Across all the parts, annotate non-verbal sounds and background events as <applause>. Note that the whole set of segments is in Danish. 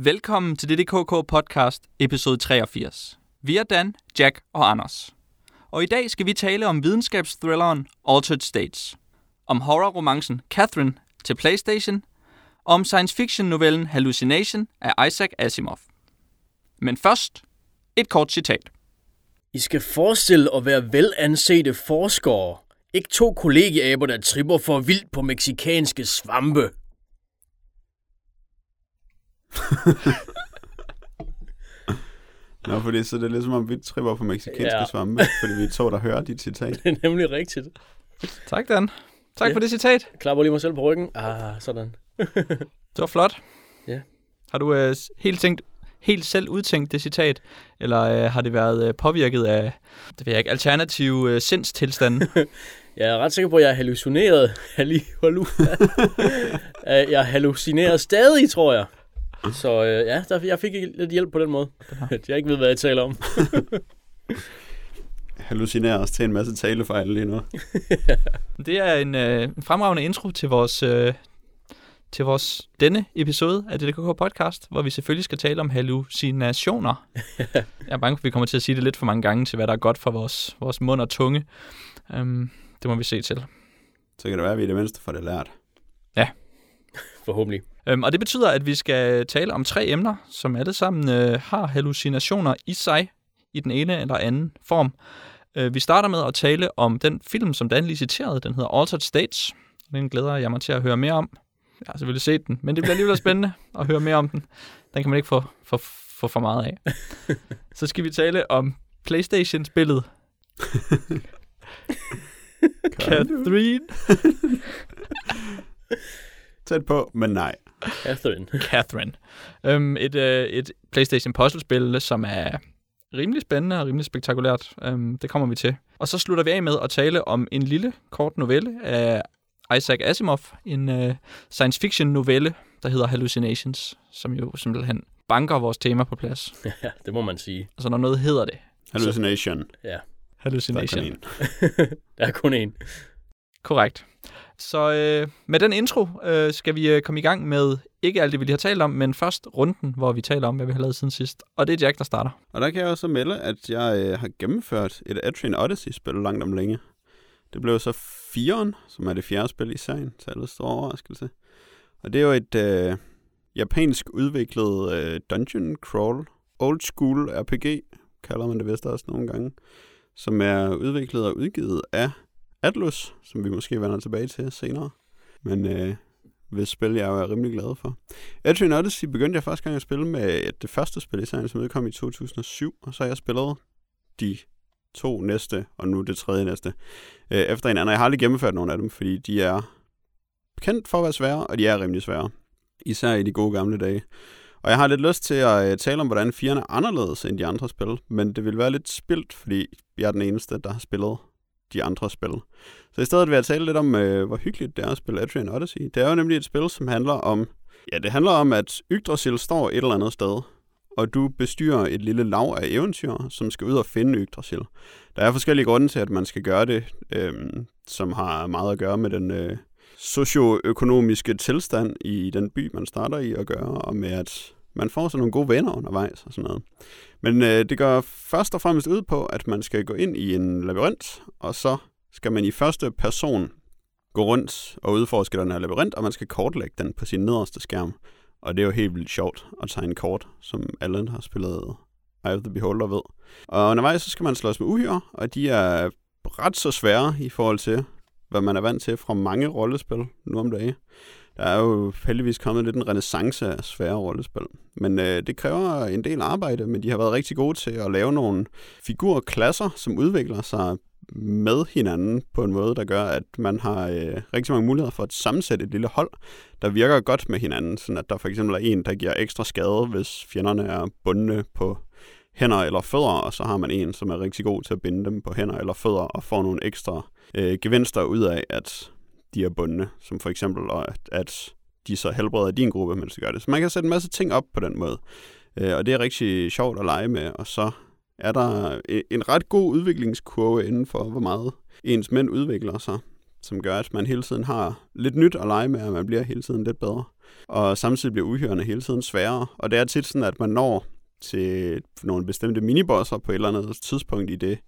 Velkommen til DDKK podcast, episode 83. Vi er Dan, Jack og Anders. Og i dag skal vi tale om videnskabsthrilleren Altered States, om horrorromancen Catherine til PlayStation, og om science fiction novellen Hallucination af Isaac Asimov. Men først, et kort citat. I skal forestille at være velansete forskere. Ikke to kollegiaber, der tripper for vildt på meksikanske svampe. Nå, fordi så det er ligesom om, vi tripper på meksikanske Ja. svampe, fordi vi er to, der hører dit citat. Det er nemlig rigtigt. Tak, Dan. Tak Ja. for det citat. Jeg klapper lige mig selv på ryggen. Ah, sådan. Det var flot. Ja. Har du øh, helt, tænkt, helt selv udtænkt det citat, eller øh, har det været øh, påvirket af det ved jeg ikke, alternative øh, sindstilstande? <laughs> Jeg er ret sikker på, at jeg er hallucineret. <laughs> Halli, hallu. <laughs> Øh, jeg hallucinerer stadig, tror jeg. Så øh, ja, der, jeg fik lidt hjælp på den måde. <laughs> Jeg ikke ved, hvad jeg taler om. <laughs> Hallucinerer os til en masse talefejl lige nu. <laughs> Det er en, øh, en fremragende intro til vores, øh, til vores denne episode af DDKK podcast, hvor vi selvfølgelig skal tale om hallucinationer. Jeg er bange for, at vi kommer til at sige det lidt for mange gange til, hvad der er godt for vores, vores mund og tunge. Um, det må vi se til. Så kan det være, at vi i det mindste får det lært. Forhåbentlig. Um, og det betyder, at vi skal tale om tre emner, som alle sammen øh, har hallucinationer i sig, i den ene eller anden form. Uh, vi starter med at tale om den film, som Dan lige citerede. Den hedder Altered States. Den glæder jeg mig til at høre mere om. Jeg har selvfølgelig set den, men det bliver alligevel spændende at høre mere om den. Den kan man ikke få for, for, for meget af. Så skal vi tale om PlayStation-spillet Catherine. Tæt på, men nej. Catherine. <laughs> Catherine. Um, et, øh, et PlayStation puzzlespil, som er rimelig spændende og rimelig spektakulært. Um, det kommer vi til. Og så slutter vi af med at tale om en lille kort novelle af Isaac Asimov. En uh, science fiction novelle, der hedder Hallucinations, som jo simpelthen banker vores tema på plads. <laughs> Ja, det må man sige. Altså når noget hedder det. Hallucination. Ja, Der er Hallucination. kun en. <laughs> der er kun én. Korrekt. Så øh, med den intro øh, skal vi øh, komme i gang med ikke alt det, vi lige har talt om, men først runden, hvor vi taler om, hvad vi har lavet siden sidst. Og det er Jack, der starter. Og der kan jeg også melde, at jeg øh, har gennemført et Atrian Odyssey-spil langt om længe. Det blev så firen, som er det fjerde spil i serien, til alle store overraskelse. Og det er jo et øh, japansk udviklet øh, dungeon crawl, old school RPG, kalder man det vist også nogle gange, som er udviklet og udgivet af Atlus, som vi måske vender tilbage til senere. Men øh, hvis spil jeg er rimelig glad for. Adrian Odyssey begyndte jeg første gang at spille med øh, det første spil i serien, som udkom i 2007, og så har jeg spillet de to næste, og nu det tredje næste, øh, efter hinanden. Jeg har aldrig gennemført nogen af dem, fordi de er kendt for at være svære, og de er rimelig svære. Især i de gode gamle dage. Og jeg har lidt lyst til at øh, tale om, hvordan firerne er anderledes end de andre spil, men det vil være lidt spildt, fordi jeg er den eneste, der har spillet de andre spil. Så i stedet vil jeg tale lidt om, øh, hvor hyggeligt det er at spille Adrian Odyssey. Det er jo nemlig et spil, som handler om... Ja, det handler om, at Yggdrasil står et eller andet sted, og du bestyrer et lille lav af eventyr, som skal ud og finde Yggdrasil. Der er forskellige grunde til, at man skal gøre det, øh, som har meget at gøre med den øh, socioøkonomiske tilstand i den by, man starter i at gøre, og med at man får sådan nogle gode venner undervejs og sådan noget. Men øh, det går først og fremmest ud på, at man skal gå ind i en labyrint, og så skal man i første person gå rundt og udforske den her labyrint, og man skal kortlægge den på sin nederste skærm. Og det er jo helt vildt sjovt at tegne kort, som alle har spillet Eye of the Beholder ved. Og undervejs så skal man slås med uhyre, og de er ret så svære i forhold til, hvad man er vant til fra mange rollespil nu om dagen. Der er jo heldigvis kommet lidt en renaissance af svære rollespil. Men øh, det kræver en del arbejde, men de har været rigtig gode til at lave nogle figurklasser, som udvikler sig med hinanden på en måde, der gør, at man har øh, rigtig mange muligheder for at sammensætte et lille hold, der virker godt med hinanden. Sådan at der for eksempel er en, der giver ekstra skade, hvis fjenderne er bundne på hænder eller fødder, og så har man en, som er rigtig god til at binde dem på hænder eller fødder, og får nogle ekstra øh, gevinster ud af, at de er bundne, som for eksempel, at, at de så helbreder din gruppe, mens de gør det. Så man kan sætte en masse ting op på den måde, øh, og det er rigtig sjovt at lege med, og så er der øh, en ret god udviklingskurve inden for, hvor meget ens mænd udvikler sig. som gør, at man hele tiden har lidt nyt at lege med, og man bliver hele tiden lidt bedre. Og samtidig bliver uhyrene hele tiden sværere. Og det er tit sådan, at man når til nogle bestemte minibosser på et eller andet tidspunkt i det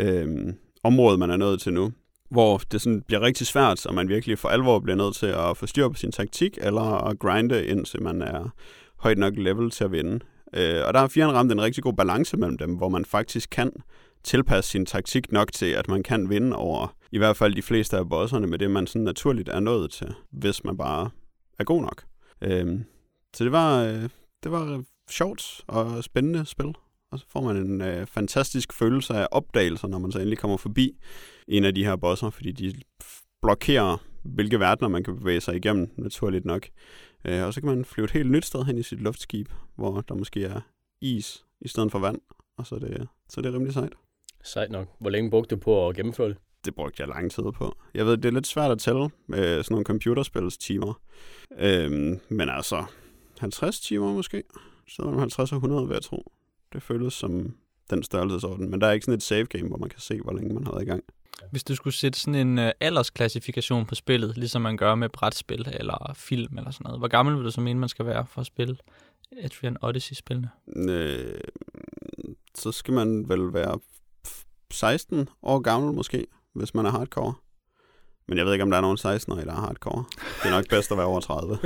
øh, område, man er nået til nu. Hvor det sådan bliver rigtig svært, og man virkelig for alvor bliver nødt til at få styr på sin taktik, eller at grinde, indtil man er højt nok level til at vinde. Øh, og der har Firen ramt en rigtig god balance mellem dem, hvor man faktisk kan tilpasse sin taktik nok til, at man kan vinde over i hvert fald de fleste af bosserne med det, man sådan naturligt er nået til, hvis man bare er god nok. Øh, så det var, øh, det var sjovt og spændende spil. Og så får man en øh, fantastisk følelse af opdagelser, når man så endelig kommer forbi en af de her bosser, fordi de blokerer, hvilke verdener man kan bevæge sig igennem, naturligt nok. Øh, og så kan man flyve et helt nyt sted hen i sit luftskib, hvor der måske er is i stedet for vand, og så er det, så er det rimelig sejt. Sejt nok. Hvor længe brugte du på at gennemføre det? Det brugte jeg lang tid på. Jeg ved, det er lidt svært at tælle med sådan nogle computerspils timer. Øhm, men altså, 50 timer måske. Så mellem 50 og 100, vil jeg tro. Det føles som den størrelsesorden. Men der er ikke sådan et save game, hvor man kan se, hvor længe man har været i gang. Hvis du skulle sætte sådan en uh, aldersklassifikation på spillet, ligesom man gør med brætspil eller film eller sådan noget, hvor gammel vil du så mene, man skal være for at spille Etrian Odyssey-spillene? Øh, så skal man vel være 16 år gammel måske, hvis man er hardcore. Men jeg ved ikke, om der er nogen 16-årige, der er hardcore. Det er nok bedst at være over 30.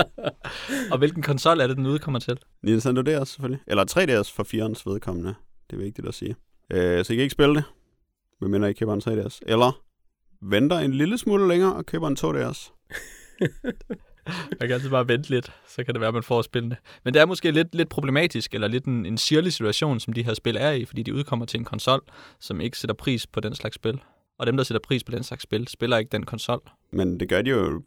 <laughs> og hvilken konsol er det, den udkommer til? Nintendo DS selvfølgelig. Eller 3DS for 4'ernes vedkommende. Det er vigtigt at sige. Øh, så I kan ikke spille det, medmindre I køber en 3DS. Eller venter en lille smule længere og køber en 2DS. <laughs> man kan altid bare vente lidt, så kan det være, at man får spillene. Men det er måske lidt, lidt problematisk, eller lidt en, en sirlig situation, som de her spil er i, fordi de udkommer til en konsol, som ikke sætter pris på den slags spil. Og dem, der sætter pris på den slags spil, spiller ikke den konsol. Men det gør de jo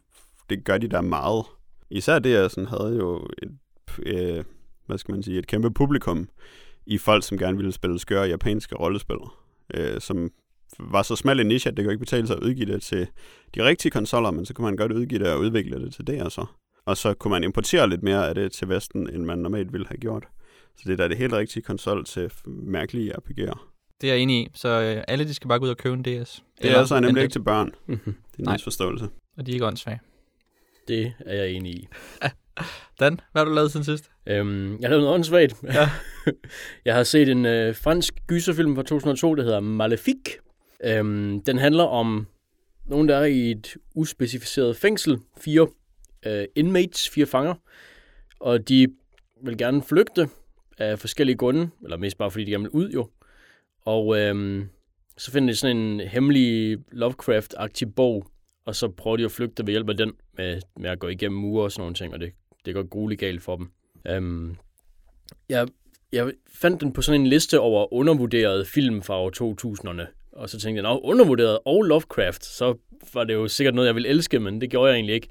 det gør de der meget. Især det, sådan havde jo et, øh, hvad skal man sige, et kæmpe publikum i folk, som gerne ville spille skøre japanske rollespil, øh, som var så smal en niche, at det kunne ikke betale sig at udgive det til de rigtige konsoller, men så kunne man godt udgive det og udvikle det til det, og så. Og så kunne man importere lidt mere af det til Vesten, end man normalt ville have gjort. Så det er da det helt rigtige konsol til mærkelige RPG'er. Det er jeg enig i. Så øh, alle de skal bare gå ud og købe en DS. Det er altså nemlig ikke til børn. det er en misforståelse. Og de er ikke åndssvage. Det er jeg enig i. <laughs> Dan, hvad har du lavet siden sidst? Øhm, jeg har lavet noget åndssvagt. Ja. <laughs> jeg har set en øh, fransk gyserfilm fra 2002, der hedder Malefique. Øhm, den handler om nogen, der er i et uspecificeret fængsel. Fire øh, inmates, fire fanger. Og de vil gerne flygte af forskellige grunde, eller mest bare fordi de gerne vil ud jo. Og øhm, så finder de sådan en hemmelig Lovecraft-agtig bog, og så prøver de at flygte ved hjælp af den, med, med at gå igennem mure og sådan nogle ting, og det, det går grueligt galt for dem. Øhm, jeg, jeg fandt den på sådan en liste over undervurderede film fra år 2000'erne, og så tænkte jeg, nå, undervurderet og Lovecraft, så var det jo sikkert noget, jeg ville elske, men det gjorde jeg egentlig ikke.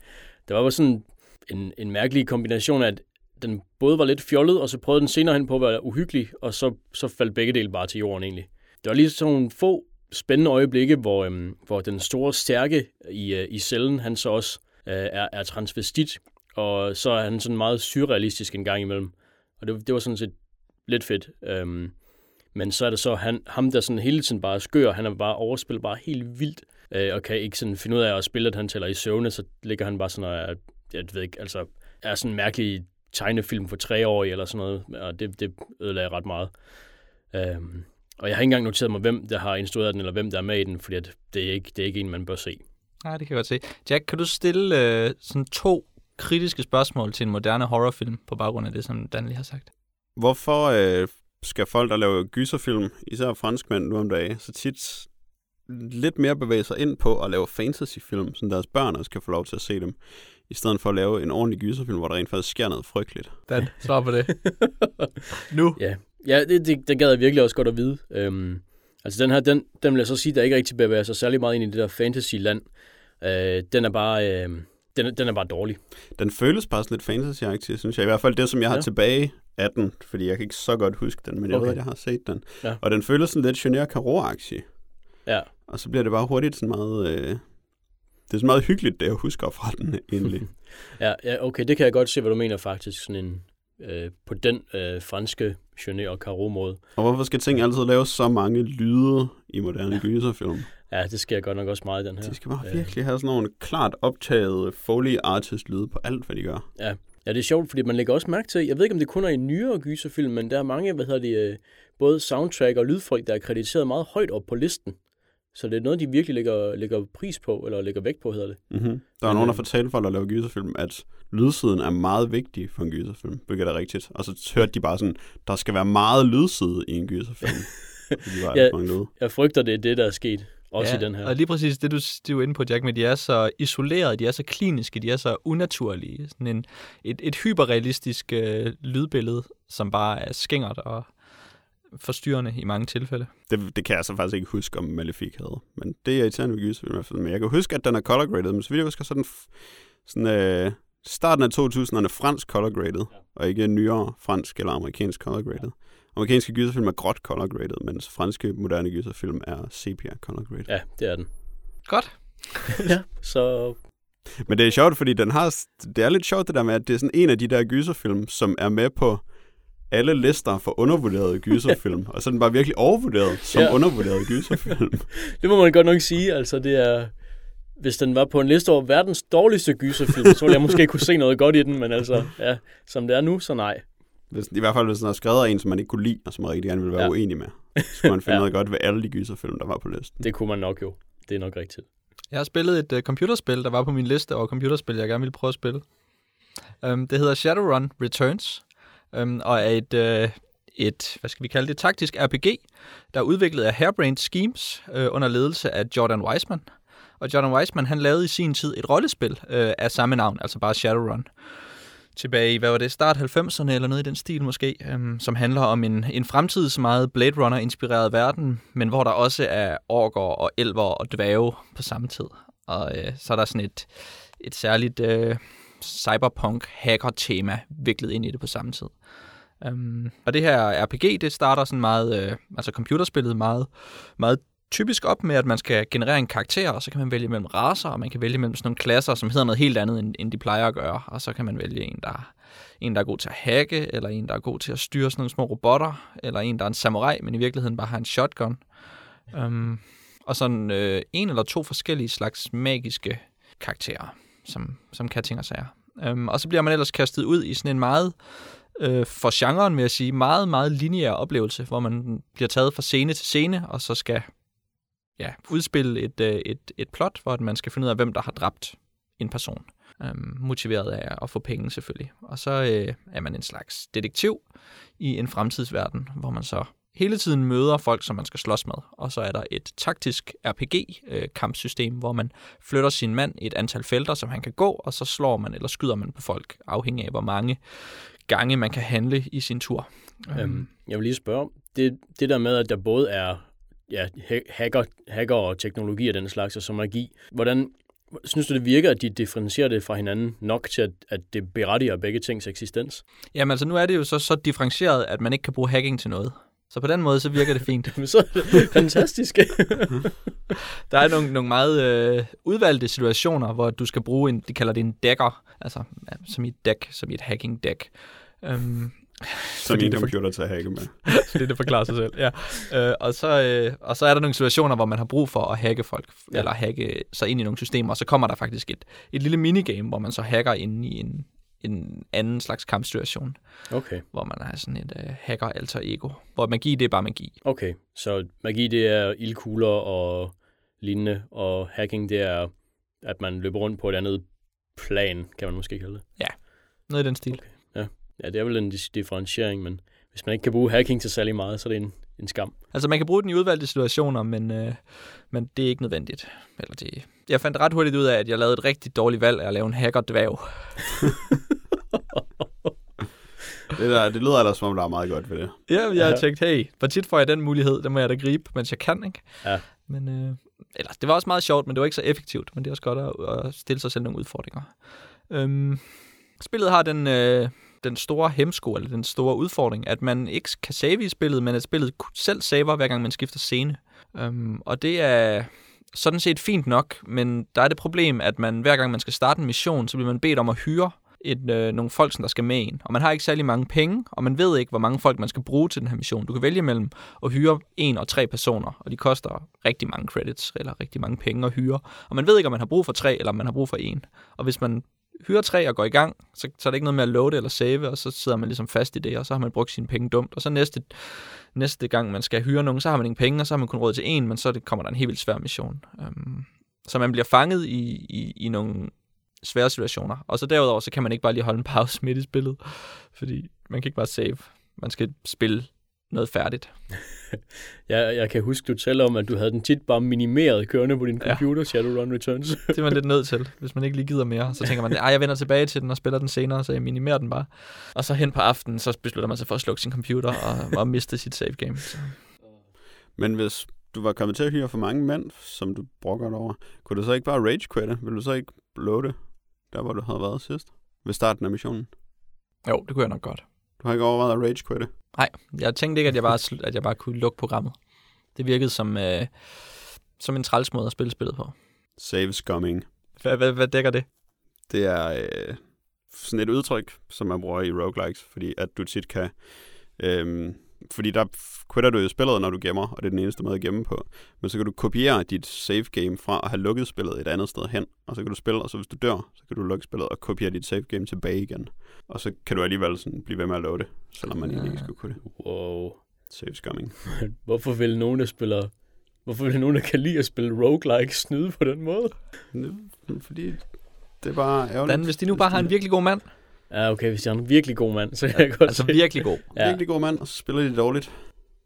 Det var bare sådan en, en mærkelig kombination af, at den både var lidt fjollet, og så prøvede den senere hen på at være uhyggelig, og så, så faldt begge dele bare til jorden egentlig. Det var lige sådan nogle få spændende øjeblikke, hvor, øhm, hvor den store stærke i, øh, i cellen, han så også øh, er, er transvestit, og så er han sådan meget surrealistisk en gang imellem. Og det, det var sådan set lidt fedt. Øhm, men så er det så han, ham, der sådan hele tiden bare skør, han er bare overspillet bare helt vildt, øh, og kan ikke sådan finde ud af at spille, at han tæller i søvne, så ligger han bare sådan og er, jeg ved ikke, altså, er sådan en mærkelig tegnefilm for tre år eller sådan noget, og det, det ødelagde ret meget. Øhm, og jeg har ikke engang noteret mig, hvem der har instrueret den, eller hvem der er med i den, fordi at det, er ikke, det er ikke en, man bør se. Nej, det kan jeg godt se. Jack, kan du stille øh, sådan to kritiske spørgsmål til en moderne horrorfilm på baggrund af det, som Dan lige har sagt? Hvorfor øh, skal folk, der laver gyserfilm, især franskmænd nu om dagen, så tit lidt mere bevæge sig ind på at lave fantasyfilm, så deres børn også kan få lov til at se dem, i stedet for at lave en ordentlig gyserfilm, hvor der rent faktisk sker noget frygteligt. Dan, svar på det. <laughs> nu. Ja, ja det, det, det gad jeg virkelig også godt at vide. Øhm, altså den her, den, den vil jeg så sige, der ikke rigtig bevæger sig særlig meget ind i det der fantasy-land. Øh, den er bare... Øh, den, den er bare dårlig. Den føles bare lidt fantasy synes jeg. I hvert fald det, som jeg har ja. tilbage af den, fordi jeg kan ikke så godt huske den, men jeg okay. ved, at jeg har set den. Ja. Og den føles sådan lidt Junior caro Ja. Og så bliver det bare hurtigt sådan meget... Øh, det er så meget hyggeligt, det jeg husker fra den <laughs> egentlig. ja, ja, okay, det kan jeg godt se, hvad du mener faktisk. Sådan en, øh, på den øh, franske Jeunet og Caro måde. Og hvorfor skal ting altid lave så mange lyde i moderne ja. gyserfilm? Ja, det sker godt nok også meget i den her. De skal bare Øh, virkelig have sådan nogle klart optaget Foley artist lyde på alt, hvad de gør. Ja. ja, det er sjovt, fordi man lægger også mærke til, jeg ved ikke, om det kun er i nyere gyserfilm, men der er mange, hvad hedder det, øh, både soundtrack og lydfolk, der er krediteret meget højt op på listen. Så det er noget, de virkelig lægger, lægger pris på, eller lægger vægt på, hedder det. Mm-hmm. Der var Men, nogen, der øh, fortalte folk, der laver gyserfilm, at lydsiden er meget vigtig for en gyserfilm, hvilket er rigtigt. Og så hørte de bare sådan, der skal være meget lydside i en gyserfilm. Fordi de var ja. mange lyde. Jeg frygter, det er det, der er sket, også ja, i den her. Og lige præcis det, du, du er jo inde på, Jack, med de er så isolerede, de er så kliniske, de er så unaturlige. Sådan en, et, et hyperrealistisk øh, lydbillede, som bare er skængert og forstyrrende i mange tilfælde. Det, det kan jeg så faktisk ikke huske, om Malefic havde. Men det er irriterende ved gyserfilm i hvert fald. Men jeg kan huske, at den er color graded, men så vidt jeg husker, så er den sådan, øh, starten af 2000'erne fransk color graded, ja. og ikke nyere fransk eller amerikansk color graded. Ja. Amerikanske gyserfilm er gråt color graded, mens franske moderne gyserfilm er sepia color graded. Ja. Det er den. Godt. <laughs> ja, så Men det er sjovt, fordi den har, det er lidt sjovt det der med, at det er sådan en af de der gyserfilm, som er med på alle lister for undervurderede <laughs> gyserfilm, og så er den bare virkelig overvurderet som Ja. ja. undervurderet gyserfilm. <laughs> det må man godt nok sige. Altså, det er... Hvis den var på en liste over verdens dårligste gyserfilm, så ville jeg måske kunne se noget godt i den, men altså, ja, som det er nu, så nej. Hvis, I hvert fald, hvis den er skrevet af en, som man ikke kunne lide, og som man rigtig gerne ville være Ja. uenig med, så skulle man <laughs> finde Ja. ja. noget godt ved alle de gyserfilm, der var på listen. Det kunne man nok jo. Det er nok rigtigt. Jeg har spillet et uh, computerspil, der var på min liste over computerspil, jeg gerne ville prøve at spille. Um, det hedder Shadowrun Returns, um, og er et, uh, et, hvad skal vi kalde det, taktisk RPG, der er udviklet af Hairbrained Schemes uh, under ledelse af Jordan Weisman. Og Jordan Weisman, han lavede i sin tid et rollespil uh, af samme navn, altså bare Shadowrun. Tilbage i, hvad var det, start 90'erne eller noget i den stil måske, øhm, som handler om en, en fremtids meget Blade Runner-inspireret verden, men hvor der også er orker og elver og dværge på samme tid. Og øh, så er der sådan et, et særligt øh, cyberpunk-hacker-tema viklet ind i det på samme tid. Um, og det her RPG, det starter sådan meget, øh, altså computerspillet meget, meget typisk op med, at man skal generere en karakter, og så kan man vælge mellem raser, og man kan vælge mellem sådan nogle klasser, som hedder noget helt andet, end, end de plejer at gøre. Og så kan man vælge en, der, en, der er god til at hacke, eller en, der er god til at styre sådan nogle små robotter, eller en, der er en samurai, men i virkeligheden bare har en shotgun. Um, og sådan øh, en eller to forskellige slags magiske karakterer, som, som kan ting og sager. Um, og så bliver man ellers kastet ud i sådan en meget, øh, for genren vil jeg sige, meget, meget lineær oplevelse, hvor man bliver taget fra scene til scene, og så skal ja, udspille et, øh, et, et plot, hvor man skal finde ud af, hvem der har dræbt en person. Um, motiveret af at få penge selvfølgelig. Og så øh, er man en slags detektiv i en fremtidsverden, hvor man så hele tiden møder folk, som man skal slås med. Og så er der et taktisk RPG-kampsystem, hvor man flytter sin mand et antal felter, som han kan gå, og så slår man eller skyder man på folk, afhængig af, hvor mange gange man kan handle i sin tur. Øhm, jeg vil lige spørge, det, det der med, at der både er ja, ha- hacker, hacker og teknologi og den slags, og så magi, hvordan synes du, det virker, at de differentierer det fra hinanden nok til, at, at det berettiger begge tings eksistens? Jamen altså, nu er det jo så, så differentieret, at man ikke kan bruge hacking til noget. Så på den måde, så virker det fint. Men <laughs> så er det fantastisk. <laughs> Der er nogle, nogle meget øh, udvalgte situationer, hvor du skal bruge en, de kalder det en dækker, altså som i et dæk, som i et hacking dæk. Um, En det for- computer til at hacke med. <laughs> fordi det forklarer sig selv. Ja. Øh, og, så, øh, og så er der nogle situationer, hvor man har brug for at hacke folk, Ja. ja. eller hacke sig ind i nogle systemer, og så kommer der faktisk et, et lille minigame, hvor man så hacker ind i en, en anden slags kampsituation, Okay, hvor man har sådan et øh, hacker alter ego, hvor magi, det er bare magi. okay. Så magi, det er ildkugler og lignende, og hacking, det er, at man løber rundt på et andet plan, kan man måske kalde det. Noget i den stil. Okay. Ja, det er vel en differentiering, men hvis man ikke kan bruge hacking til særlig meget, så er det en, en skam. Altså, man kan bruge den i udvalgte situationer, men, øh, men det er ikke nødvendigt. Eller det, jeg fandt ret hurtigt ud af, at jeg lavede et rigtig dårligt valg af at lave en hacker-dværg. <laughs> Det, der, det lyder ellers, som om der er meget godt ved det. Ja, jeg Ja. har tænkt, hey, hvor tit får jeg den mulighed, den må jeg da gribe, mens jeg kan, ikke? Ja. Men, øh, eller, det var også meget sjovt, men det var ikke så effektivt, men det er også godt at, at stille sig selv nogle udfordringer. Øhm, spillet har den, øh, den store hemsko, eller den store udfordring, at man ikke kan save i spillet, men at spillet selv saver, hver gang man skifter scene. Øhm, og det er sådan set fint nok, men der er det problem, at man hver gang man skal starte en mission, så bliver man bedt om at hyre et, øh, nogle folk, som der skal med en. Og man har ikke særlig mange penge, og man ved ikke, hvor mange folk man skal bruge til den her mission. Du kan vælge mellem at hyre en og tre personer, og de koster rigtig mange credits, eller rigtig mange penge at hyre. Og man ved ikke, om man har brug for tre, eller om man har brug for en. Og hvis man hyrer tre og går i gang, så, så er det ikke noget med at loade eller save, og så sidder man ligesom fast i det, og så har man brugt sine penge dumt. Og så næste, næste gang, man skal hyre nogen, så har man ingen penge, og så har man kun råd til en, men så det, kommer der en helt vildt svær mission. Um, så man bliver fanget i, i, i nogle svære situationer. Og så derudover, så kan man ikke bare lige holde en pause midt i spillet, fordi man kan ikke bare save. Man skal spille noget færdigt. <laughs> jeg, jeg kan huske, du taler om, at du havde den tit bare minimeret kørende på din computer, ja. Shadowrun Returns. <laughs> det er man lidt nødt til, hvis man ikke lige gider mere. Så tænker man, at jeg vender tilbage til den og spiller den senere, så jeg minimerer den bare. Og så hen på aftenen, så beslutter man sig for at slukke sin computer og, og miste sit save game. Så. Men hvis du var kommet til at hyre for mange mænd, som du brokker over, kunne du så ikke bare rage quitte? Vil du så ikke det, der hvor du havde været sidst? Ved starten af missionen? Jo, det kunne jeg nok godt. Du har ikke overvejet at rage quitte? Nej, jeg tænkte ikke, at jeg bare, at jeg bare kunne lukke programmet. Det virkede som, øh, som en træls måde at spille spillet på. Save scumming. Hvad, hvad, hvad dækker det? Det er øh, sådan et udtryk, som man bruger i roguelikes, fordi at du tit kan øh, fordi der quitter du jo spillet, når du gemmer, og det er den eneste måde at gemme på. Men så kan du kopiere dit save game fra at have lukket spillet et andet sted hen, og så kan du spille, og så hvis du dør, så kan du lukke spillet og kopiere dit save game tilbage igen. Og så kan du alligevel sådan blive ved med at låde det, selvom man egentlig ikke skulle kunne det. Wow. Save scumming. <laughs> Hvorfor vil nogen, der spiller Hvorfor vil nogen, der kan lide at spille roguelike, snyde på den måde? Fordi det er bare ærgerligt. Dan, hvis de nu bare har en virkelig god mand, Ja, okay, hvis jeg er en virkelig god mand, så kan jeg godt Altså se. virkelig god. Ja. Virkelig god mand, og så spiller de dårligt.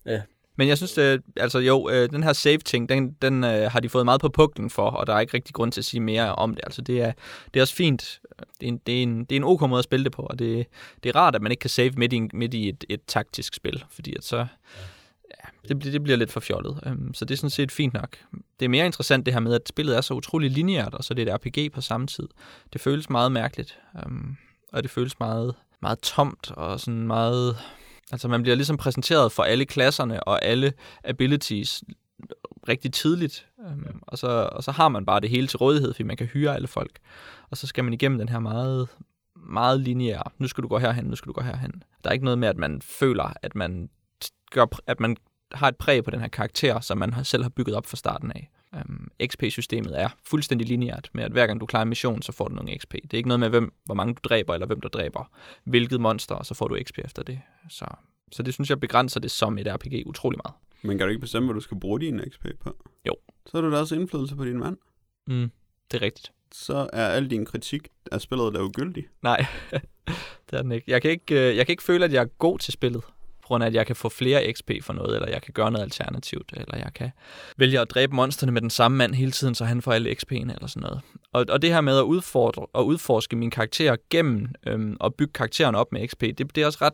Ja. Men jeg synes, det, altså jo, øh, den her save-ting, den, den øh, har de fået meget på puklen for, og der er ikke rigtig grund til at sige mere om det. Altså det er, det er også fint. Det er, en, det, er en, det er en ok måde at spille det på, og det, det er rart, at man ikke kan save midt i, midt i et, et taktisk spil, fordi at så... Ja, det, det bliver lidt for fjollet. Um, så det er sådan set fint nok. Det er mere interessant det her med, at spillet er så utrolig lineært, og så det er et RPG på samme tid. Det føles meget mærkeligt. Um, og det føles meget, meget tomt og sådan meget... Altså man bliver ligesom præsenteret for alle klasserne og alle abilities rigtig tidligt, øhm, og, så, og så har man bare det hele til rådighed, fordi man kan hyre alle folk. Og så skal man igennem den her meget, meget lineære, nu skal du gå herhen, nu skal du gå herhen. Der er ikke noget med, at man føler, at man, gør, at man har et præg på den her karakter, som man selv har bygget op fra starten af. Um, XP-systemet er fuldstændig lineært med, at hver gang du klarer en mission, så får du nogle XP. Det er ikke noget med, hvem, hvor mange du dræber, eller hvem der dræber hvilket monster, og så får du XP efter det. Så, så det synes jeg begrænser det som et RPG utrolig meget. Men kan du ikke bestemme, hvad du skal bruge din XP på? Jo. Så har du da også indflydelse på din mand. Mm, det er rigtigt. Så er al din kritik af spillet der ugyldig. Nej, <laughs> det er den ikke. Jeg kan ikke, øh, jeg kan ikke føle, at jeg er god til spillet på grund af, at jeg kan få flere XP for noget, eller jeg kan gøre noget alternativt, eller jeg kan vælge at dræbe monsterne med den samme mand hele tiden, så han får alle XP'en eller sådan noget. Og, og det her med at udfordre og udforske mine karakterer gennem øhm, og bygge karakteren op med XP, det, det er også ret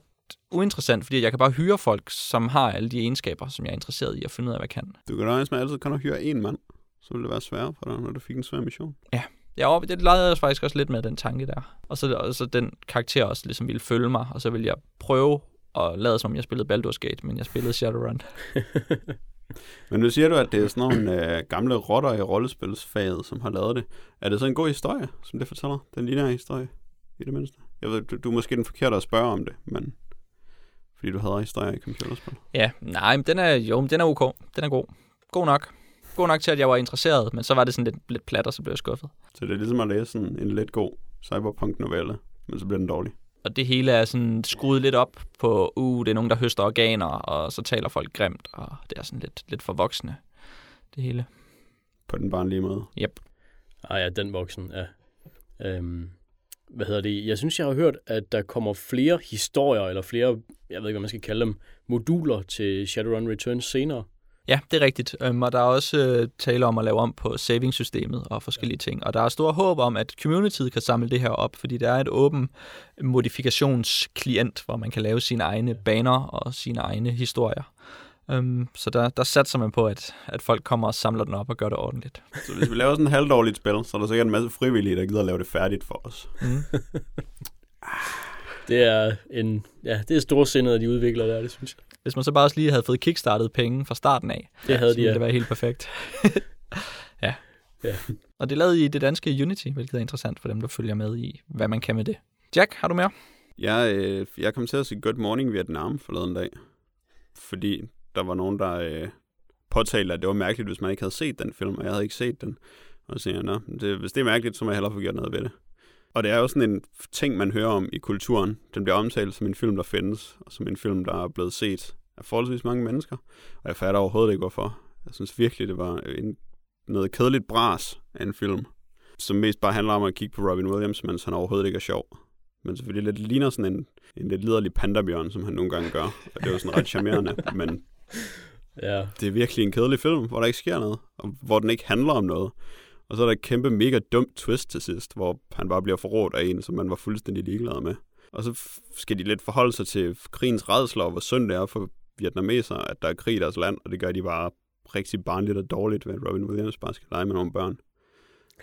uinteressant, fordi jeg kan bare hyre folk, som har alle de egenskaber, som jeg er interesseret i at finde ud af, hvad jeg kan. Du kan da med altid kan hyre en mand, så vil det være sværere for dig, når du fik en svær mission. Ja, Ja, det legede jeg faktisk også lidt med den tanke der. Og så, og så den karakter også ligesom ville følge mig, og så ville jeg prøve og lade som, jeg spillede Baldur's Gate, men jeg spillede Shadowrun. <laughs> men nu siger du, at det er sådan nogle øh, gamle rotter i rollespilsfaget, som har lavet det. Er det så en god historie, som det fortæller? Den lineære historie, i det mindste? Jeg ved, du, du er måske den forkerte at spørge om det, men fordi du havde historie i computerspil. Ja, nej, men den er, jo, den er ok. Den er god. God nok. God nok til, at jeg var interesseret, men så var det sådan lidt, lidt plat, og så blev jeg skuffet. Så det er ligesom at læse sådan en lidt god cyberpunk-novelle, men så bliver den dårlig og det hele er sådan skruet lidt op på, uh, det er nogen, der høster organer, og så taler folk grimt, og det er sådan lidt, lidt for voksne, det hele. På den barnlige måde? Yep. Ah ja, den voksen, ja. Øhm, hvad hedder det? Jeg synes, jeg har hørt, at der kommer flere historier, eller flere, jeg ved ikke, hvad man skal kalde dem, moduler til Shadowrun Returns senere. Ja, det er rigtigt. Øhm, og der er også øh, tale om at lave om på saving-systemet og forskellige ting. Og der er stor håb om, at communityet kan samle det her op, fordi det er et åben modifikationsklient, hvor man kan lave sine egne baner og sine egne historier. Um, så der, der satser man på, at, at folk kommer og samler den op og gør det ordentligt. Så hvis vi laver sådan en halvdårligt spil, så er der sikkert en masse frivillige, der gider at lave det færdigt for os. Mm. <laughs> det er en, ja, det er storsindet af de udviklere der, det synes jeg. Hvis man så bare også lige havde fået kickstartet penge fra starten af, det havde så de, ville ja. det være helt perfekt. <laughs> ja. ja. Og det er lavet i det danske Unity, hvilket er interessant for dem, der følger med i, hvad man kan med det. Jack, har du mere? Jeg, øh, jeg kom til at sige Good Morning Vietnam forleden dag, fordi der var nogen, der øh, påtalte, at det var mærkeligt, hvis man ikke havde set den film, og jeg havde ikke set den. Og så siger jeg, Nå, det, hvis det er mærkeligt, så må jeg hellere få gjort noget ved det. Og det er jo sådan en ting, man hører om i kulturen. Den bliver omtalt som en film, der findes, og som en film, der er blevet set af forholdsvis mange mennesker. Og jeg fatter overhovedet ikke, hvorfor. Jeg synes virkelig, det var en, noget kedeligt bras af en film, som mest bare handler om at kigge på Robin Williams, mens han overhovedet ikke er sjov. Men selvfølgelig lidt ligner sådan en, en lidt liderlig pandabjørn, som han nogle gange gør. Og det er jo sådan ret charmerende, <laughs> men Ja. det er virkelig en kedelig film, hvor der ikke sker noget, og hvor den ikke handler om noget. Og så er der et kæmpe mega dumt twist til sidst, hvor han bare bliver forrådt af en, som man var fuldstændig ligeglad med. Og så skal de lidt forholde sig til krigens redsler, og hvor synd det er for vietnamesere, at der er krig i deres land, og det gør de bare rigtig barnligt og dårligt, ved at Robin Williams bare skal lege med nogle børn.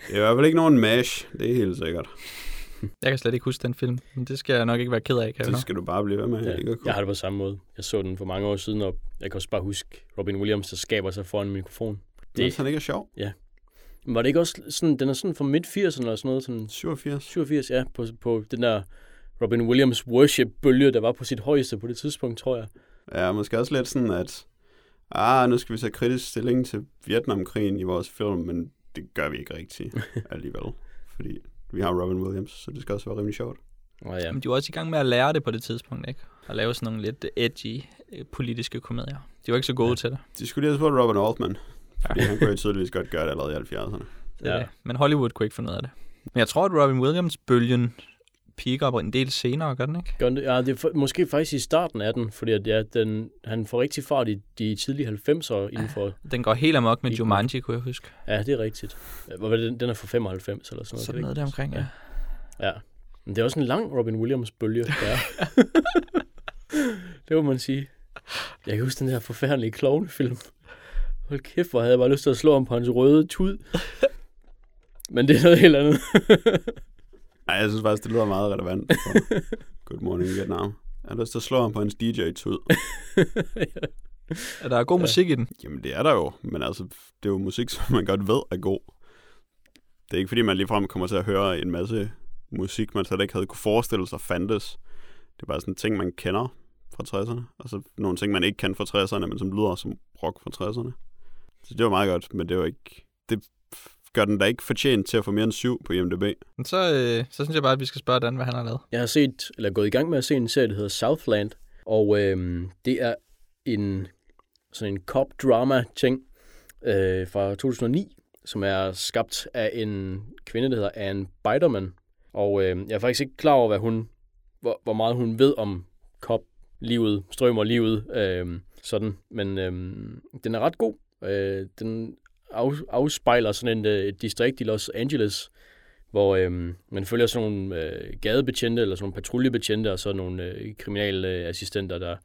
Det er i hvert fald ikke nogen mash, det er helt sikkert. <laughs> Jeg kan slet ikke huske den film, men det skal jeg nok ikke være ked af, kan Det skal du bare blive ved med. Ja, Ikke jeg har det på samme måde. Jeg så den for mange år siden, og jeg kan også bare huske Robin Williams, der skaber sig foran en mikrofon. Mens han ikke er sjov. Men Var det ikke også sådan, den er sådan fra midt-80'erne eller sådan noget, sådan 87. 87, ja, på, på den der Robin Williams worship-bølge, der var på sit højeste på det tidspunkt, tror jeg. Ja, måske også lidt sådan, at ah, nu skal vi tage kritisk stilling til Vietnamkrigen i vores film, men det gør vi ikke rigtigt <laughs> alligevel. Fordi vi har Robin Williams, så det skal også være rimelig sjovt. Og ja, Men de var også i gang med at lære det på det tidspunkt, ikke? At lave sådan nogle lidt edgy øh, politiske komedier. De var ikke så gode ja. til det. De skulle lige have spurgt Robin Altman, fordi han kunne jo tydeligvis godt gøre det allerede i 70'erne. det, er Ja. Men Hollywood kunne ikke finde ud af det. Men jeg tror, at Robin Williams-bølgen piker op en del senere, gør den ikke? Gør den det? Ja, det er for, måske faktisk i starten af den, fordi at, ja, den, han får rigtig fart i de tidlige 90'er inden for... Den går helt amok med Jumanji, kunne jeg huske. Ja, det er rigtigt. Hvor den- den er fra 95 eller sådan noget. Sådan noget det der omkring, ja. passe? Ja. Men det er også en lang Robin Williams-bølge, <laughs> der er. det må man sige. Jeg kan huske den her forfærdelige klovnefilm. Hold kæft, hvor havde jeg bare lyst til at slå ham på hans røde tud. <laughs> Men det er noget helt andet. Ej, jeg synes faktisk, det lyder meget relevant Good Morning Vietnam. Jeg har lyst til at slå ham på hans DJ-tud. <laughs> Er der er god Ja. musik i den? Jamen, det er der jo, men altså, det er jo musik, som man godt ved er god. Det er ikke, fordi man ligefrem kommer til at høre en masse musik, man slet ikke havde kunne forestille sig fandtes. Det er bare sådan ting, man kender fra 60'erne, og så nogle ting, man ikke kan fra 60'erne, men som lyder som rock fra 60'erne. Så det var meget godt, men det var ikke... Det gør den da ikke fortjent til at få mere end syv på IMDb. Men så, øh, så synes jeg bare, at vi skal spørge Dan, hvad han har lavet. Jeg har set, eller gået i gang med at se en serie, der hedder Southland, og øhm, det er en sådan en cop-drama-ting øh, fra 2009, som er skabt af en kvinde, der hedder Anne Biderman. Og øh, jeg er faktisk ikke klar over, hvad hun, hvor, hvor meget hun ved om cop-livet, strømmer-livet, øh, sådan. Men øh, den er ret god. Øh, den af, afspejler sådan en, øh, et distrikt i Los Angeles, hvor øh, man følger sådan nogle øh, gadebetjente, eller sådan nogle patruljebetjente, og så nogle øh, kriminalassistenter, øh, der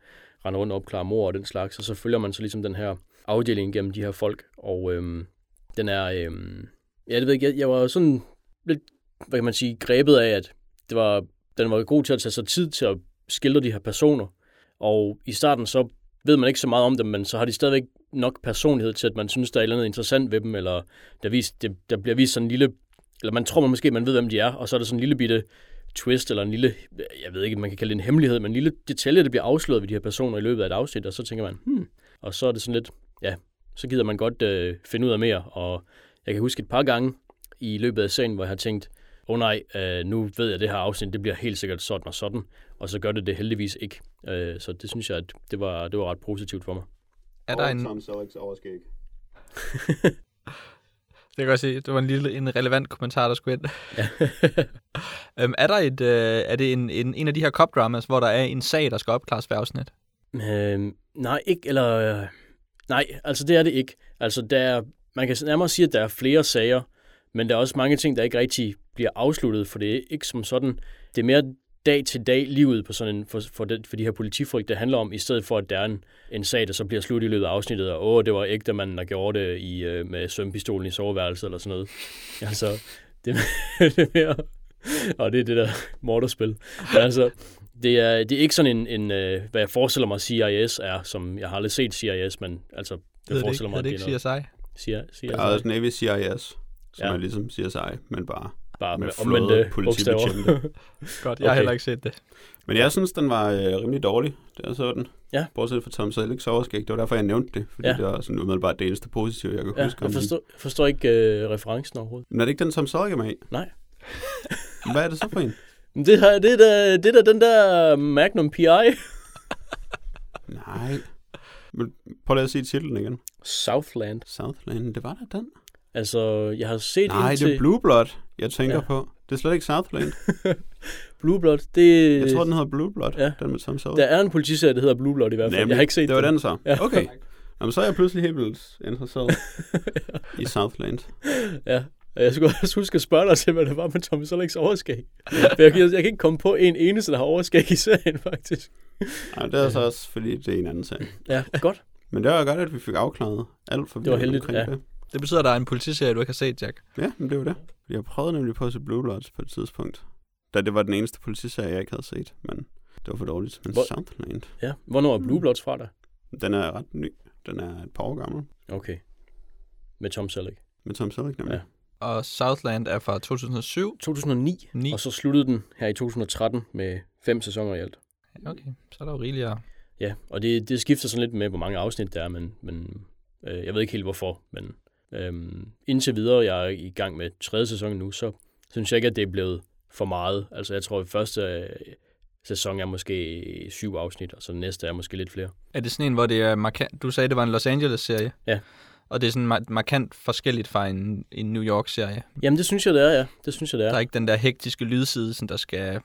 render rundt og opklarer mor og den slags, og så følger man så ligesom den her afdeling gennem de her folk, og øh, den er, øh, ja, det ved jeg ikke, jeg, jeg var sådan lidt, hvad kan man sige, grebet af, at det var, den var god til at tage sig tid til at skildre de her personer, og i starten så ved man ikke så meget om dem, men så har de stadigvæk nok personlighed til, at man synes, der er et eller andet interessant ved dem, eller der, vis, det, der bliver vist sådan en lille, eller man tror man måske, man ved, hvem de er, og så er der sådan en lille bitte twist, eller en lille, jeg ved ikke, man kan kalde det en hemmelighed, men en lille detalje, der bliver afsløret ved de her personer i løbet af et afsnit, og så tænker man, hmm, og så er det sådan lidt, ja, så gider man godt øh, finde ud af mere, og jeg kan huske et par gange i løbet af serien, hvor jeg har tænkt, åh oh nej, øh, nu ved jeg, at det her afsnit, det bliver helt sikkert sådan og sådan, og så gør det det heldigvis ikke. Øh, så det synes jeg, at det var, det var ret positivt for mig. Er der en... <laughs> Det kan jeg godt se, det var en lille en relevant kommentar, der skulle ind. Ja. <laughs> øhm, er der et, øh, er det en, en, en af de her cop dramas, hvor der er en sag, der skal opklares hver afsnit? Øh, nej, ikke, eller... Øh, nej, altså det er det ikke. Altså der er, man kan nærmere sige, at der er flere sager, men der er også mange ting, der ikke rigtig bliver afsluttet, for det er ikke som sådan. Det er mere dag til dag livet på sådan en, for, for, det, for de her politifolk, det handler om, i stedet for, at der er en, en sag, der så bliver slut i løbet af afsnittet, og åh, det var ægte manden, der gjorde det i, øh, med sømpistolen i soveværelset, eller sådan noget. <laughs> Altså, det, <laughs> det er mere... Og det er det der morderspil. Men altså, det er, det er ikke sådan en, en øh, hvad jeg forestiller mig, CIS er, som jeg har aldrig set CIS, men altså, jeg Ved det forestiller ikke, mig, det at ikke det er noget. CSI? CIS, Der er også Navy CIS, som Ja. er ligesom CSI, men bare Bare Med med, omvendte politibetjente. bogstaver. <laughs> Godt, jeg har Okay. heller ikke set det. Men jeg synes, den var øh, rimelig dårlig, da jeg så den. Ja. Bortset fra Tom Sellecks overskæg. Det var derfor, jeg nævnte det. Fordi Ja. det var sådan umiddelbart det eneste positive, jeg kunne ja, huske. jeg den. forstår, jeg forstår ikke øh, referencen overhovedet. Men er det ikke den, Tom Selleck er med i? Nej. <laughs> Hvad er det så for en? <laughs> Men det, her, det, er da, det er da den der Magnum P.I. Nej. Men prøv lige at sige titlen igen. Southland. Southland, det var da den. Altså, jeg har set Nej, indtil... det er Blue Blood, jeg tænker Ja. på. Det er slet ikke Southland. <laughs> Blue Blood. Det, Jeg tror, den hedder Blue Blood, ja. den med Tom Selleck. Der er en politiserie, der hedder Blue Blood i hvert fald. Nemlig. Jeg har ikke set Det var den. den så. Ja. Okay. <laughs> Jamen, så er jeg pludselig helt vildt interesseret <laughs> i Southland. Ja. Og Jeg skulle også huske at spørge dig til, hvad det var med Tommy Sellecks overskæg. For jeg, jeg, jeg kan ikke komme på en eneste, der har overskæg i serien, faktisk. Ej, det er så også, fordi det er en anden sag. Ja, godt. Men det var godt, at vi fik afklaret alt for Det var heldigt, ja. det. Det betyder, at der er en politiserie, du ikke har set, Jack. Ja, men det var det. Jeg prøvede nemlig på at se Blue Bloods på et tidspunkt. Da det var den eneste politiserie, jeg ikke havde set, men det var for dårligt. Men Hvor- Southland, Ja. Hvornår er Blue Bloods fra dig? den er ret ny. Den er et par år gammel. Okay. Med Tom Selleck. Med Tom Selleck nemlig. Ja. Og Southland er fra 2007. 2009. Ni. Og så sluttede den her i 2013 med fem sæsoner i alt. Okay, så er der jo rigeligt at... Ja, og det, det skifter sådan lidt med, hvor mange afsnit der er, men, men øh, jeg ved ikke helt hvorfor. Men øhm, indtil videre, jeg er i gang med tredje sæson nu, så synes jeg ikke, at det er blevet for meget. Altså jeg tror, at første øh, sæson er måske syv afsnit, og så næste er måske lidt flere. Er det sådan en, hvor det er markant... Du sagde, det var en Los Angeles-serie. Ja. Og det er sådan mar- markant forskelligt fra en, en New York-serie. Jamen det synes jeg, det er, ja. Det synes jeg, det er. Der er ikke den der hektiske lydside, sådan, der skal,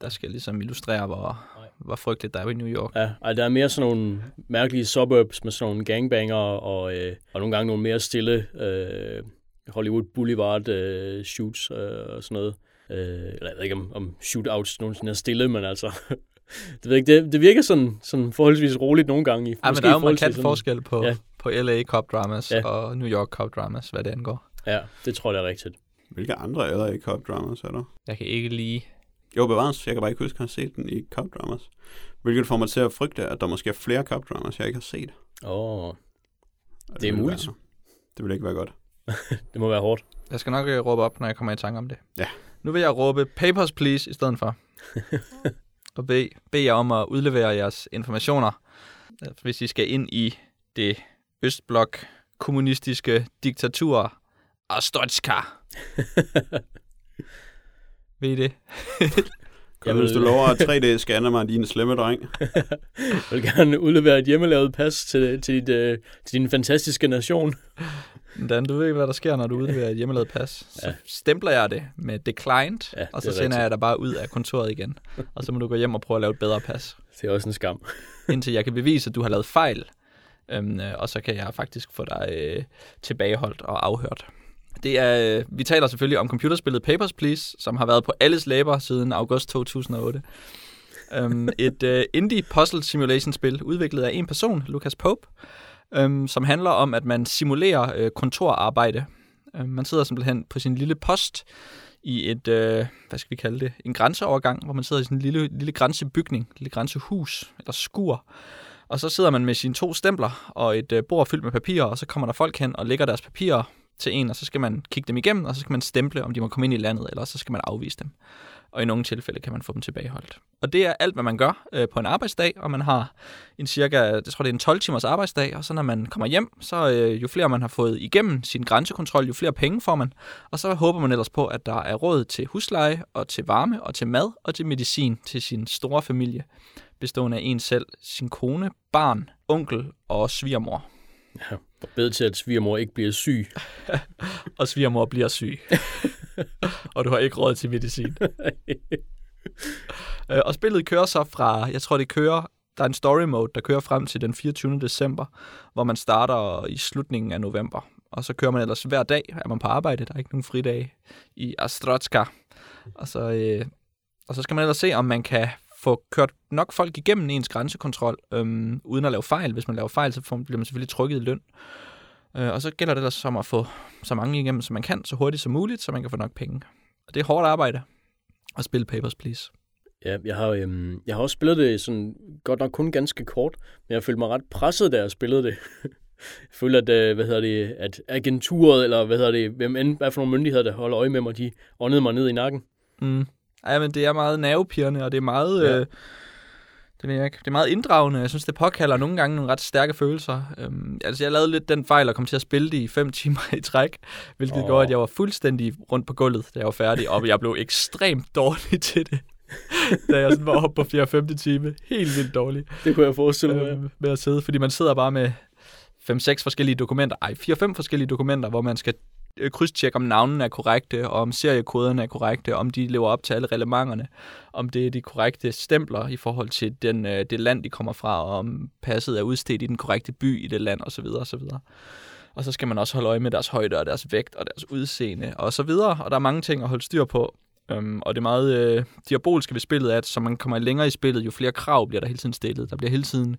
der skal ligesom illustrere, hvor, Nej. Hvor frygteligt der er i New York. Ja, ej, der er mere sådan nogle mærkelige suburbs med sådan nogle gangbanger, og, øh, og nogle gange nogle mere stille øh, Hollywood Boulevard øh, shoots øh, og sådan noget. Øh, eller jeg ved ikke, om, om shootouts nogensinde er stille, men altså... <laughs> det, ved ikke, det, det virker sådan, sådan forholdsvis roligt nogle gange. I, Ja, men der er jo markant sådan- forskel på, Ja. på LA Cop Dramas Ja. ja. og New York Cop Dramas, hvad det angår. Ja, det tror jeg, det er rigtigt. Hvilke andre LA Cop Dramas er der? Jeg kan ikke lige... Jo, bevares. Jeg kan bare ikke huske, at jeg har set den i Cop Dramas. Hvilket får mig til at frygte, at der måske er flere Cop Dramas, jeg ikke har set. Åh, oh, Og Det er muligt. Være, det vil ikke være godt. <laughs> det må være hårdt. Jeg skal nok øh, råbe op, når jeg kommer i tanke om det. Ja. Nu vil jeg råbe Papers, please, i stedet for. <laughs> og bede, bede jer om at udlevere jeres informationer, øh, hvis I skal ind i det Østblok kommunistiske diktatur Astotska. <laughs> Ved I det? <laughs> Du, hvis du lover at 3D-scanner mig, din slemme dreng? <laughs> Jeg vil gerne udlevere et hjemmelavet pas til, til, dit, øh, til din fantastiske nation. <laughs> Dan, du ved ikke, hvad der sker, når du udleverer et hjemmelavet pas. Så Ja. stempler jeg det med declined, Ja, og så sender rigtigt. jeg dig bare ud af kontoret igen. og så må du gå hjem og prøve at lave et bedre pas. Det er også en skam. indtil jeg kan bevise, at du har lavet fejl. Øhm, øh, og så kan jeg faktisk få dig øh, tilbageholdt og afhørt. Det er, øh, vi taler selvfølgelig om computerspillet Papers, Please, som har været på alles læber siden august 2008. øhm, <laughs> et øh, indie puzzle simulation spil udviklet af en person, Lucas Pope, øhm, som handler om, at man simulerer øh, kontorarbejde. Øhm, man sidder simpelthen på sin lille post i et, øh, hvad skal vi kalde det, en grænseovergang, hvor man sidder i sådan en lille, lille grænsebygning, lille grænsehus eller skur. Og så sidder man med sine to stempler og et øh, bord fyldt med papirer, og så kommer der folk hen og lægger deres papirer til en, og så skal man kigge dem igennem, og så skal man stemple, om de må komme ind i landet, eller så skal man afvise dem. Og i nogle tilfælde kan man få dem tilbageholdt. Og det er alt, hvad man gør øh, på en arbejdsdag, og man har en cirka, jeg tror det er en 12 timers arbejdsdag, og så når man kommer hjem, så øh, jo flere man har fået igennem sin grænsekontrol, jo flere penge får man, og så håber man ellers på, at der er råd til husleje, og til varme, og til mad, og til medicin til sin store familie, bestående af en selv, sin kone, barn, onkel og svigermor. Ja, og bed til, at svigermor ikke bliver syg. <laughs> Og svigermor bliver syg. <laughs> og du har ikke råd til medicin. <laughs> Øh, og spillet kører så fra, jeg tror det kører, der er en story mode, der kører frem til den 24. december, hvor man starter i slutningen af november. Og så kører man ellers hver dag, er man på arbejde, der er ikke nogen fridage i Astrotska. Og så, øh, og så skal man ellers se, om man kan få kørt nok folk igennem ens grænsekontrol, øhm, uden at lave fejl. Hvis man laver fejl, så bliver man selvfølgelig trykket i løn. Øh, og så gælder det ellers om at få så mange igennem, som man kan, så hurtigt som muligt, så man kan få nok penge. Og det er hårdt arbejde at spille Papers, Please. Ja, jeg har, øhm, jeg har også spillet det sådan, godt nok kun ganske kort, men jeg følte mig ret presset, da jeg spillede det. <laughs> Jeg føler, at, øh, hvad hedder det, at agenturet, eller hvad hedder det, hvem end, hvad for nogle myndigheder, der holder øje med mig, de åndede mig ned i nakken. Mm. Ja, men det er meget nervepirrende, og det er meget... Ja. Øh, det ved jeg ikke. Det er meget inddragende. Jeg synes, det påkalder nogle gange nogle ret stærke følelser. Øhm, altså, jeg lavede lidt den fejl at komme til at spille det i fem <laughs> timer i træk, hvilket oh. Gjorde, at jeg var fuldstændig rundt på gulvet, da jeg var færdig, og jeg blev ekstremt <laughs> dårlig til det, da jeg sådan var oppe på 4. og 5. time. Helt vildt dårlig Det kunne jeg forestille mig. øh, med at sidde, fordi man sidder bare med 5-6 forskellige dokumenter, ej, 4-5 forskellige dokumenter, hvor man skal Øh, krydstjek, krydstjekke, om navnene er korrekte, og om seriekoderne er korrekte, om de lever op til alle relementerne, om det er de korrekte stempler i forhold til den, øh, det land, de kommer fra, og om passet er udstedt i den korrekte by i det land, osv. osv. Og så skal man også holde øje med deres højde og deres vægt og deres udseende og så videre. Og der er mange ting at holde styr på. Øhm, og det er meget øh, diaboliske ved spillet, at så man kommer længere i spillet, jo flere krav bliver der hele tiden stillet. Der bliver hele tiden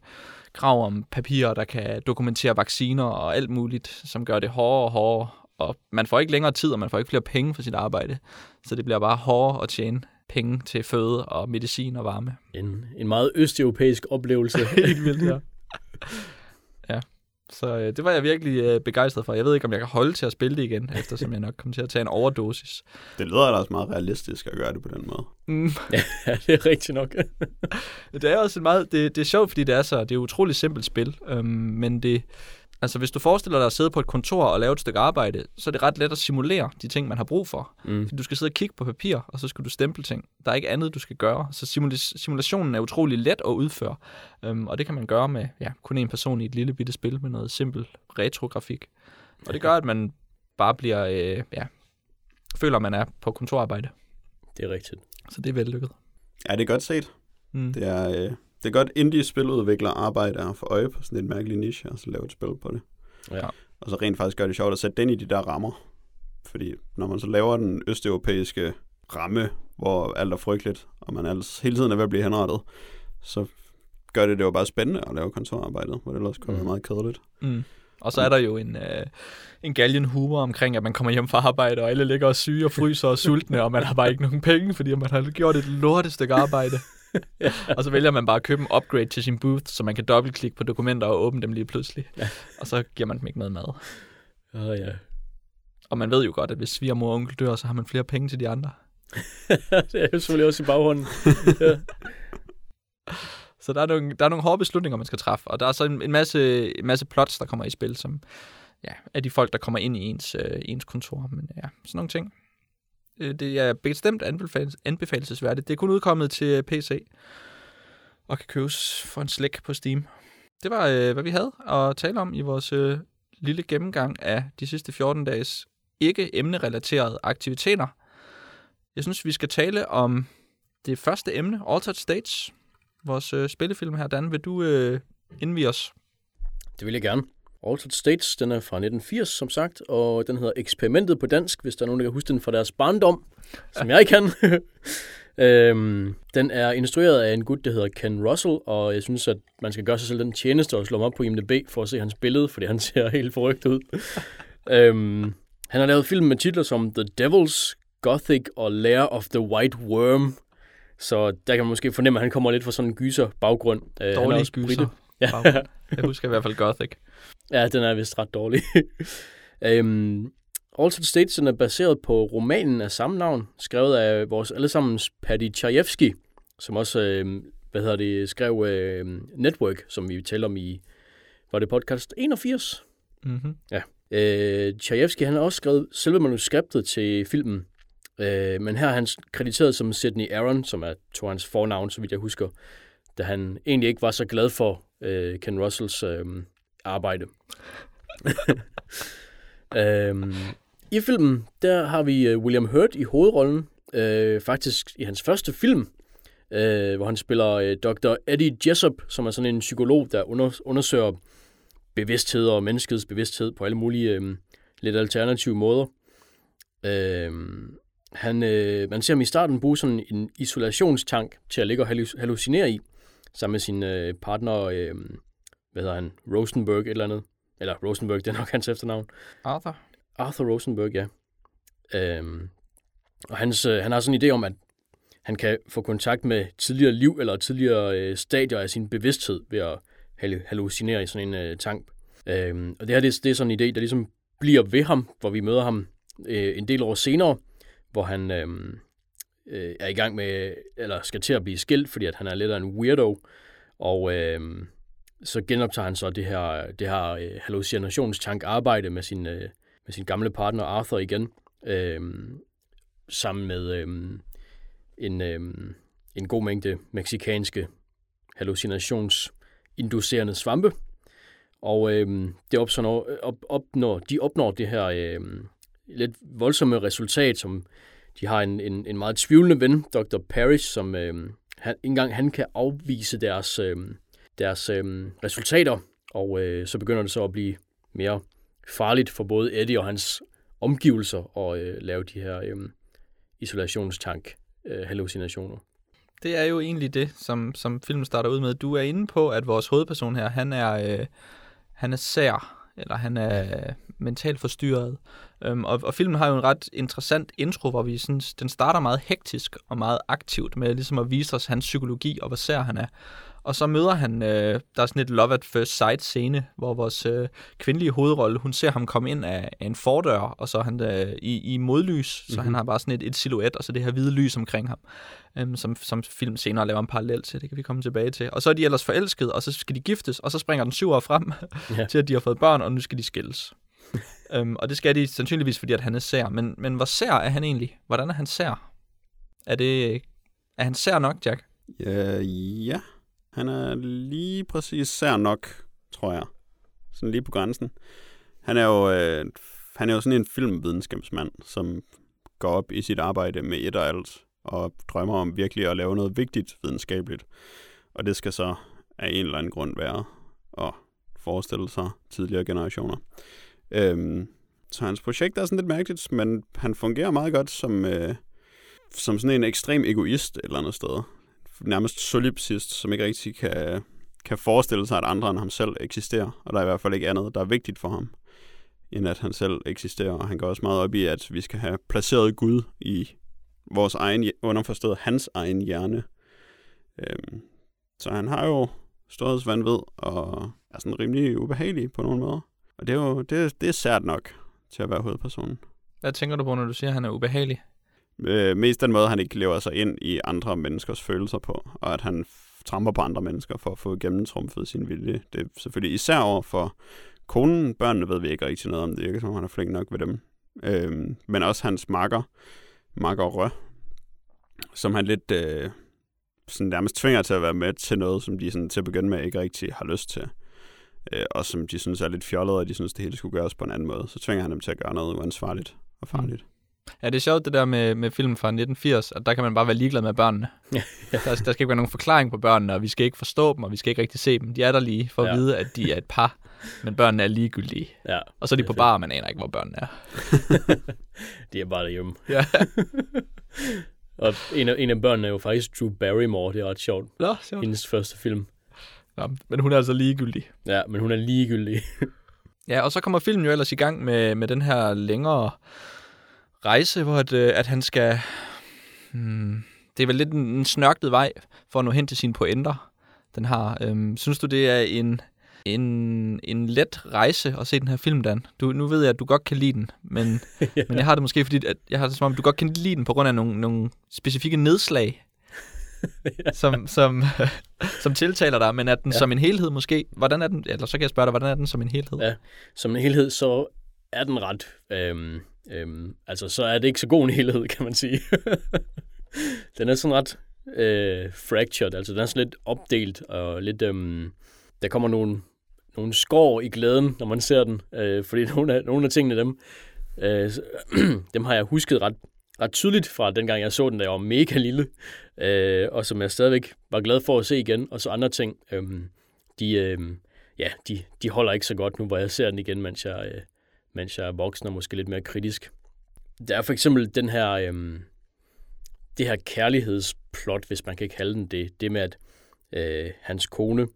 krav om papirer, der kan dokumentere vacciner og alt muligt, som gør det hårdere og hårdere. Og man får ikke længere tid, og man får ikke flere penge for sit arbejde. Så det bliver bare hårdere at tjene penge til føde og medicin og varme. En, en meget østeuropæisk oplevelse. <laughs> Helt vildt, ja. ja. Så øh, det var jeg virkelig øh, begejstret for. Jeg ved ikke, om jeg kan holde til at spille det igen, eftersom jeg nok kommer til at tage en overdosis. Det lyder da også meget realistisk at gøre det på den måde. Mm. <laughs> ja, det er rigtigt nok. <laughs> Det er også et meget, det, det er sjovt, fordi det er så, det er et utroligt simpelt spil, øhm, men det, altså hvis du forestiller dig at sidde på et kontor og lave et stykke arbejde, så er det ret let at simulere de ting, man har brug for. Mm. Du skal sidde og kigge på papir, og så skal du stemple ting. Der er ikke andet, du skal gøre. Så simula- simulationen er utrolig let at udføre, øhm, og det kan man gøre med ja, kun en person i et lille bitte spil med noget simpel retrografik. Og det gør, at man bare bliver, øh, ja, føler, at man er på kontorarbejde. Det er rigtigt. Så det er vellykket. Ja, det er godt set. Mm. Det er, øh, det er godt indie-spiludviklere arbejder få øje på sådan et mærkeligt niche, og så lave et spil på det. Ja. Og så rent faktisk gør det sjovt at sætte den i de der rammer. Fordi når man så laver den østeuropæiske ramme, hvor alt er frygteligt, og man ellers hele tiden er ved at blive henrettet, så gør det det jo bare spændende at lave kontorarbejdet, hvor det ellers kunne være Mm. meget kedeligt. Mm. Og så er der jo en, øh, en galgen humor omkring, at man kommer hjem fra arbejde, og alle ligger og syge og fryser og sultne, og man har bare ikke nogen penge, fordi man har gjort et lortet stykke arbejde. <laughs> og så vælger man bare at købe en upgrade til sin booth, så man kan dobbeltklikke på dokumenter og åbne dem lige pludselig. Ja. Og så giver man dem ikke noget mad. Oh, ja. Og man ved jo godt, at hvis svigermor og onkel dør, så har man flere penge til de andre. <laughs> det er jo selvfølgelig også i baghånden. ja. <laughs> Så der er nogle, der er nogle hårde beslutninger, man skal træffe. Og der er så en, en, masse, en masse plots, der kommer i spil, som ja, er de folk, der kommer ind i ens, øh, ens kontor. Men ja, sådan nogle ting. Øh, det er bestemt anbefales, anbefalesværdigt. Det er kun udkommet til øh, PC og kan købes for en slæk på Steam. Det var, øh, hvad vi havde at tale om i vores øh, lille gennemgang af de sidste 14 dages ikke emnerelaterede aktiviteter. Jeg synes, vi skal tale om det første emne, Altered States. Vores øh, spillefilm her, Dan, vil du øh, indvige os? Det vil jeg gerne. Altered States, den er fra 1980, som sagt, og den hedder Eksperimentet på dansk, hvis der er nogen, der kan huske den fra deres barndom, som jeg kan. <laughs> øhm, den er instrueret af en gut, der hedder Ken Russell, og jeg synes, at man skal gøre sig selv den tjeneste og slå ham op på IMDb for at se hans billede, fordi han <laughs> ser helt forrygt ud. øhm, han har lavet film med titler som The Devils, Gothic og Lair of the White Worm, så der kan man måske fornemme, at han kommer lidt fra sådan en gyser baggrund. Øh, Dårlige også gyser. brite. Ja. Jeg husker i hvert fald Gothic. <laughs> Ja, den er vist ret dårlig. <laughs> um, Altered States er baseret på romanen af samme navn, skrevet af vores allesammens Paddy Chayefsky, som også øh, hvad hedder det, skrev øh, Network, som vi talte om i, var det podcast 81? Mm-hmm. Øh, Chayefsky han har også skrevet selve manuskriptet til filmen, øh, men her er han krediteret som Sidney Aaron, som er to hans fornavn, så vidt jeg husker, da han egentlig ikke var så glad for øh, Ken Russells øh, arbejde. <laughs> øhm, I filmen, der har vi øh, William Hurt i hovedrollen, øh, faktisk i hans første film, øh, hvor han spiller øh, Dr. Eddie Jessup, som er sådan en psykolog, der under, undersøger bevidsthed og menneskets bevidsthed på alle mulige øh, lidt alternative måder. Øh, han, øh, man ser ham i starten bruge sådan en isolationstank til at ligge og hallu- hallucinere i, sammen med sin øh, partner, øh, hvad hedder han, Rosenberg et eller andet. Eller Rosenberg, det er nok hans efternavn. Arthur? Arthur Rosenberg, ja. Øhm, og hans, øh, han har sådan en idé om, at han kan få kontakt med tidligere liv eller tidligere øh, stadier af sin bevidsthed ved at hallu- hallucinere i sådan en øh, tank. Øhm, og det her det, det er sådan en idé, der ligesom bliver ved ham, hvor vi møder ham øh, en del år senere, hvor han øh, øh, er i gang med, eller skal til at blive skilt, fordi at han er lidt af en weirdo, og øh, så genoptager han så det her, det her øh, hallucinationstank arbejde med sin, øh, med sin gamle partner Arthur igen, øh, sammen med øh, en, øh, en god mængde meksikanske hallucinationsinducerende svampe. Og øh, det opnår, op, opnår, de opnår det her øh, lidt voldsomme resultat, som de har en, en, en meget tvivlende ven, Dr. Parrish, som øh, han, engang han kan afvise deres, øh, deres øh, resultater, og øh, så begynder det så at blive mere farligt for både Eddie og hans omgivelser at øh, lave de her øh, isolationstank øh, hallucinationer. Det er jo egentlig det, som, som filmen starter ud med. Du er inde på, at vores hovedperson her, han er, øh, han er sær, eller han er mentalt forstyrret. Øhm, og, og filmen har jo en ret interessant intro, hvor vi synes, den starter meget hektisk og meget aktivt med ligesom at vise os hans psykologi og hvor sær han er. Og så møder han, øh, der er sådan et love at first sight scene, hvor vores øh, kvindelige hovedrolle, hun ser ham komme ind af, af en fordør, og så er han øh, i, i modlys, mm-hmm. så han mhm. har bare sådan et, et silhuet, og så det her hvide lys omkring ham, øh, som, som film senere laver en parallel til, det kan vi komme tilbage til. Og så er de ellers forelsket, og så skal de giftes, og så springer den syv år frem <laughs> ja. til, at de har fået børn, og nu skal de skilles. <laughs> øhm, og det skal de sandsynligvis, fordi at han er sær. Men, men hvor sær er han egentlig? Hvordan er han sær? Er, det, er han sær nok, Jack? Ja, ja. Han er lige præcis sær nok, tror jeg. Sådan lige på grænsen. Han er jo, øh, han er jo sådan en filmvidenskabsmand, som går op i sit arbejde med et og alt, og drømmer om virkelig at lave noget vigtigt videnskabeligt. Og det skal så af en eller anden grund være at forestille sig tidligere generationer. Øhm, så hans projekt er sådan lidt mærkeligt, men han fungerer meget godt som, øh, som sådan en ekstrem egoist et eller andet sted nærmest solipsist, som ikke rigtig kan, kan forestille sig, at andre end ham selv eksisterer. Og der er i hvert fald ikke andet, der er vigtigt for ham, end at han selv eksisterer. Og han går også meget op i, at vi skal have placeret Gud i vores egen, underforstået hans egen hjerne. Øhm, så han har jo storhedsvandvid og er sådan rimelig ubehagelig på nogle måder. Og det er jo det, det er sært nok til at være hovedpersonen. Hvad tænker du på, når du siger, at han er ubehagelig? Øh, mest den måde, han ikke lever sig ind i andre menneskers følelser på, og at han tramper på andre mennesker for at få gennemtrumfet sin vilje. Det er selvfølgelig især over for konen. Børnene ved vi ikke rigtig noget om. Det virker som han er flink nok ved dem. Øh, men også hans makker, makker Rø, som han lidt øh, sådan nærmest tvinger til at være med til noget, som de sådan, til at begynde med ikke rigtig har lyst til. Øh, og som de synes er lidt fjollet, og de synes, det hele skulle gøres på en anden måde. Så tvinger han dem til at gøre noget uansvarligt og farligt. Ja, det er sjovt det der med, med film fra 1980, at der kan man bare være ligeglad med børnene. Ja. <laughs> der, der skal ikke være nogen forklaring på børnene, og vi skal ikke forstå dem, og vi skal ikke rigtig se dem. De er der lige for ja. at vide, at de er et par, men børnene er ligegyldige. Ja, og så er de på bar, og man aner ikke, hvor børnene er. <laughs> de er bare derhjemme. Ja. <laughs> og en af, en af børnene er jo faktisk Drew Barrymore, det er ret sjovt. Nå, sjovt. Hendes første film. Ja, men hun er altså ligegyldig. Ja, men hun er ligegyldig. ja, og så kommer filmen jo ellers i gang med, med den her længere rejse, hvor at, øh, at han skal... Hmm, det er vel lidt en, en snørklet vej for at nå hen til sine pointer, den har. Øhm, synes du, det er en, en, en let rejse at se den her film, Dan? Du, nu ved jeg, at du godt kan lide den, men, ja. <laughs> men jeg har det måske, fordi at jeg har det som om, du godt kan lide den på grund af nogle, nogle specifikke nedslag, ja. <laughs> <laughs> som, som, som tiltaler dig, men er den ja. som en helhed måske? Hvordan er den, eller så kan jeg spørge dig, hvordan er den som en helhed? Ja, som en helhed, så er den ret øhm, Øhm, altså, så er det ikke så god en helhed, kan man sige. <laughs> den er sådan ret øh, fractured, altså den er sådan lidt opdelt, og lidt, øhm, der kommer nogle, nogle skår i glæden, når man ser den, øh, fordi <laughs> nogle af, nogle af tingene, dem, øh, <clears throat> dem har jeg husket ret, ret tydeligt fra dengang jeg så den, da jeg var mega lille, øh, og som jeg stadigvæk var glad for at se igen, og så andre ting, øh, de, øh, ja, de, de holder ikke så godt nu, hvor jeg ser den igen, mens jeg, øh, mens jeg er voksen og måske lidt mere kritisk. Der er for eksempel den her, øhm, det her kærlighedsplot, hvis man kan kalde den det. Det med, at øh, hans kone,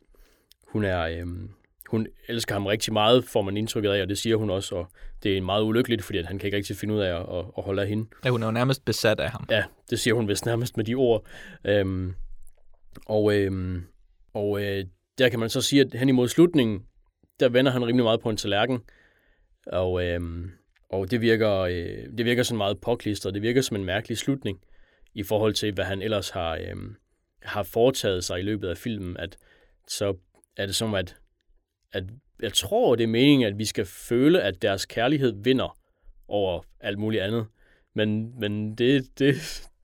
hun er, øhm, hun elsker ham rigtig meget, får man indtrykket af, og det siger hun også, og det er meget ulykkeligt, fordi at han kan ikke rigtig finde ud af at, at, at holde af hende. Ja, hun er jo nærmest besat af ham. Ja, det siger hun vist nærmest med de ord. Øhm, og øhm, og øh, der kan man så sige, at hen imod slutningen, der vender han rimelig meget på en tallerken. Og, øh, og det virker, øh, det virker sådan meget påklistret. Det virker som en mærkelig slutning i forhold til, hvad han ellers har, øh, har foretaget sig i løbet af filmen. At så er det som, at, at jeg tror, det er meningen, at vi skal føle, at deres kærlighed vinder over alt muligt andet. Men, men det, det,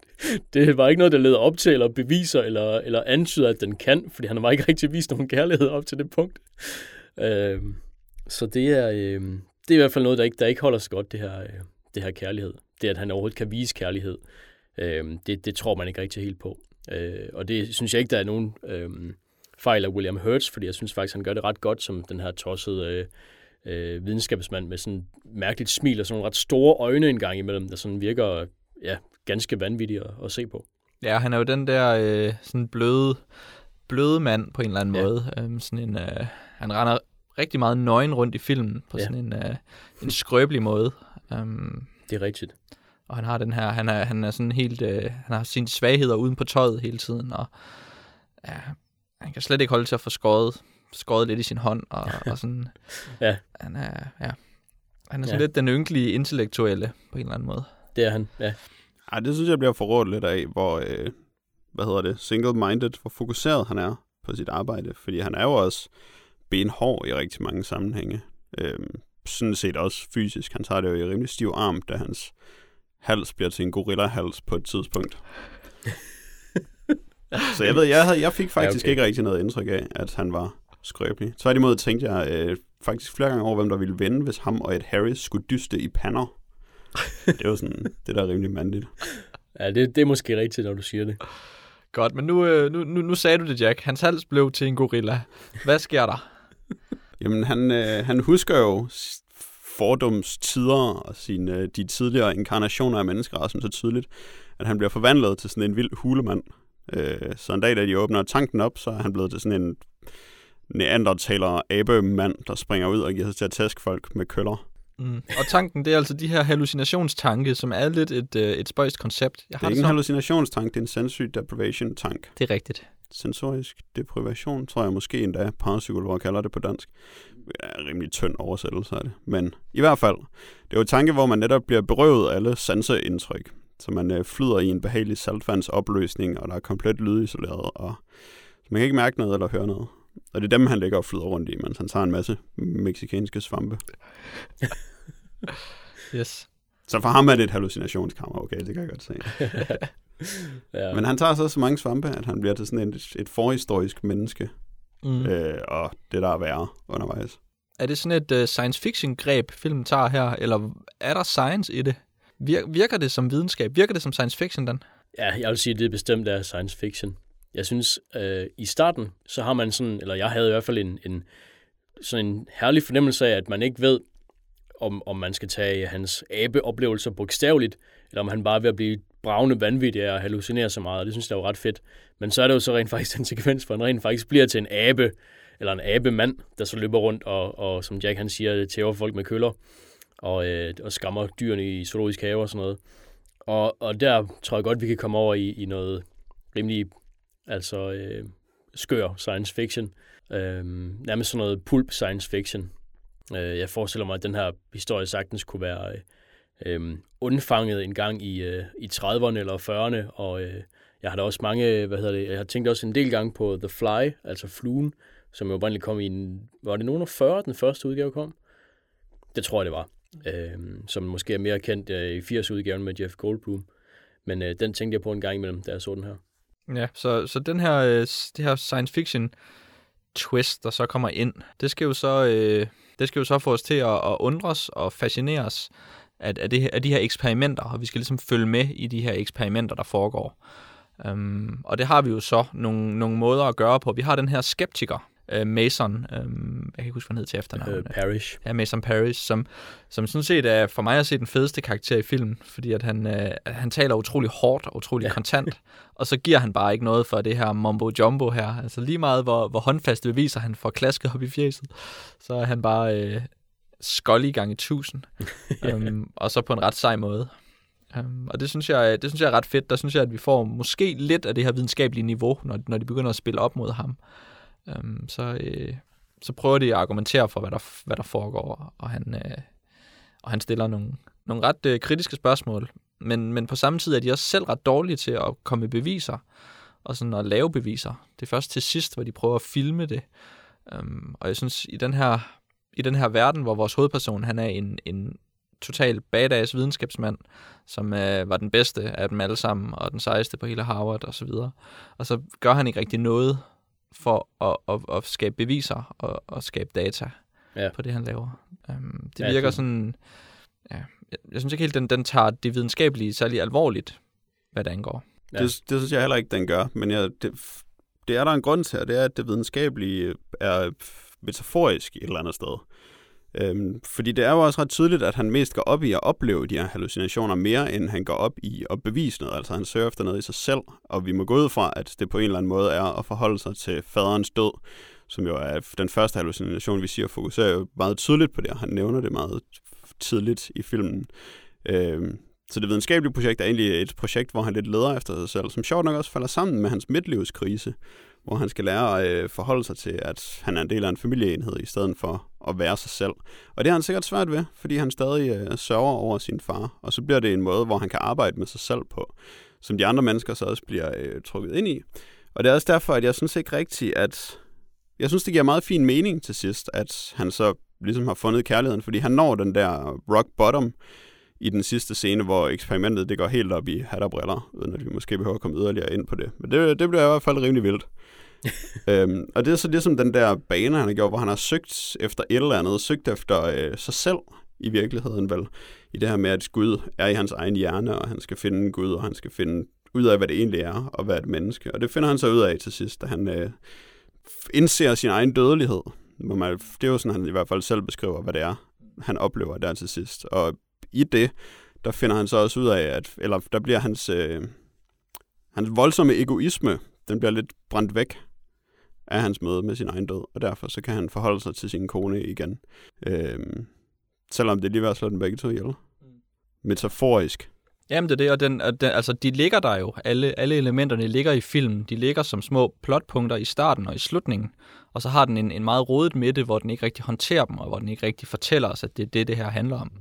<laughs> det var ikke noget, der leder op til, eller beviser, eller, eller antyder, at den kan, fordi han har ikke rigtig vist nogen kærlighed op til det punkt. Øh, så det er, øh, det er i hvert fald noget, der ikke, der ikke holder så godt, det her, øh, det her kærlighed. Det, at han overhovedet kan vise kærlighed, øh, det, det tror man ikke rigtig helt på. Øh, og det synes jeg ikke, der er nogen øh, fejl af William Hurts, fordi jeg synes faktisk, han gør det ret godt som den her tossede øh, øh, videnskabsmand med sådan mærkeligt smil og sådan nogle ret store øjne en gang imellem, der sådan virker ja, ganske vanvittige at, at se på. Ja, han er jo den der øh, sådan bløde, bløde mand på en eller anden ja. måde. Øhm, sådan en, øh, han render rigtig meget nøgen rundt i filmen på ja. sådan en, øh, en skrøbelig måde. Um, det er rigtigt. Og han har den her, han er, han er sådan helt, øh, han har sine svagheder uden på tøjet hele tiden, og ja, han kan slet ikke holde til at få skåret, skåret lidt i sin hånd, og, <laughs> og sådan, ja. han er, ja, han er sådan ja. lidt den ynkelige intellektuelle på en eller anden måde. Det er han, ja. Ej, det synes jeg bliver forrådt lidt af, hvor, øh, hvad hedder det, single-minded, hvor fokuseret han er på sit arbejde, fordi han er jo også benhård i rigtig mange sammenhænge. Øhm, sådan set også fysisk. Han tager det jo i rimelig stiv arm, da hans hals bliver til en gorilla-hals på et tidspunkt. <laughs> Så jeg ved, jeg, havde, jeg fik faktisk ja, okay. ikke rigtig noget indtryk af, at han var skrøbelig. Tværtimod tænkte jeg øh, faktisk flere gange over, hvem der ville vinde, hvis ham og et Harris skulle dyste i pander. Det er jo sådan, <laughs> det der er rimelig mandigt. Ja, det, det er måske rigtigt, når du siger det. Godt, men nu, øh, nu, nu, nu sagde du det, Jack. Hans hals blev til en gorilla. Hvad sker der? Jamen, han, øh, han husker jo fordums tider og sine, øh, de tidligere inkarnationer af menneskerassen så tydeligt, at han bliver forvandlet til sådan en vild hulemand. Øh, så en dag, da de åbner tanken op, så er han blevet til sådan en neandertaler abe-mand, der springer ud og giver sig til at tæske folk med køller. Mm. Og tanken, det er altså de her hallucinationstanke, som er lidt et, øh, et spøjst koncept. Jeg har det er ikke en hallucinationstank, det er en sensory deprivation tank. Det er rigtigt. Sensorisk deprivation, tror jeg måske endda parapsykologer kalder det på dansk. Det er en rimelig tynd oversættelse af det. Men i hvert fald, det er jo et tanke, hvor man netop bliver berøvet af alle sanseindtryk. Så man øh, flyder i en behagelig saltvandsopløsning, og der er komplet lydisoleret, og man kan ikke mærke noget eller høre noget. Og det er dem, han ligger og flyder rundt i, mens han tager en masse meksikanske svampe. yes. Så for ham er det et hallucinationskammer, okay, det kan jeg godt se. <laughs> <laughs> ja. Men han tager så så mange svampe, at han bliver til sådan et, et forhistorisk menneske. Mm. Øh, og det der er værre undervejs. Er det sådan et uh, science fiction greb, filmen tager her, eller er der science i det? Vir- virker det som videnskab? Virker det som science fiction, den? Ja, jeg vil sige, at det bestemt er science fiction. Jeg synes, øh, i starten, så har man sådan, eller jeg havde i hvert fald en, en, sådan en herlig fornemmelse af, at man ikke ved, om, om man skal tage hans abeoplevelser bogstaveligt, eller om han bare er ved at blive bravende vanvittig af at hallucinere så meget, og det synes jeg er jo ret fedt. Men så er det jo så rent faktisk en sekvens, hvor han rent faktisk bliver til en abe, eller en abemand, der så løber rundt og, og som Jack han siger, tæver folk med køller, og, øh, og skammer dyrene i zoologisk have og sådan noget. Og, og der tror jeg godt, vi kan komme over i, i noget rimelig altså øh, skør science fiction. Øh, nærmest sådan noget pulp science fiction. Øh, jeg forestiller mig, at den her historie sagtens kunne være øh, Øhm, undfanget en gang i, øh, i 30'erne eller 40'erne, og øh, jeg har da også mange, hvad hedder det, jeg har tænkt også en del gange på The Fly, altså fluen, som jo oprindeligt kom i en, var det nogen af 40, den første udgave kom? Det tror jeg, det var. Øh, som måske er mere kendt øh, i 80-udgaven med Jeff Goldblum. Men øh, den tænkte jeg på en gang imellem, da jeg så den her. Ja, så, så den her, øh, det her science fiction twist, der så kommer ind, det skal jo så, øh, det skal jo så få os til at, at undres og fascineres af, af, det, af de her eksperimenter, og vi skal ligesom følge med i de her eksperimenter, der foregår. Um, og det har vi jo så nogle, nogle måder at gøre på. Vi har den her skeptiker, uh, Mason, um, jeg kan ikke huske, hvad han hed til efternavn. Uh, Parrish. Ja, Mason Parrish, som, som sådan set er for mig at se den fedeste karakter i filmen, fordi at han, uh, han taler utrolig hårdt og utrolig ja. <laughs> kontant, og så giver han bare ikke noget for det her mumbo jumbo her. Altså lige meget, hvor, hvor håndfaste beviser han får klasket op i fjeset, så er han bare uh, skoldig gange tusind, <laughs> um, og så på en ret sej måde. Um, og det synes, jeg, det synes jeg er ret fedt. Der synes jeg, at vi får måske lidt af det her videnskabelige niveau, når, når de begynder at spille op mod ham. Um, så, øh, så prøver de at argumentere for, hvad der, hvad der foregår, og han, øh, og han stiller nogle, nogle ret øh, kritiske spørgsmål. Men, men på samme tid er de også selv ret dårlige til at komme med beviser, og sådan at lave beviser. Det er først til sidst, hvor de prøver at filme det. Um, og jeg synes, i den her, i den her verden, hvor vores hovedperson, han er en, en total badass videnskabsmand, som øh, var den bedste af dem alle sammen, og den sejeste på hele Harvard og så videre. Og så gør han ikke rigtig noget for at, at, at skabe beviser og, og skabe data ja. på det, han laver. Um, det virker ja, sådan... Ja, jeg, jeg synes ikke helt, den, den tager det videnskabelige særlig alvorligt, hvad det angår. Ja. Det, det synes jeg heller ikke, den gør, men jeg, det, det er der en grund til, og det er, at det videnskabelige er metaforisk et eller andet sted. Øhm, fordi det er jo også ret tydeligt, at han mest går op i at opleve de her hallucinationer mere, end han går op i at bevise noget. Altså han søger efter noget i sig selv, og vi må gå ud fra, at det på en eller anden måde er at forholde sig til faderens død, som jo er den første hallucination, vi siger, fokuserer jo meget tydeligt på det, og han nævner det meget tidligt i filmen. Øhm, så det videnskabelige projekt er egentlig et projekt, hvor han lidt leder efter sig selv, som sjovt nok også falder sammen med hans midtlivskrise, hvor han skal lære at øh, forholde sig til, at han er en del af en familieenhed, i stedet for at være sig selv. Og det har han sikkert svært ved, fordi han stadig øh, sørger over sin far, og så bliver det en måde, hvor han kan arbejde med sig selv på, som de andre mennesker så også bliver øh, trukket ind i. Og det er også derfor, at jeg synes ikke rigtigt, at... Jeg synes, det giver meget fin mening til sidst, at han så ligesom har fundet kærligheden, fordi han når den der rock bottom, i den sidste scene, hvor eksperimentet det går helt op i hat og briller, uden at vi måske behøver at komme yderligere ind på det. Men det, det bliver i hvert fald rimelig vildt. <laughs> øhm, og det er så ligesom den der bane, han har gjort, hvor han har søgt efter et eller andet, søgt efter øh, sig selv i virkeligheden vel, i det her med, at Gud er i hans egen hjerne, og han skal finde Gud, og han skal finde ud af, hvad det egentlig er, og hvad et menneske. Og det finder han så ud af til sidst, da han øh, indser sin egen dødelighed. Hvor man, det er jo sådan, han i hvert fald selv beskriver, hvad det er, han oplever der til sidst. Og i det, der finder han så også ud af, at, eller der bliver hans, øh, hans voldsomme egoisme, den bliver lidt brændt væk af hans møde med sin egen død, og derfor så kan han forholde sig til sin kone igen. Øh, selvom det lige var slået den begge to ihjel. Mm. Metaforisk. Jamen det er det, og den, og den, altså, de ligger der jo. Alle, alle elementerne ligger i filmen. De ligger som små plotpunkter i starten og i slutningen. Og så har den en, en meget rodet midte, hvor den ikke rigtig håndterer dem, og hvor den ikke rigtig fortæller os, at det er det, det her handler om.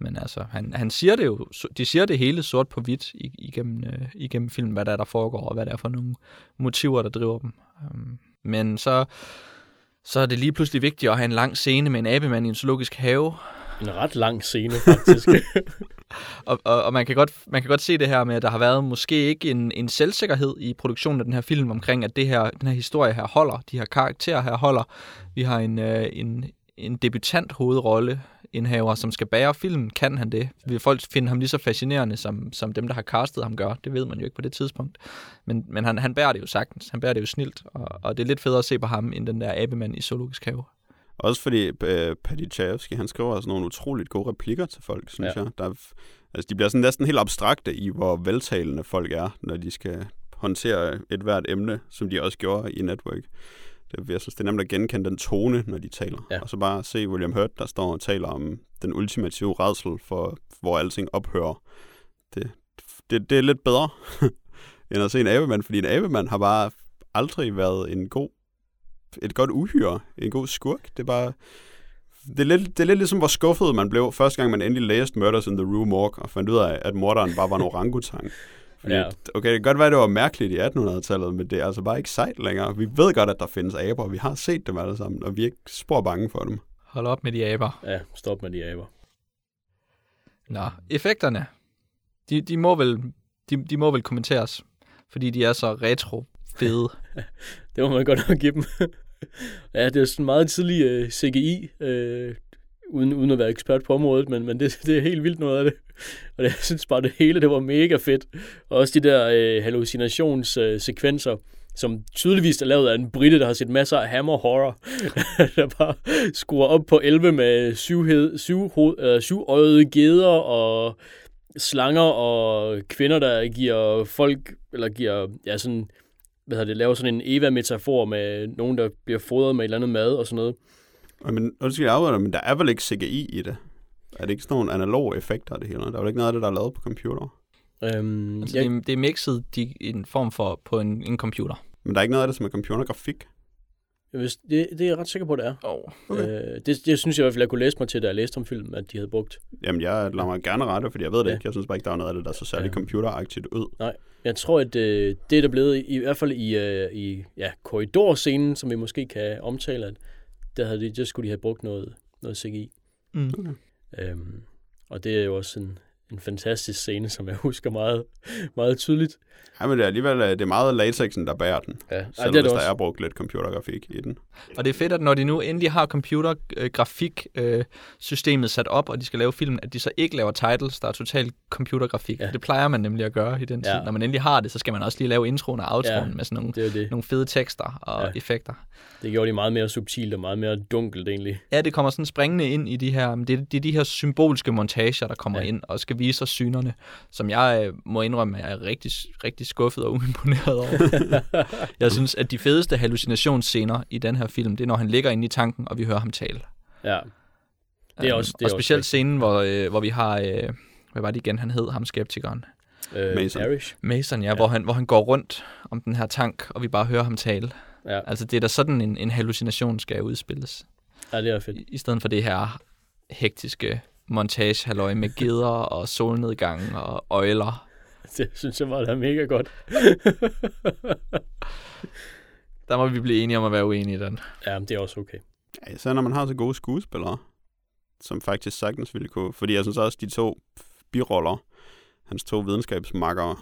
Men altså, han, han siger det jo, de siger det hele sort på hvidt igennem, øh, igennem filmen, hvad der er, der foregår, og hvad der er for nogle motiver, der driver dem. Um, men så, så er det lige pludselig vigtigt at have en lang scene med en abemand i en zoologisk have. En ret lang scene, faktisk. <laughs> <laughs> og, og, og man, kan godt, man kan godt se det her med, at der har været måske ikke en, en selvsikkerhed i produktionen af den her film omkring, at det her, den her historie her holder, de her karakterer her holder. Vi har en, øh, en, en debutant hovedrolle indhaver, som skal bære filmen, kan han det? Vil folk finde ham lige så fascinerende, som, som dem, der har castet ham gør? Det ved man jo ikke på det tidspunkt. Men, men han, han bærer det jo sagtens. Han bærer det jo snilt, og, og det er lidt federe at se på ham, end den der abemand i Zoologisk Have. Også fordi uh, Paddy Chayefsky, han skriver også nogle utroligt gode replikker til folk, synes ja. jeg. Der er, altså, de bliver sådan næsten helt abstrakte i, hvor veltalende folk er, når de skal håndtere et hvert emne, som de også gjorde i Network. Det, jeg synes, det er nemt at genkende den tone, når de taler. Ja. Og så bare se William Hurt, der står og taler om den ultimative redsel for, hvor alting ophører. Det, det, det er lidt bedre, <laughs> end at se en abemand, fordi en abemand har bare aldrig været en god, et godt uhyre, en god skurk. Det er bare, det er, lidt, det er lidt ligesom, hvor skuffet man blev, første gang man endelig læste Murders in the Rue Morgue, og fandt ud af, at morderen bare var en <laughs> orangutang. Fordi, ja. Okay, det kan godt være, at det var mærkeligt i 1800-tallet, men det er altså bare ikke sejt længere. Vi ved godt, at der findes aber, vi har set dem alle sammen, og vi er ikke spor bange for dem. Hold op med de aber. Ja, stop med de aber. Nå, effekterne. De, de, må vel, de, de må vel kommenteres, fordi de er så retro fede. <laughs> det må man godt nok give dem. <laughs> ja, det er sådan meget tidlig uh, øh, CGI. Uh, øh, uden, uden at være ekspert på området, men, men det, <laughs> det er helt vildt noget af det. Og det, jeg synes bare, det hele det var mega fedt. Og også de der øh, hallucinationssekvenser, øh, som tydeligvis er lavet af en britte, der har set masser af hammer horror, <laughs> der bare skruer op på 11 med syvhed, syv, hoved, øh, syv øjede geder og slanger og kvinder, der giver folk, eller giver, ja sådan, hvad hedder det, laver sådan en Eva-metafor med nogen, der bliver fodret med et eller andet mad og sådan noget. Men, undskyld, jeg arbejder, men der er vel ikke CGI i det? Er det ikke sådan nogle analoge effekter det hele? Der er vel ikke noget af det, der er lavet på computer? Øhm, altså, jeg... det, det er mixet i en form for på en, en computer. Men der er ikke noget af det, som er computergrafik? Hvis, det, det er jeg ret sikker på, det er. Oh. Okay. Øh, det, det synes jeg i hvert fald, jeg kunne læse mig til, da jeg læste om filmen, at de havde brugt. Jamen, jeg lader mig gerne rette, fordi jeg ved det Ja. ikke. Jeg synes bare ikke, der er noget af det, der så særlig Ja. computeragtigt ud. Jeg tror, at øh, det er der blevet, i, i hvert fald i, øh, i ja, korridorscenen, som vi måske kan omtale, at der, havde de, der skulle de have brugt noget, noget CGI. Mm. Øhm, og det er jo også en, en fantastisk scene, som jeg <laughs> husker meget, meget tydeligt. Ja, men det er alligevel øh, det er meget latexen, der bærer den. Ja, Ej, Selv det er hvis det der også. er brugt lidt computergrafik i den. Og det er fedt, at når de nu endelig har computergrafik-systemet sat op, og de skal lave film, at de så ikke laver titles, der er totalt computergrafik. Ja. Det plejer man nemlig at gøre i den tid. Ja. Når man endelig har det, så skal man også lige lave introen og outroen Ja. med sådan nogle, Det det. nogle fede tekster og ja. effekter. Det gjorde de meget mere subtilt og meget mere dunkelt egentlig. Ja, det kommer sådan springende ind i de her, det, er- det er de her symbolske montager, der kommer Ja. ind og skal vise os synerne, som jeg øh, må indrømme, er rigtig, rigtig skuffet og <laughs> uimponeret over. <laughs> jeg synes, at de fedeste hallucinationsscener i den her film, det er, når han ligger inde i tanken, og vi hører ham tale. Ja, Det er Øhm, også- det er og også specielt rigtigt. scenen, hvor, øh, hvor vi har, øh, hvad var det igen, han hed, ham skeptikeren. øh, Mason. Mason, Ja. ja. Hvor, han, hvor han går rundt om den her tank, og vi bare hører ham tale. Ja, Altså, det er da sådan, en, en hallucination skal udspilles. ja, det er fedt. I, I stedet for det her hektiske montage halløj med geder <laughs> og solnedgang og øjler. Det synes jeg var da mega godt. <laughs> Der må vi blive enige om at være uenige i den. Ja, det er også okay. Ja, især når man har så gode skuespillere, som faktisk sagtens ville kunne. Fordi jeg synes også, de to biroller, hans to videnskabsmakkere,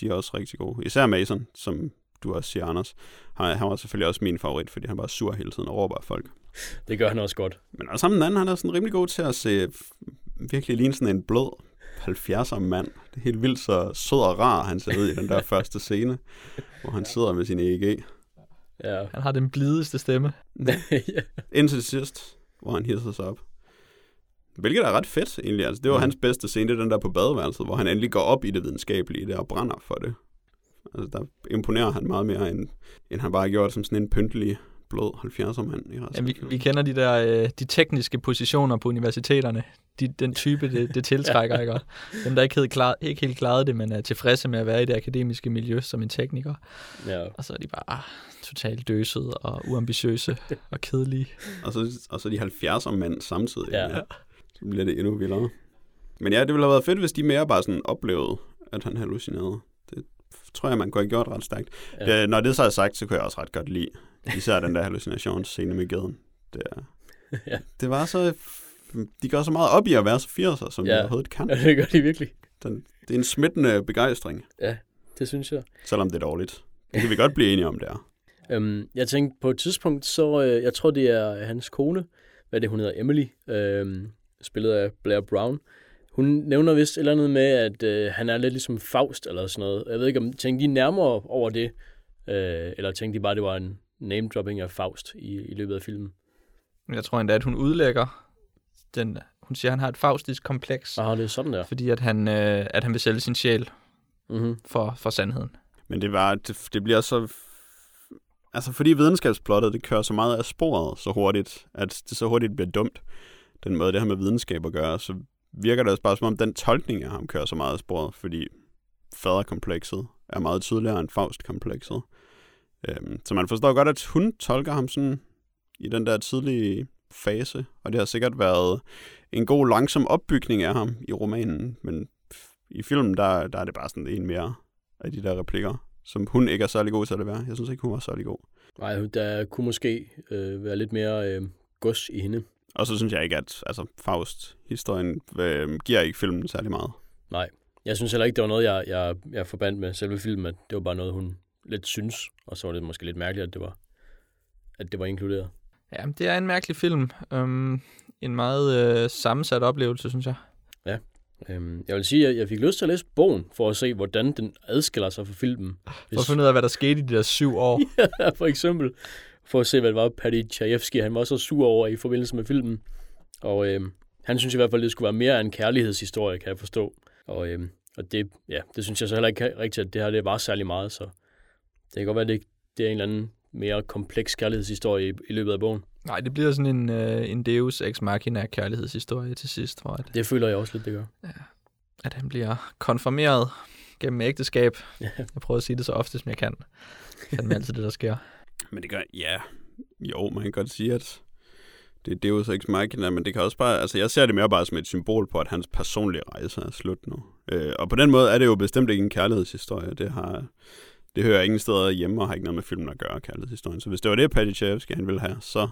de er også rigtig gode. Især Mason, som du også siger, Anders. Han, han var selvfølgelig også min favorit, fordi han var sur hele tiden og råber af folk. Det gør han også godt. Men også sammen den anden, han er sådan rimelig god til at se virkelig ligne sådan en blød 70'er mand. Det er helt vildt så sød og rar, han ser ud i den der <laughs> første scene, hvor han sidder med sin EEG. Ja. Han har den blideste stemme. <laughs> ja. Indtil sidst, hvor han hisser sig op. Hvilket er ret fedt, egentlig. Altså, det var Mm. hans bedste scene, det er den der på badeværelset, hvor han endelig går op i det videnskabelige der og brænder for det. Altså, der imponerer han meget mere, end, end han bare har gjort som sådan en pyntelig, blød 70'er mand i Ja, vi, vi kender de der øh, de tekniske positioner på universiteterne. De, den type, det, det <laughs> tiltrækker, ikke? Og Dem, der ikke helt, klar, ikke helt klarede det, men er tilfredse med at være i det akademiske miljø som en tekniker. ja. Og så er de bare ah, totalt døsede og uambitiøse <laughs> og kedelige. Og så, og så de 70'er mænd samtidig. Ja. Ja. Så bliver det endnu vildere. Men ja, det ville have været fedt, hvis de mere bare sådan oplevede, at han hallucinerede. Tror jeg, man kunne have gjort ret stærkt. Ja. Ja. Det, når det så er sagt, så kunne jeg også ret godt lide især den der hallucinationsscene med geden. Det, er, <laughs> Ja. det var så... De går så meget op i at være så 80'er, som Ja. ja. de overhovedet kan. <laughs> ja, det gør de virkelig. Den, det er en smittende begejstring, Det synes jeg. selvom det er dårligt. Det kan vi godt blive enige om, det er. <laughs> Øhm, jeg tænkte på et tidspunkt, så øh, jeg tror, det er hans kone, hvad det hun hedder, Emily, øhm, spillet af Blair Brown. Hun nævner vist et eller andet med, at øh, han er lidt ligesom Faust eller sådan noget. Jeg ved ikke, om tænkte de nærmere over det, øh, eller tænkte de bare, det var en name-dropping af Faust i, i løbet af filmen. Jeg tror endda, at hun udlægger den... Hun siger, at han har et faustisk kompleks, Ah, det er sådan der. fordi at han, øh, at han vil sælge sin sjæl Mm-hmm. for, for sandheden. Men det, var, det, det bliver så... Altså, fordi videnskabsplottet, det kører så meget af sporet så hurtigt, at det så hurtigt bliver dumt, den måde, det har med videnskab at gøre, så virker det også bare som om, den tolkning af ham kører så meget af sporet, fordi faderkomplekset er meget tydeligere end Faustkomplekset. Øhm, så man forstår godt, at hun tolker ham sådan i den der tidlige fase, og det har sikkert været en god, langsom opbygning af ham i romanen, men i filmen, der, der er det bare sådan en mere af de der replikker, som hun ikke er særlig god til at være. Jeg synes ikke, hun var særlig god. Nej, der kunne måske øh, være lidt mere øh, gods i hende. Og så synes jeg ikke, at altså, Faust-historien øh, giver ikke filmen særlig meget. Nej, jeg synes heller ikke, det var noget, jeg, jeg, jeg forbandt med selve filmen, at det var bare noget, hun lidt synes, og så var det måske lidt mærkeligt, at det var, at det var inkluderet. Ja, det er en mærkelig film. Um, en meget øh, sammensat oplevelse, synes jeg. Øhm, jeg vil sige, at jeg fik lyst til at læse bogen, for at se, hvordan den adskiller sig fra filmen. For at finde ud af, hvad der skete i de der syv år. <laughs> for eksempel, for at se, hvad det var, Paddy Chayefsky, han var så sur over i forbindelse med filmen. Og øhm, han synes i hvert fald, det skulle være mere en kærlighedshistorie, kan jeg forstå. Og, øhm, og det, ja, det synes jeg så heller ikke rigtigt, at det her det var særlig meget, så det kan godt være, at det, det er en eller anden mere kompleks kærlighedshistorie i, i løbet af bogen. Nej, det bliver sådan en, øh, en deus ex machina kærlighedshistorie til sidst, hvor at, Det føler jeg også lidt, det gør. at han bliver konfirmeret gennem ægteskab. Ja. Jeg prøver at sige det så ofte, som jeg kan. Det er altid det, der sker. <laughs> Men det gør, ja, jo, man kan godt sige, at det det er jo så ikke Machina, men det kan også bare, altså jeg ser det mere bare som et symbol på, at hans personlige rejse er slut nu. Øh, og på den måde er det jo bestemt ikke en kærlighedshistorie. Det har, det hører ingen steder hjemme og har ikke noget med filmen at gøre, kærlighedshistorien. Så hvis det var det, Patty Chayefsky han ville have, så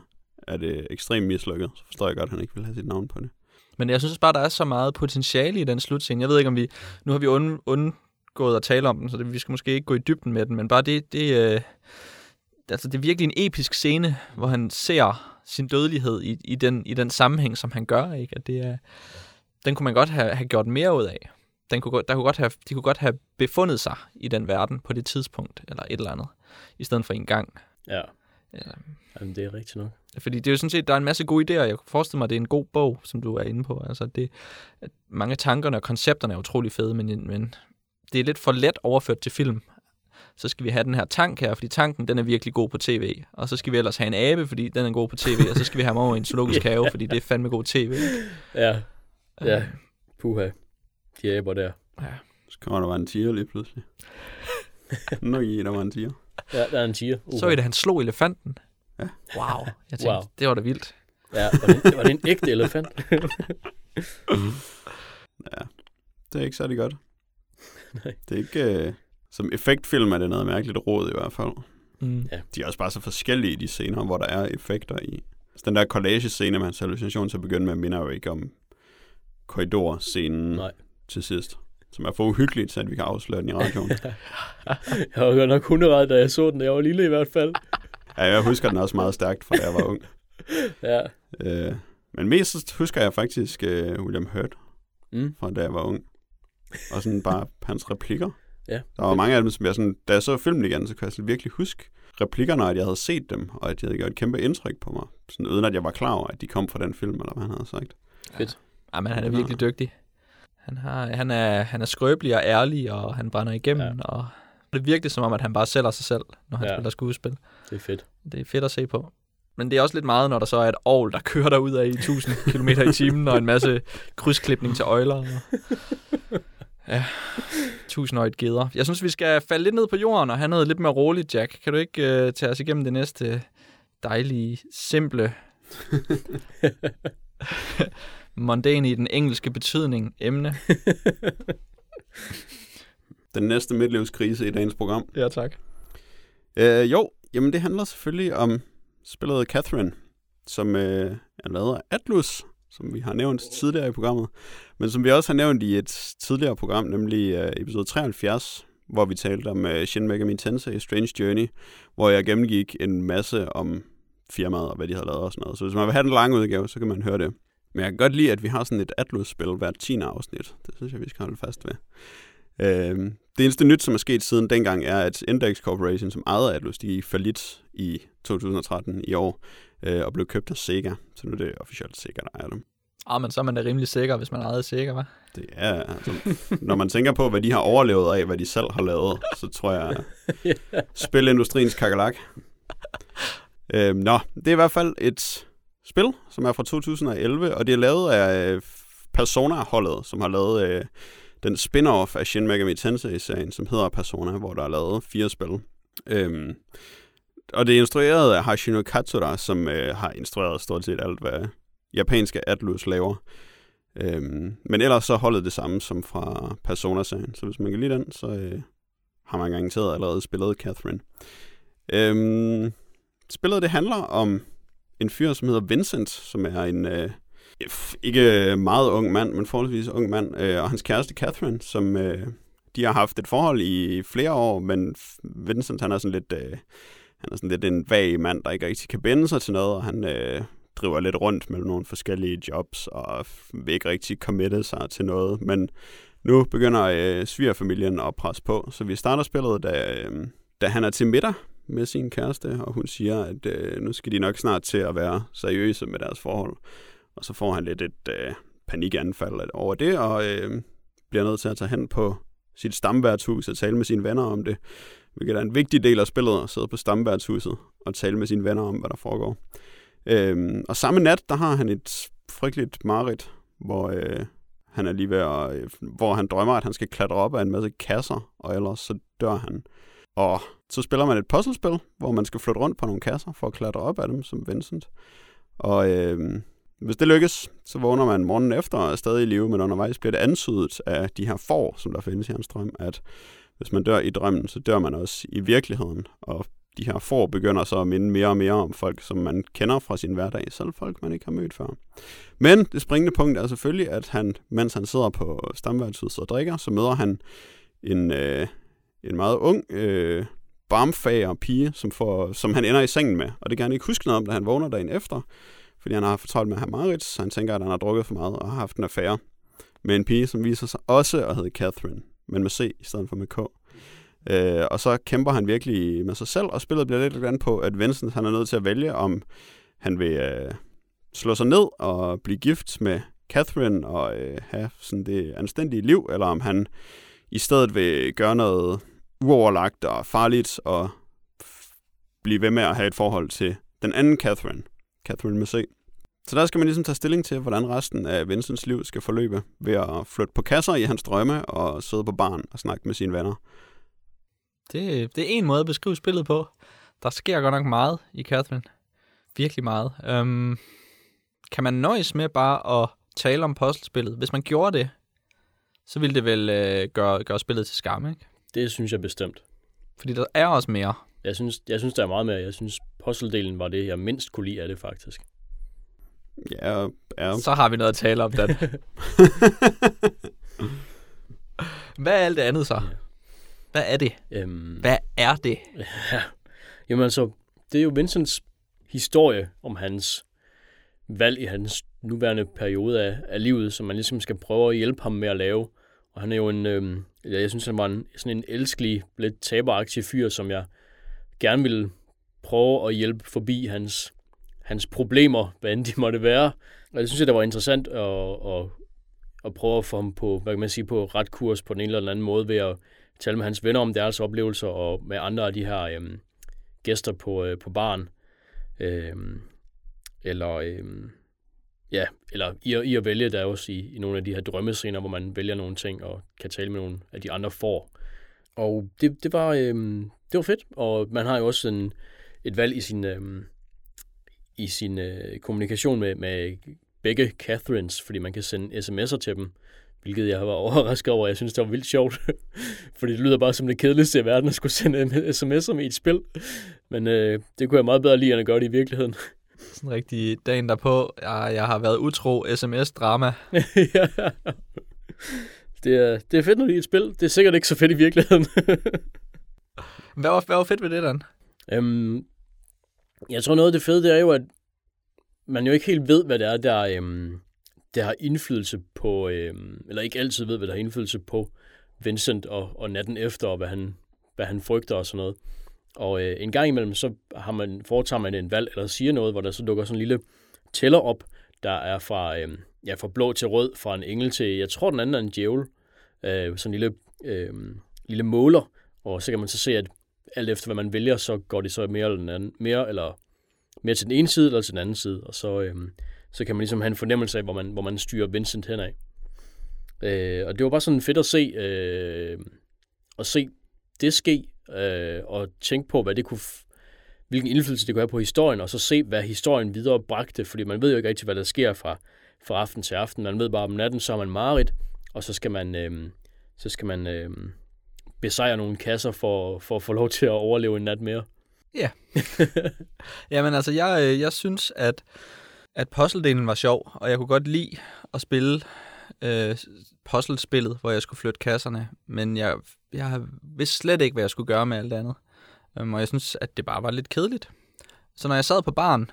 er det ekstremt mislykket. Så forstår jeg godt, at han ikke vil have sit navn på det. Men jeg synes bare, der er så meget potentiale i den slutscene. Jeg ved ikke, om vi... Nu har vi und, undgået at tale om den, så det, vi skal måske ikke gå i dybden med den, men bare det... det øh, altså, det er virkelig en episk scene, hvor han ser sin dødelighed i, i, den, i den sammenhæng, som han gør. Ikke? At det er, den kunne man godt have, have gjort mere ud af. Den kunne, der kunne godt have, de kunne godt have befundet sig i den verden på det tidspunkt, eller et eller andet, i stedet for en gang. Ja, Ja. Jamen, det er rigtigt nok. Fordi det er jo sådan set, der er en masse gode idéer. Jeg forestille mig, at det er en god bog, som du er inde på. Altså det, at mange af tankerne og koncepterne er utrolig fede, men, men det er lidt for let overført til film. Så skal vi have den her tank her, fordi tanken den er virkelig god på tv. Og så skal vi ellers have en abe, fordi den er god på tv. og så skal vi have ham over i en zoologisk <laughs> have, fordi det er fandme god tv. Ja, ja. Øh, Puha. De aber der. ja. Så kommer der bare en tiger lige pludselig. <laughs> Nå, i, der var en tiger. Ja, der er en tiger. Uh. Så I det, han slog elefanten. Ja. Wow. Jeg tænkte, Wow. det var da vildt. Ja, var det, var det en ægte elefant? <laughs> Ja, det er ikke særlig godt. Nej. Det er ikke... Øh, som effektfilm er det noget mærkeligt råd i hvert fald. Mm. Ja. De er også bare så forskellige, de scener, hvor der er effekter i. Så den der collage-scene med hans hallucination til at begynde med, minder jo ikke om korridorscenen Nej. til sidst. Som er for uhyggeligt, så at vi kan afsløre den i radioen. <laughs> Jeg var godt nok hunderet, da jeg så den, da jeg var lille i hvert fald. ja, jeg husker den også meget stærkt, fra da jeg var ung. <laughs> Ja. Øh, men mest husker jeg faktisk øh, William Hurt, Mm. fra da jeg var ung. Og sådan bare hans replikker. Ja. Der var mange af dem, som jeg sådan, da jeg så filmen igen, så kunne jeg sådan virkelig huske replikkerne, at jeg havde set dem, og at de havde gjort et kæmpe indtryk på mig. Sådan uden at jeg var klar over, at de kom fra den film, eller hvad han havde sagt. Fedt. Ja, men han er virkelig dygtig. Han, har, han, er, han er skrøbelig og ærlig, og han brænder igennem, ja. og det virker som om, at han bare sælger sig selv, når han Ja. spiller skuespil. Det er fedt. Det er fedt at se på. Men det er også lidt meget, når der så er et ovl, der kører derud af i 1000 km i timen, og en masse <laughs> krydsklipning til øjler. Og... Ja, tusindøjet geder. Jeg synes, vi skal falde lidt ned på jorden og have noget lidt mere roligt, Jack. Kan du ikke uh, tage os igennem det næste dejlige, simple, <laughs> mondane i den engelske betydning emne? <laughs> Den næste midtlivskrise i dagens program. Ja, tak. Øh, jo, jamen det handler selvfølgelig om spillet Catherine, som øh, er lavet af Atlus, som vi har nævnt tidligere i programmet, men som vi også har nævnt i et tidligere program, nemlig øh, episode 73, hvor vi talte om øh, Shin Megami Tensei Strange Journey, hvor jeg gennemgik en masse om firmaet og hvad de havde lavet og sådan noget. Så hvis man vil have den lange udgave, så kan man høre det. Men jeg kan godt lide, at vi har sådan et Atlus-spil hvert 10. afsnit. Det synes jeg, vi skal holde fast ved. Øh, det eneste nyt, som er sket siden dengang, er, at Index Corporation, som ejede Atlus, de fallit i 2013 i år, øh, og blev købt af Sega. Så nu er det officielt Sega, der ejer dem. Ah, men så er man da rimelig sikker, hvis man ejede sikker, hva'? Det er, altså, når man tænker på, hvad de har overlevet af, hvad de selv har lavet, så tror jeg, <laughs> spilindustriens kakalak. Øhm, nå, det er i hvert fald et spil, som er fra 2011, og det er lavet af øh, Persona-holdet, som har lavet øh, den spin-off af Shin Megami Tensei-serien, som hedder Persona, hvor der er lavet fire spil. Øhm, og det er instrueret af Hashino Katsura, som øh, har instrueret stort set alt, hvad japanske Atlus laver. Øhm, men ellers så holdet det samme som fra Persona-serien, så hvis man kan lide den, så øh, har man garanteret allerede spillet Catherine. Øhm, spillet det handler om en fyr, som hedder Vincent, som er en øh, ikke øh, meget ung mand, men forholdsvis ung mand, øh, og hans kæreste Catherine, som øh, de har haft et forhold i flere år, men Vincent han er sådan lidt, øh, han er sådan lidt en vag mand, der ikke rigtig kan binde sig til noget, og han øh, driver lidt rundt mellem nogle forskellige jobs, og vil ikke rigtig committe sig til noget, men nu begynder øh, svigerfamilien at presse på, så vi starter spillet, da, øh, da han er til middag med sin kæreste, og hun siger, at øh, nu skal de nok snart til at være seriøse med deres forhold. Og så får han lidt et øh, panikanfald over det, og øh, bliver nødt til at tage hen på sit stamværtshus og tale med sine venner om det, hvilket er en vigtig del af spillet, at sidde på stamværtshuset og tale med sine venner om, hvad der foregår. Øhm, og samme nat, der har han et frygteligt mareridt, hvor øh, han er lige ved at, øh, hvor han drømmer, at han skal klatre op af en masse kasser, og ellers så dør han. Og så spiller man et puzzlespil, hvor man skal flytte rundt på nogle kasser for at klatre op af dem som Vincent. Og øh, hvis det lykkes, så vågner man morgenen efter og er stadig i live, men undervejs bliver det antydet af de her får, som der findes i hans drøm, at hvis man dør i drømmen, så dør man også i virkeligheden. Og de her får begynder så at minde mere og mere om folk, som man kender fra sin hverdag, selv folk, man ikke har mødt før. Men det springende punkt er selvfølgelig, at han, mens han sidder på stamværelset og drikker, så møder han en, øh, en meget ung øh, barmfager pige, som, får, som han ender i sengen med. Og det kan han ikke huske noget om, da han vågner dagen efter, fordi han har fortalt med Marit, så han tænker, at han har drukket for meget og har haft en affære med en pige, som viser sig også at hedde Catherine, men med C i stedet for med K. Øh, og så kæmper han virkelig med sig selv, og spillet bliver lidt an på, at Vincent han er nødt til at vælge, om han vil øh, slå sig ned og blive gift med Catherine og øh, have sådan det anstændige liv, eller om han i stedet vil gøre noget uoverlagt og farligt og blive ved med at have et forhold til den anden Catherine, Catherine med C. Så der skal man ligesom tage stilling til, hvordan resten af Vincents liv skal forløbe ved at flytte på kasser i hans drømme og sidde på barn og snakke med sine venner. Det, det er en måde at beskrive spillet på. Der sker godt nok meget i Catherine. Virkelig meget. Um, kan man nøjes med bare at tale om puzzlespillet? Hvis man gjorde det, så ville det vel øh, gøre, gøre spillet til skam, ikke? Det synes jeg bestemt. Fordi der er også mere. Jeg synes, jeg synes der er meget mere. Jeg synes, puzzle-delen var det, jeg mindst kunne lide af det, faktisk. Ja, ja. Så har vi noget at tale om, Dan. <laughs> Hvad er alt det andet så? Hvad er det? Øhm, Hvad er det? Ja. Jamen altså, det er jo Vincents historie om hans valg i hans nuværende periode af, af livet, som man ligesom skal prøve at hjælpe ham med at lave. Og han er jo en, øhm, ja, jeg synes, han var en, sådan en elskelig, lidt taberaktiv fyr, som jeg gerne ville prøve at hjælpe forbi hans, hans problemer, hvad end de måtte være. Og jeg synes, jeg, det var interessant at, at, at prøve at få ham på, hvad kan man sige, på ret kurs på den ene eller anden måde ved at tale med hans venner om deres oplevelser og med andre af de her øhm, gæster på, øh, på baren. Øhm, eller, øhm, ja, eller i, i at vælge der også i, i nogle af de her drømmescener, hvor man vælger nogle ting og kan tale med nogle af de andre for. Og det, det, var, øhm, det var fedt, og man har jo også en, et valg i sin, øhm, i sin øh, kommunikation med, med begge Catherines, fordi man kan sende sms'er til dem, hvilket jeg var <laughs> overrasket over. Jeg synes, det var vildt sjovt, <laughs> fordi det lyder bare som det kedeligste i verden at skulle sende <laughs> sms'er med i et spil. Men øh, det kunne jeg meget bedre lide, end at gøre det i virkeligheden. Sådan rigtig dagen derpå, jeg, jeg har været utro sms-drama. ja. Det er, det er fedt, når det er et spil. Det er sikkert ikke så fedt i virkeligheden. hvad, var, hvad var fedt ved det, Dan? Øhm, jeg tror noget af det fede, det er jo, at man jo ikke helt ved, hvad det er, der, øhm, der har indflydelse på, øhm, eller ikke altid ved, hvad der har indflydelse på Vincent og, og natten efter, og hvad han, hvad han frygter og sådan noget. Og øh, en gang imellem, så har man, foretager man en valg, eller siger noget, hvor der så dukker sådan en lille tæller op, der er fra, øh, ja, fra blå til rød, fra en engel til, jeg tror den anden er en djævel, øh, sådan en lille, øh, lille måler, og så kan man så se, at alt efter hvad man vælger, så går det så mere eller, den anden, mere, eller mere til den ene side eller til den anden side, og så, øhm, så kan man ligesom have en fornemmelse af, hvor man, hvor man styrer Vincent henad. Øh, og det var bare sådan fedt at se, øh, at se det ske, øh, og tænke på, hvad det kunne, hvilken indflydelse det kunne have på historien, og så se, hvad historien videre bragte, fordi man ved jo ikke rigtig, hvad der sker fra, fra aften til aften. Man ved bare, om natten så er man mareridt, og så skal man, øh, så skal man øh, besejre nogle kasser for, for at få lov til at overleve en nat mere. Ja. <laughs> Jamen altså, jeg, øh, jeg synes, at, at puzzle-delen var sjov, og jeg kunne godt lide at spille øh, puzzlespillet, hvor jeg skulle flytte kasserne, men jeg, jeg vidste slet ikke, hvad jeg skulle gøre med alt andet. Um, og jeg synes, at det bare var lidt kedeligt. Så når jeg sad på baren,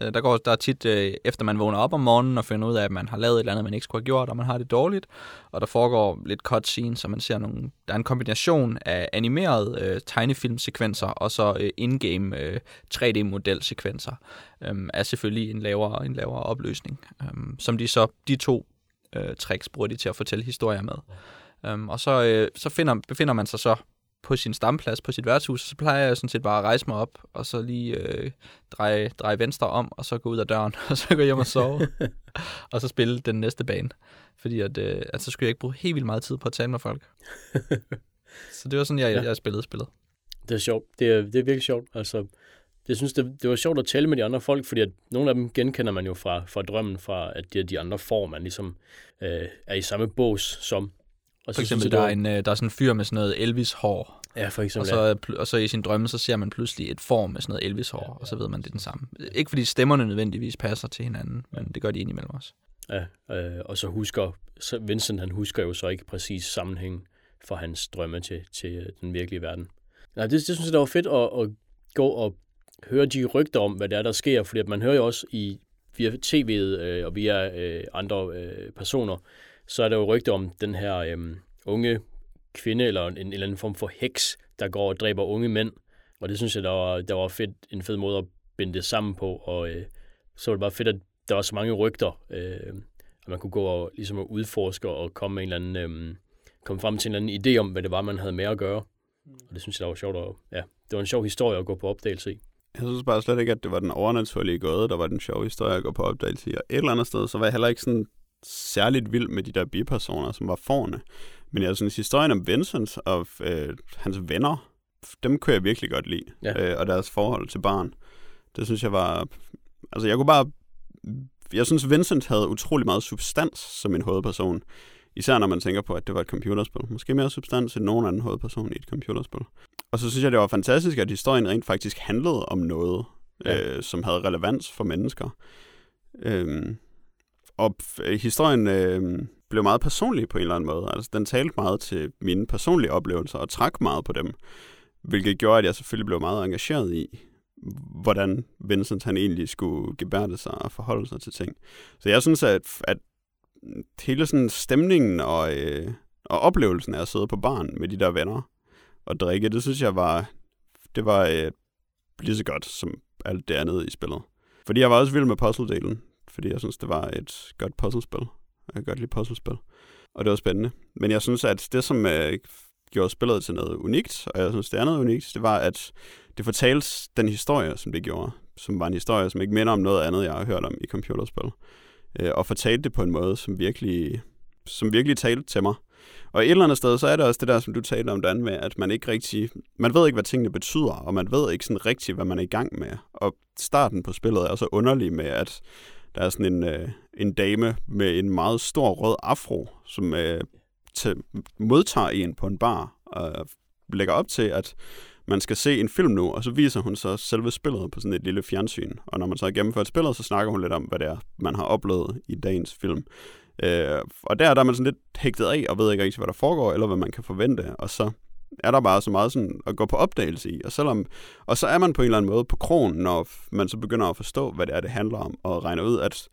Øh, der går der er tit, øh, efter man vågner op om morgenen og finder ud af, at man har lavet et eller andet, man ikke skulle have gjort, og man har det dårligt, og der foregår lidt cutscenes, så man ser nogle, der er en kombination af animerede øh, tegnefilmsekvenser og så øh, in-game øh, 3D-modelsekvenser, øh, er selvfølgelig en lavere, en lavere opløsning, øh, som de så, de to øh, tricks bruger de til at fortælle historier med. Øh, og så, øh, så finder, befinder man sig så på sin stamplads på sit værtshus, så plejer jeg sådan set bare at rejse mig op, og så lige øh, dreje, dreje venstre om, og så gå ud af døren, <laughs> og så gå hjem og sove, <laughs> og så spille den næste bane. Fordi at, øh, at så skulle jeg ikke bruge helt vildt meget tid på at tale med folk. <laughs> så det var sådan, jeg, ja. jeg spillede spillet. Det er sjovt. Det er, det er virkelig sjovt. Altså, jeg synes, det, det var sjovt at tale med de andre folk, fordi at nogle af dem genkender man jo fra, fra drømmen, fra at er de andre får, man ligesom øh, er i samme bås som. Og så for eksempel, der, er en, øh, der er sådan en fyr med sådan noget Elvis-hår. Ja, for eksempel. Og så, og så i sin drømme, så ser man pludselig et form med sådan noget Elvis-hår, ja, og så ved man, det er den samme. Ikke fordi stemmerne nødvendigvis passer til hinanden, men det gør de indimellem også. Ja, øh, og så husker så Vincent, han husker jo så ikke præcis sammenhæng for hans drømme til, til den virkelige verden. Ja, det, det synes jeg, det var fedt at, at gå og høre de rygter om, hvad der er, der sker, fordi at man hører jo også i, via tv'et øh, og via øh, andre øh, personer, så er der jo rygter om den her øhm, unge kvinde, eller en, en eller anden form for heks, der går og dræber unge mænd. Og det synes jeg, der var, der var fedt, en fed måde at binde det sammen på. Og øh, så var det bare fedt, at der var så mange rygter, øh, at man kunne gå og ligesom at udforske og komme, med en eller anden, øh, komme frem til en eller anden idé om, hvad det var, man havde med at gøre. Og det synes jeg, der var sjovt. Og, ja, det var en sjov historie at gå på opdagelse i. Jeg synes bare slet ikke, at det var den overnaturlige gåde, der var den sjove historie at gå på opdagelse i. Og et eller andet sted, så var jeg heller ikke sådan særligt vild med de der bipersoner, som var forne. Men jeg synes, historien om Vincent og øh, hans venner, dem kunne jeg virkelig godt lide. Ja. Øh, og deres forhold til barn. Det synes jeg var... Altså, jeg kunne bare... Jeg synes, Vincent havde utrolig meget substans som en hovedperson. Især når man tænker på, at det var et computerspil. Måske mere substans end nogen anden hovedperson i et computerspil. Og så synes jeg, det var fantastisk, at historien rent faktisk handlede om noget, ja. øh, som havde relevans for mennesker. Øhm, og historien øh, blev meget personlig på en eller anden måde. Altså, den talte meget til mine personlige oplevelser og trak meget på dem. Hvilket gjorde, at jeg selvfølgelig blev meget engageret i, hvordan Vincent han egentlig skulle gebærde sig og forholde sig til ting. Så jeg synes, at, at hele sådan stemningen og, øh, og oplevelsen af at sidde på barn med de der venner og drikke, det synes jeg var, det var øh, lige så godt som alt det andet i spillet. Fordi jeg var også vild med puzzle-delen, fordi jeg synes, det var et godt puzzlespil. Jeg kan godt lide puzzlespil. Og det var spændende. Men jeg synes, at det, som øh, gjorde spillet til noget unikt, og jeg synes, det er noget unikt, det var, at det fortalte den historie, som det gjorde. Som var en historie, som ikke minder om noget andet, jeg har hørt om i computerspil øh, og fortalte det på en måde, som virkelig, som virkelig talte til mig. Og et eller andet sted, så er det også det der, som du talte om, Dan, med, at man ikke rigtig, man ved ikke, hvad tingene betyder, og man ved ikke sådan rigtigt, hvad man er i gang med. Og starten på spillet er så underlig med, at der er sådan en, øh, en dame med en meget stor rød afro, som øh, modtager en på en bar, og lægger op til, at man skal se en film nu, og så viser hun så selve spillet på sådan et lille fjernsyn. Og når man så har gennemført spillet, så snakker hun lidt om, hvad det er, man har oplevet i dagens film. Øh, og der, der er man sådan lidt hægtet af, og ved ikke rigtig, hvad der foregår, eller hvad man kan forvente. Og så er der bare så meget sådan at gå på opdagelse i. Og, selvom, og så er man på en eller anden måde på kronen, når man så begynder at forstå, hvad det er, det handler om, og regner ud, at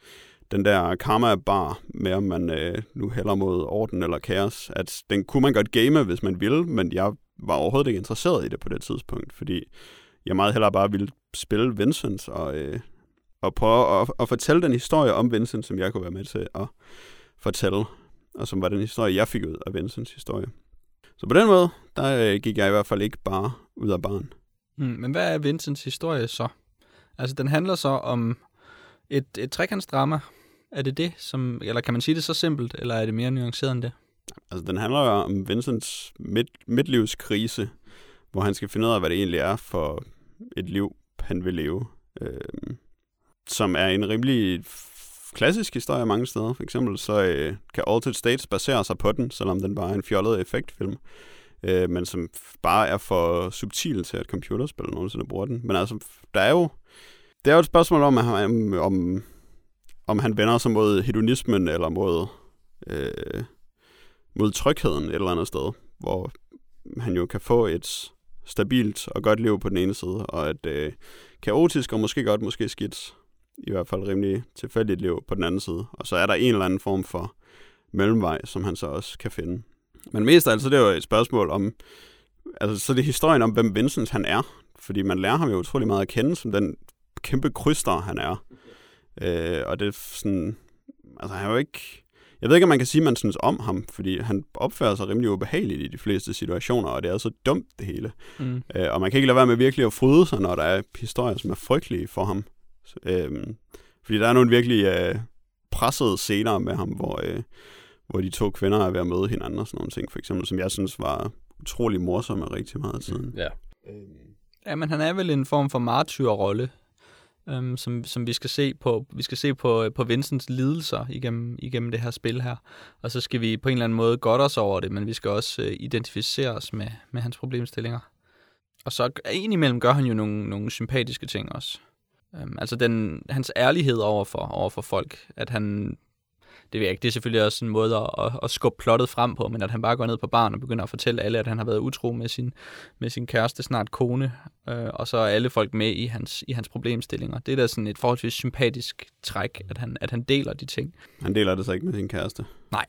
den der karma bar med, om man øh, nu hælder mod orden eller kaos, at den kunne man godt game, hvis man ville, men jeg var overhovedet ikke interesseret i det på det tidspunkt, fordi jeg meget hellere bare ville spille Vincent og, øh, og prøve at, at fortælle den historie om Vincent, som jeg kunne være med til at fortælle, og som var den historie, jeg fik ud af Vincents historie. Så på den måde, der øh, gik jeg i hvert fald ikke bare ud af barn. Mm, men hvad er Vincents historie så? Altså, den handler så om et, et trekantsdrama. Er det det, som, eller kan man sige det så simpelt, eller er det mere nuanceret end det? Altså, den handler jo om Vincents midt, midtlivskrise, hvor han skal finde ud af, hvad det egentlig er for et liv, han vil leve. Øh, som er en rimelig klassisk historie mange steder. For eksempel så øh, kan Altered States basere sig på den, selvom den bare er en fjollet effektfilm. Øh, men som bare er for subtil til, at computerspil nogensinde bruger den. Men altså, der er jo, det er jo et spørgsmål om, om, om, om han vender sig mod hedonismen, eller mod øh, mod trygheden et eller andet sted, hvor han jo kan få et stabilt og godt liv på den ene side, og et øh, kaotisk og måske godt, måske skidt, i hvert fald rimelig tilfældigt liv på den anden side. Og så er der en eller anden form for mellemvej, som han så også kan finde. Men mest af alt, så det er jo et spørgsmål om, altså så det er historien om, hvem Vincent han er, fordi man lærer ham jo utrolig meget at kende som den kæmpe kryster, han er. Øh, og det er sådan, altså han er jo ikke, jeg ved ikke, om man kan sige, at man synes om ham, fordi han opfører sig rimelig ubehageligt i de fleste situationer, og det er så dumt det hele. Mm. Øh, og man kan ikke lade være med virkelig at fryde sig, når der er historier, som er frygtelige for ham. Øh, fordi der er nogle virkelig øh, pressede scener med ham, hvor, øh, hvor de to kvinder er ved at møde hinanden og sådan nogle ting, for eksempel, som jeg synes var utrolig morsomme rigtig meget af tiden. Ja. Øhm, Ja, men han er vel en form for martyrrolle, øhm, som, som vi skal se på. Vi skal se på, på Vincents lidelser igennem, igennem det her spil her. Og så skal vi på en eller anden måde godt os over det, men vi skal også øh, identificere os med, med hans problemstillinger. Og så indimellem gør han jo nogle, nogle sympatiske ting også. Øhm, altså den, hans ærlighed over for, over for folk, at han det ved jeg ikke, det er selvfølgelig også en måde at, at, at skubbe plottet frem på, men at han bare går ned på barn og begynder at fortælle alle, at han har været utro med sin, med sin kæreste, snart kone, øh, og så er alle folk med i hans, i hans problemstillinger. Det er da sådan et forholdsvis sympatisk træk, at han, at han deler de ting. han deler det så ikke med sin kæreste. Nej,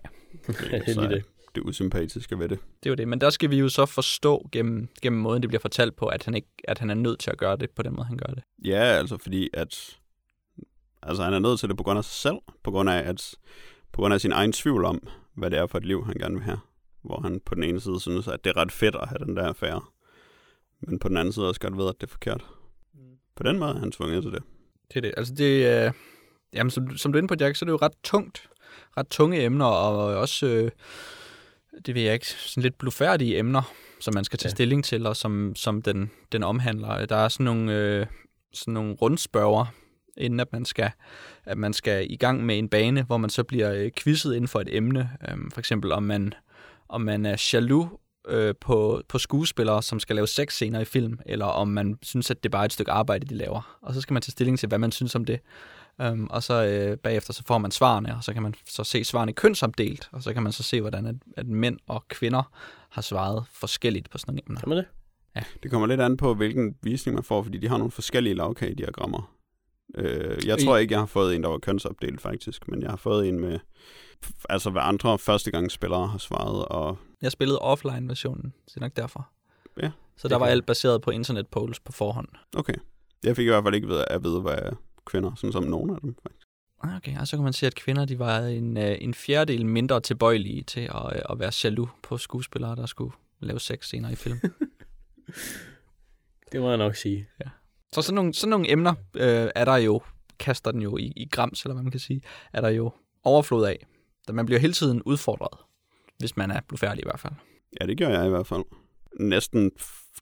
er så lige det. Det usympatiske ved det. det er jo det. Men der skal vi jo så forstå gennem, gennem måden, det bliver fortalt på, at han, ikke, at han er nødt til at gøre det på den måde, han gør det. Ja, altså fordi at... Altså han er nødt til det på grund af sig selv, på grund af, at, på grund af sin egen tvivl om, hvad det er for et liv, han gerne vil have. Hvor han på den ene side synes, at det er ret fedt at have den der affære. Men på den anden side også godt ved, at det er forkert. På den måde er han tvunget til det. Det er det. Altså det er... Jamen, som, som du er inde på, Jack, så er det jo ret tungt. Ret tunge emner, og også... Øh, det ved jeg ikke, sådan lidt blufærdige emner, som man skal tage Ja. stilling til, og som, som den, den omhandler. Der er sådan nogle, øh, sådan nogle rundspørger, inden at man, skal, at man skal i gang med en bane, hvor man så bliver øh, quizzet inden for et emne. Øhm, for eksempel om man, om man er jaloux øh, på, på skuespillere, som skal lave sexscener i film, eller om man synes, at det er bare et stykke arbejde, de laver. Og så skal man tage stilling til, hvad man synes om det. Um, og så øh, bagefter så får man svarene, og så kan man så se svarene kønsopdelt, og så kan man så se, hvordan at, at mænd og kvinder har svaret forskelligt på sådan nogle emner. Kan man det? Det kommer lidt an på, hvilken visning man får, fordi de har nogle forskellige lavkagediagrammer. Øh, jeg tror ikke, jeg har fået en, der var kønsopdelt faktisk, men jeg har fået en med, altså hvad andre førstegangsspillere har svaret, og Jeg spillede offline-versionen, så det er nok derfor. Ja, Så der var alt baseret på internet polls på forhånd. okay. Jeg fik i hvert fald ikke ved at vide, hvad kvinder, sådan som nogen af dem faktisk. Ah, Okay, og så kan man se, at kvinder de var en, øh, en fjerdedel mindre tilbøjelige til at, øh, at være jaloux på skuespillere, der skulle lave sex scener i film. <laughs> Det må jeg nok sige. Så sådan nogle, sådan nogle emner øh, er der jo, kaster den jo i, i grams, eller hvad man kan sige, er der jo overflod af. Da man bliver hele tiden udfordret, hvis man er blufærdig i hvert fald. Ja, det gør jeg i hvert fald. Næsten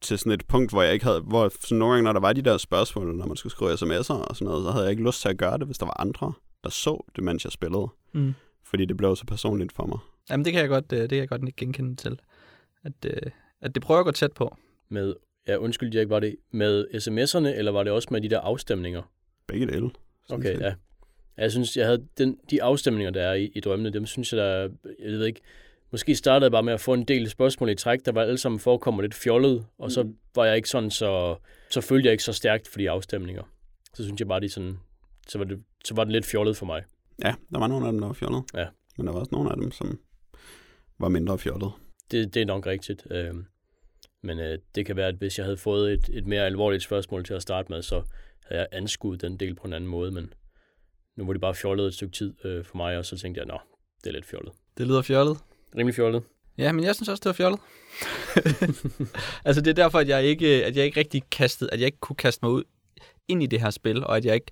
til sådan et punkt, hvor jeg ikke havde, hvor sådan nogle gange, når der var de der spørgsmål, når man skulle skrive sms'er og sådan noget, så havde jeg ikke lyst til at gøre det, hvis der var andre, der så det, mens jeg spillede. Mm. Fordi det blev så personligt for mig. Jamen det kan jeg godt, øh, det kan jeg godt ikke genkende til. At, øh, at det prøver at gå tæt på. Med, ja, undskyld, Jack, var det med sms'erne, eller var det også med de der afstemninger? Begge dele. Okay, set. ja. Jeg synes, jeg havde den, de afstemninger, der er i, i drømmene, dem synes jeg, der, jeg ved ikke, måske startede jeg bare med at få en del spørgsmål i træk, der var alle sammen forekommer lidt fjollet, og så Mm. var jeg ikke sådan så, så følte jeg ikke så stærkt for de afstemninger. Så synes jeg bare, de sådan, så var det, så var det lidt fjollet for mig. Ja, der var nogle af dem, der var fjollet. Ja. Men der var også nogle af dem, som var mindre fjollet. Det, det er nok rigtigt. Øh, men øh, det kan være, at hvis jeg havde fået et, et mere alvorligt spørgsmål til at starte med, så havde jeg anskuet den del på en anden måde, men nu var det bare fjollet et stykke tid øh, for mig, og så tænkte jeg, nå, det er lidt fjollet. Det lyder fjollet. Rimelig fjollet. Ja, men jeg synes også, det var fjollet. <laughs> altså det er derfor, at jeg ikke, at jeg ikke rigtig kastede, at jeg ikke kunne kaste mig ud ind i det her spil, og at jeg ikke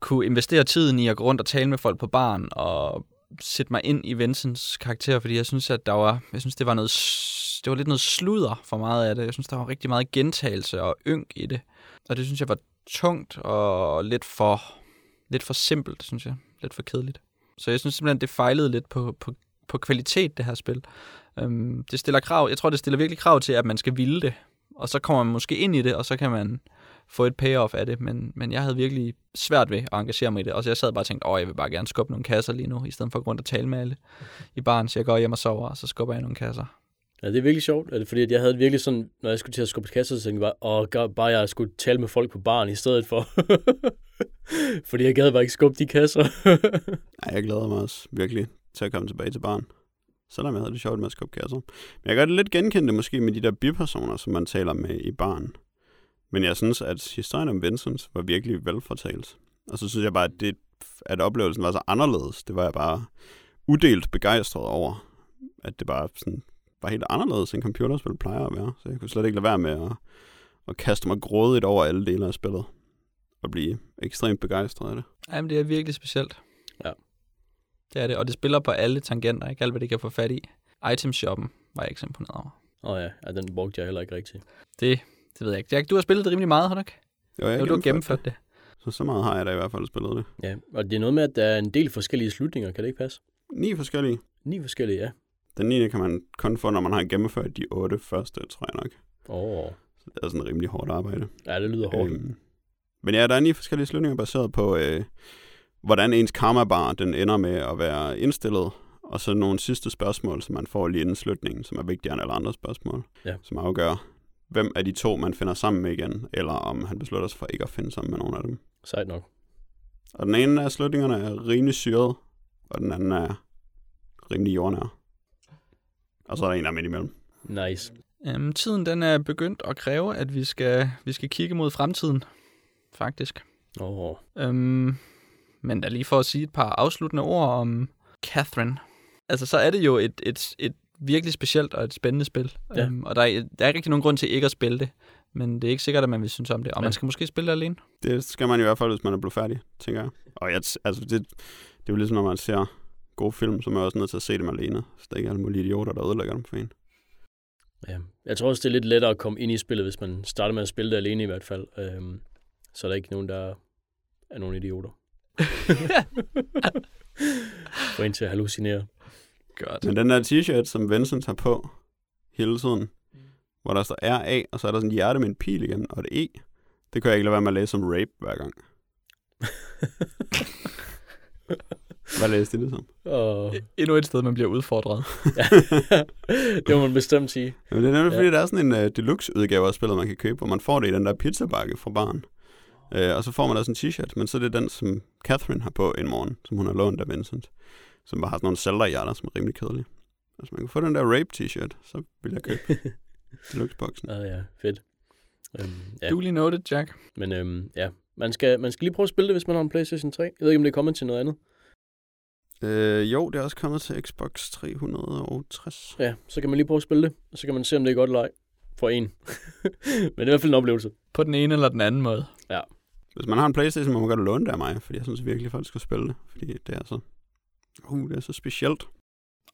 kunne investere tiden i at gå rundt og tale med folk på baren og sætte mig ind i Vincents karakter, fordi jeg synes, at der var, jeg synes, det var noget, det var lidt noget sludder for meget af det. Jeg synes, der var rigtig meget gentagelse og ynk i det. Og det synes jeg var tungt og lidt for, lidt for simpelt, synes jeg. Lidt for kedeligt. Så jeg synes simpelthen, det fejlede lidt på, på, på kvalitet, det her spil. Øhm, det stiller krav, jeg tror, det stiller virkelig krav til, at man skal ville det. Og så kommer man måske ind i det, og så kan man få et payoff af det. Men, men jeg havde virkelig svært ved at engagere mig i det. Og så jeg sad bare og tænkte, åh, jeg vil bare gerne skubbe nogle kasser lige nu, i stedet for at gå rundt og tale med alle i baren. Så jeg går hjem og sover, og så skubber jeg nogle kasser. Ja, det er virkelig sjovt, er det fordi at jeg havde virkelig sådan, når jeg skulle til at skubbe kasser, så tænkte jeg bare, åh, bare jeg skulle tale med folk på baren i stedet for. <laughs> fordi jeg gad bare ikke skubbe de kasser. <laughs> Ej, jeg glæder mig også virkelig til at komme tilbage til barn. Selvom jeg havde det sjovt med at skubbe kasser. Men jeg gør det lidt genkendte måske med de der bipersoner, som man taler med i barn. Men jeg synes, at historien om Vincent var virkelig velfortalt. Og så synes jeg bare, at, det, at oplevelsen var så anderledes. Det var jeg bare udelt begejstret over. At det bare sådan, var helt anderledes, end computerspil plejer at være. Så jeg kunne slet ikke lade være med at, at kaste mig grådigt over alle dele af spillet. Og blive ekstremt begejstret af det. Jamen, det er virkelig specielt. Det er det, og det spiller på alle tangenter, ikke? Alt, hvad det kan få fat i. Itemshoppen var jeg ikke så imponeret over. Åh ja, ja, den brugte jeg heller ikke rigtigt. Det Det ved jeg ikke. Jack, du har spillet det rimelig meget, har du ikke? Jo, jeg Jo, du har gennemført det. Så så meget har jeg da i hvert fald spillet det. Ja, og det er noget med, at der er en del forskellige slutninger, kan det ikke passe? Ni forskellige. Ni forskellige, ja. Den 9. kan man kun få, når man har gennemført de otte første, tror jeg nok. Åh, oh. Så det er sådan rimelig hårdt arbejde. ja, det lyder hårdt. Øhm, men ja, der er ni forskellige slutninger baseret på, øh, hvordan ens karma-bar den ender med at være indstillet, og så nogle sidste spørgsmål, som man får lige inden slutningen, som er vigtigere end alle andre spørgsmål, Ja. som afgør, hvem af de to, man finder sammen med igen, eller om han beslutter sig for ikke at finde sammen med nogen af dem. Sejt nok. Og den ene af slutningerne er rimelig syret, og den anden er rimelig jordnær. Og så er der en der er midt imellem. Nice. Øhm, tiden den er begyndt at kræve, at vi skal, vi skal kigge mod fremtiden, faktisk. Åh, oh. Øhm, men da lige for at sige et par afsluttende ord om Catherine. Altså, så er det jo et, et, et virkelig specielt og et spændende spil. Ja. Øhm, og der er, der er ikke rigtig nogen grund til ikke at spille det. Men det er ikke sikkert, at man vil synes om det. Og Ja. man skal måske spille det alene. Det skal man i hvert fald, hvis man er blevet færdig, tænker jeg. Og jeg, altså, det, det er jo ligesom, når man ser gode film, så er man også nødt til at se dem alene. Så der ikke er alle mulige idioter, der ødelægger dem for en. Ja. Jeg tror også, det er lidt lettere at komme ind i spillet, hvis man starter med at spille det alene i hvert fald. Øhm, så er der ikke nogen, der er nogen idioter. Få en til at hallucinere. Godt. Men den der t-shirt, som Vincent tager på hele tiden, hvor der står RA, og så er der sådan et hjerte med en pil igennem, og et E, det kan jeg ikke lade være med at læse som rape hver gang. <laughs> Hvad læste det som? Og... Endnu et sted, man bliver udfordret. Ja. <laughs> det må man bestemt sige. Jamen, det er nemlig, Ja. fordi der er sådan en uh, deluxe-udgave af spillet, man kan købe, hvor man får det i den der pizzabakke fra barn. Uh, og så får man også en t-shirt, men så er det den, som Catherine har på en morgen, som hun har lånt af Vincent, som bare har sådan nogle Zelda-hjerter, som er rimelig kedelige. Hvis man kan få den der rape t-shirt, så vil jeg købe <laughs> deluxe-boksen. Ah, ja, fedt. Øhm, ja. Ja. Duly noted, Jack. Men øhm, ja, man skal, man skal lige prøve at spille det, hvis man har en Playstation 3. Jeg ved ikke, om det er kommet til noget andet. Øh, jo, det er også kommet til Xbox 360. Ja, så kan man lige prøve at spille det, og så kan man se, om det er godt eller ej. For en. <laughs> Men det er i hvert fald en oplevelse. På den ene eller den anden måde. Hvis man har en Playstation, må man godt låne det af mig, fordi jeg synes virkelig, at folk skal spille det. Fordi det er så... Uh, det er så specielt.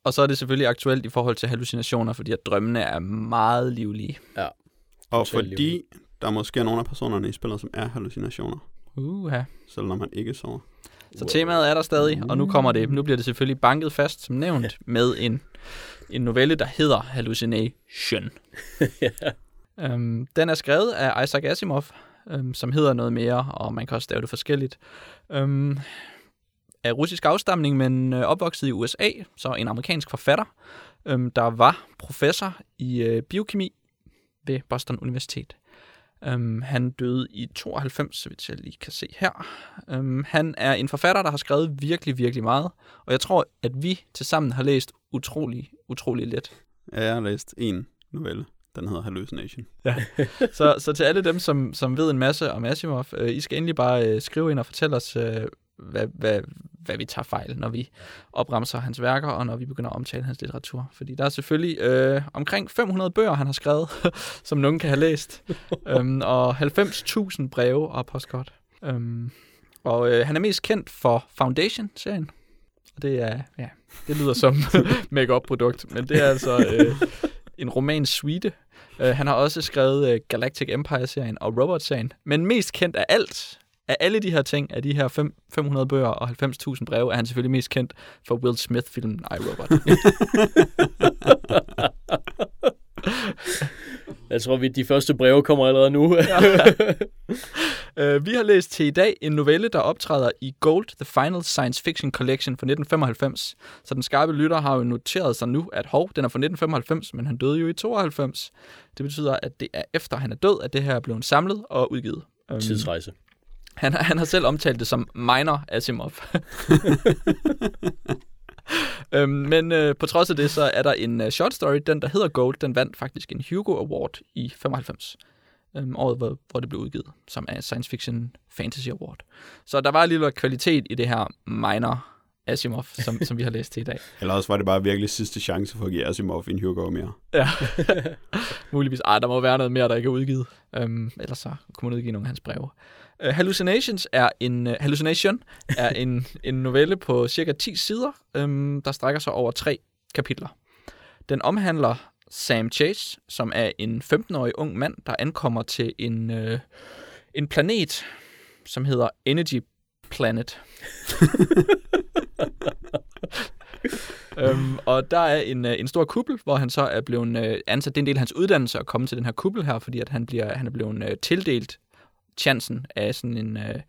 Og så er det selvfølgelig aktuelt i forhold til hallucinationer, fordi at drømmene er meget livlige. Og Totalt fordi der måske er nogle af personerne i spillet, som er hallucinationer, Uha. selv når man ikke sover. Så temaet er der stadig, og nu kommer det. Nu bliver det selvfølgelig banket fast, som nævnt, med en, en novelle, der hedder Hallucination. <laughs> ja. Um, den er skrevet af Isaac Asimov, øhm, som hedder noget mere, og man kan også stave det forskelligt. Øhm, af russisk afstamning, men øh, opvokset i USA, så en amerikansk forfatter, øhm, der var professor i øh, biokemi ved Boston Universitet. Øhm, han døde i 92, så vidt jeg lige kan se her. Øhm, han er en forfatter, der har skrevet virkelig, virkelig meget, og jeg tror, at vi tilsammen har læst utrolig, utrolig let. Ja, jeg har læst en novelle. Den hedder Hallucination. <laughs> Så, så til alle dem, som, som ved en masse om Asimov, øh, I skal endelig bare øh, skrive ind og fortælle os, øh, hvad, hvad, hvad vi tager fejl, når vi opremser hans værker, og når vi begynder at omtale hans litteratur. Fordi der er selvfølgelig øh, omkring 500 bøger, han har skrevet, <laughs> som nogen kan have læst, øhm, og 90.000 breve og postkort. Øhm, og øh, han er mest kendt for Foundation-serien. Og det er, ja, det lyder som <laughs> make produkt men det er altså øh, en roman suite. Uh, han har også skrevet uh, Galactic Empire-serien og Robot-serien. Men mest kendt af alt, af alle de her ting, af de her fem, 500 bøger og 90.000 breve, er han selvfølgelig mest kendt for Will Smith-filmen I, Robot. <laughs> <laughs> <laughs> Jeg tror, vi de første breve kommer allerede nu. uh, <laughs> vi har læst til i dag en novelle, der optræder i Gold, The Final Science Fiction Collection fra 1995. Så den skarpe lytter har jo noteret sig nu, at hov, den er fra 1995, men han døde jo i 92. Det betyder, at det er efter han er død, at det her er blevet samlet og udgivet. Um, Tidsrejse. Han, har- han har selv omtalt det som minor Asimov. <laughs> <laughs> øhm, men øh, på trods af det, så er der en uh, short story, den der hedder Gold, den vandt faktisk en Hugo Award i 95. Øhm, året, hvor, hvor det blev udgivet, som er Science Fiction Fantasy Award. Så der var alligevel kvalitet i det her minor Asimov, som, som vi har læst til i dag. <laughs> Eller også var det bare virkelig sidste chance for at give Asimov en Hugo mere. Ja, <laughs> muligvis. Ej, der må være noget mere, der ikke er udgivet. Øhm, ellers så kunne man udgive nogle af hans breve. Uh, Hallucinations er en, uh, Hallucination er <laughs> en, en novelle på cirka 10 sider, um, der strækker sig over tre kapitler. Den omhandler Sam Chase, som er en 15-årig ung mand, der ankommer til en, øh, en planet, som hedder Energy Planet. <laughs> øhm, og der er en, øh, en stor kuppel, hvor han så er blevet øh, ansat. Det er en del af hans uddannelse at komme til den her kuppel her, fordi at han, bliver, han er blevet øh, tildelt chancen af sådan en, øh,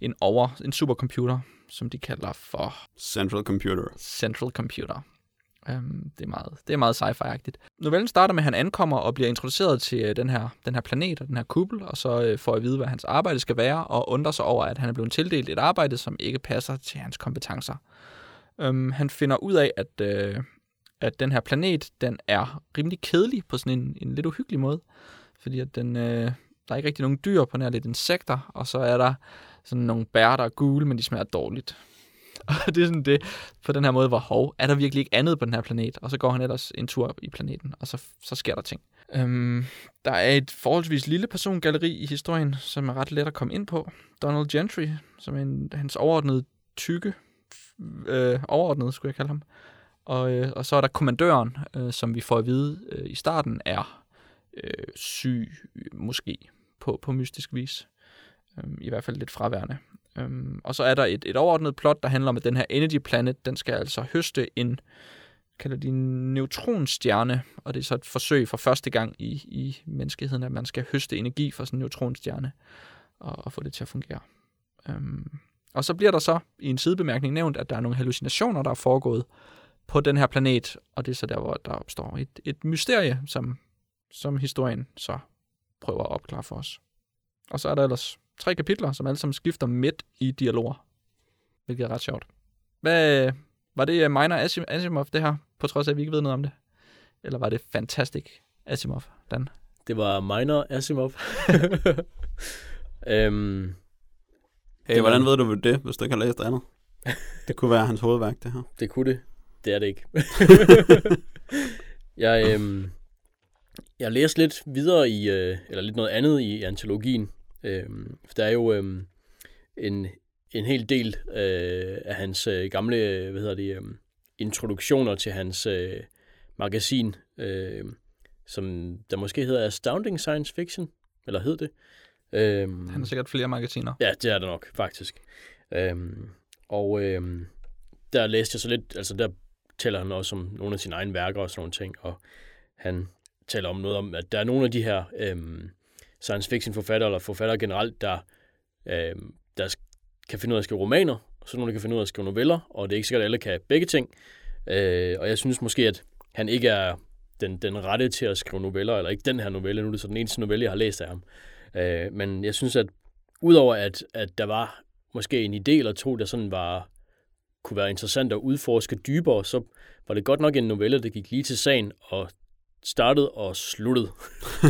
en over, en supercomputer, som de kalder for Central Computer. Central Computer. Um, det, er meget, det er meget sci-fi-agtigt. Novellen starter med, at han ankommer og bliver introduceret til uh, den, her, den her planet og den her kuppel, og så uh, får at vide, hvad hans arbejde skal være, og undrer sig over, at han er blevet tildelt et arbejde, som ikke passer til hans kompetencer. Um, han finder ud af, at, uh, at den her planet, den er rimelig kedelig på sådan en, en lidt uhyggelig måde, fordi at den, uh, der er ikke rigtig nogen dyr på nær lidt insekter, og så er der sådan nogle bær, der er gule, men de smager dårligt. <laughs> Og det er sådan det, på den her måde, hvor hov, er der virkelig ikke andet på den her planet? Og så går han ellers en tur i planeten, og så, så sker der ting. Øhm, der er et forholdsvis lille persongalleri i historien, som er ret let at komme ind på. Donald Gentry, som er en, hans overordnede tykke, øh, overordnede skulle jeg kalde ham. Og, øh, og så er der kommandøren, øh, som vi får at vide øh, i starten, er øh, syg, måske, på, på mystisk vis. Øhm, I hvert fald lidt fraværende. Øhm, og så er der et, et overordnet plot, der handler om, at den her Energy Planet, den skal altså høste en, kalder de neutronstjerne, og det er så et forsøg for første gang i, i menneskeheden, at man skal høste energi fra sådan en neutronstjerne, og, og få det til at fungere. Øhm, og så bliver der så i en sidebemærkning nævnt, at der er nogle hallucinationer, der er foregået på den her planet, og det er så der, hvor der opstår et, et mysterie, som, som historien så prøver at opklare for os. Og så er der ellers tre kapitler, som alle sammen skifter midt i dialoger, hvilket er ret sjovt. Hvad, var det Minor Asimov, det her, på trods af, at vi ikke ved noget om det? Eller var det Fantastic Asimov, Dan? Det var Minor Asimov. <laughs> øhm, Hey, hvordan ved du det, hvis du ikke har læst andet? <laughs> Det kunne være hans hovedværk, det her. det kunne det. Det er det ikke. <laughs> jeg, øhm, jeg læste lidt videre i, øh, eller lidt noget andet i antologien. Øhm, for der er jo øhm, en, en hel del øh, af hans øh, gamle, øh, hvad hedder det, øh, introduktioner til hans øh, magasin, øh, som der måske hedder Astounding Science Fiction, eller hed det. Øhm, Han har sikkert flere magasiner. Ja, det er det nok, faktisk. Øhm, og øhm, der læste jeg så lidt, altså der taler han også om nogle af sine egne værker og sådan nogle ting, og han taler om noget om, at der er nogle af de her øhm, science fiction forfattere, eller forfattere generelt, der, øhm, der kan finde ud af at skrive romaner, og så nogle, der kan finde ud af at skrive noveller, og det er ikke sikkert, at alle kan begge ting. Øh, og jeg synes måske, at han ikke er den, den rette til at skrive noveller, eller ikke den her novelle, nu er det så den eneste novelle, jeg har læst af ham. Øh, men jeg synes, at udover at, at der var måske en idé eller to, der sådan var, kunne være interessant at udforske dybere, så var det godt nok en novelle, der gik lige til sagen og startede og sluttede.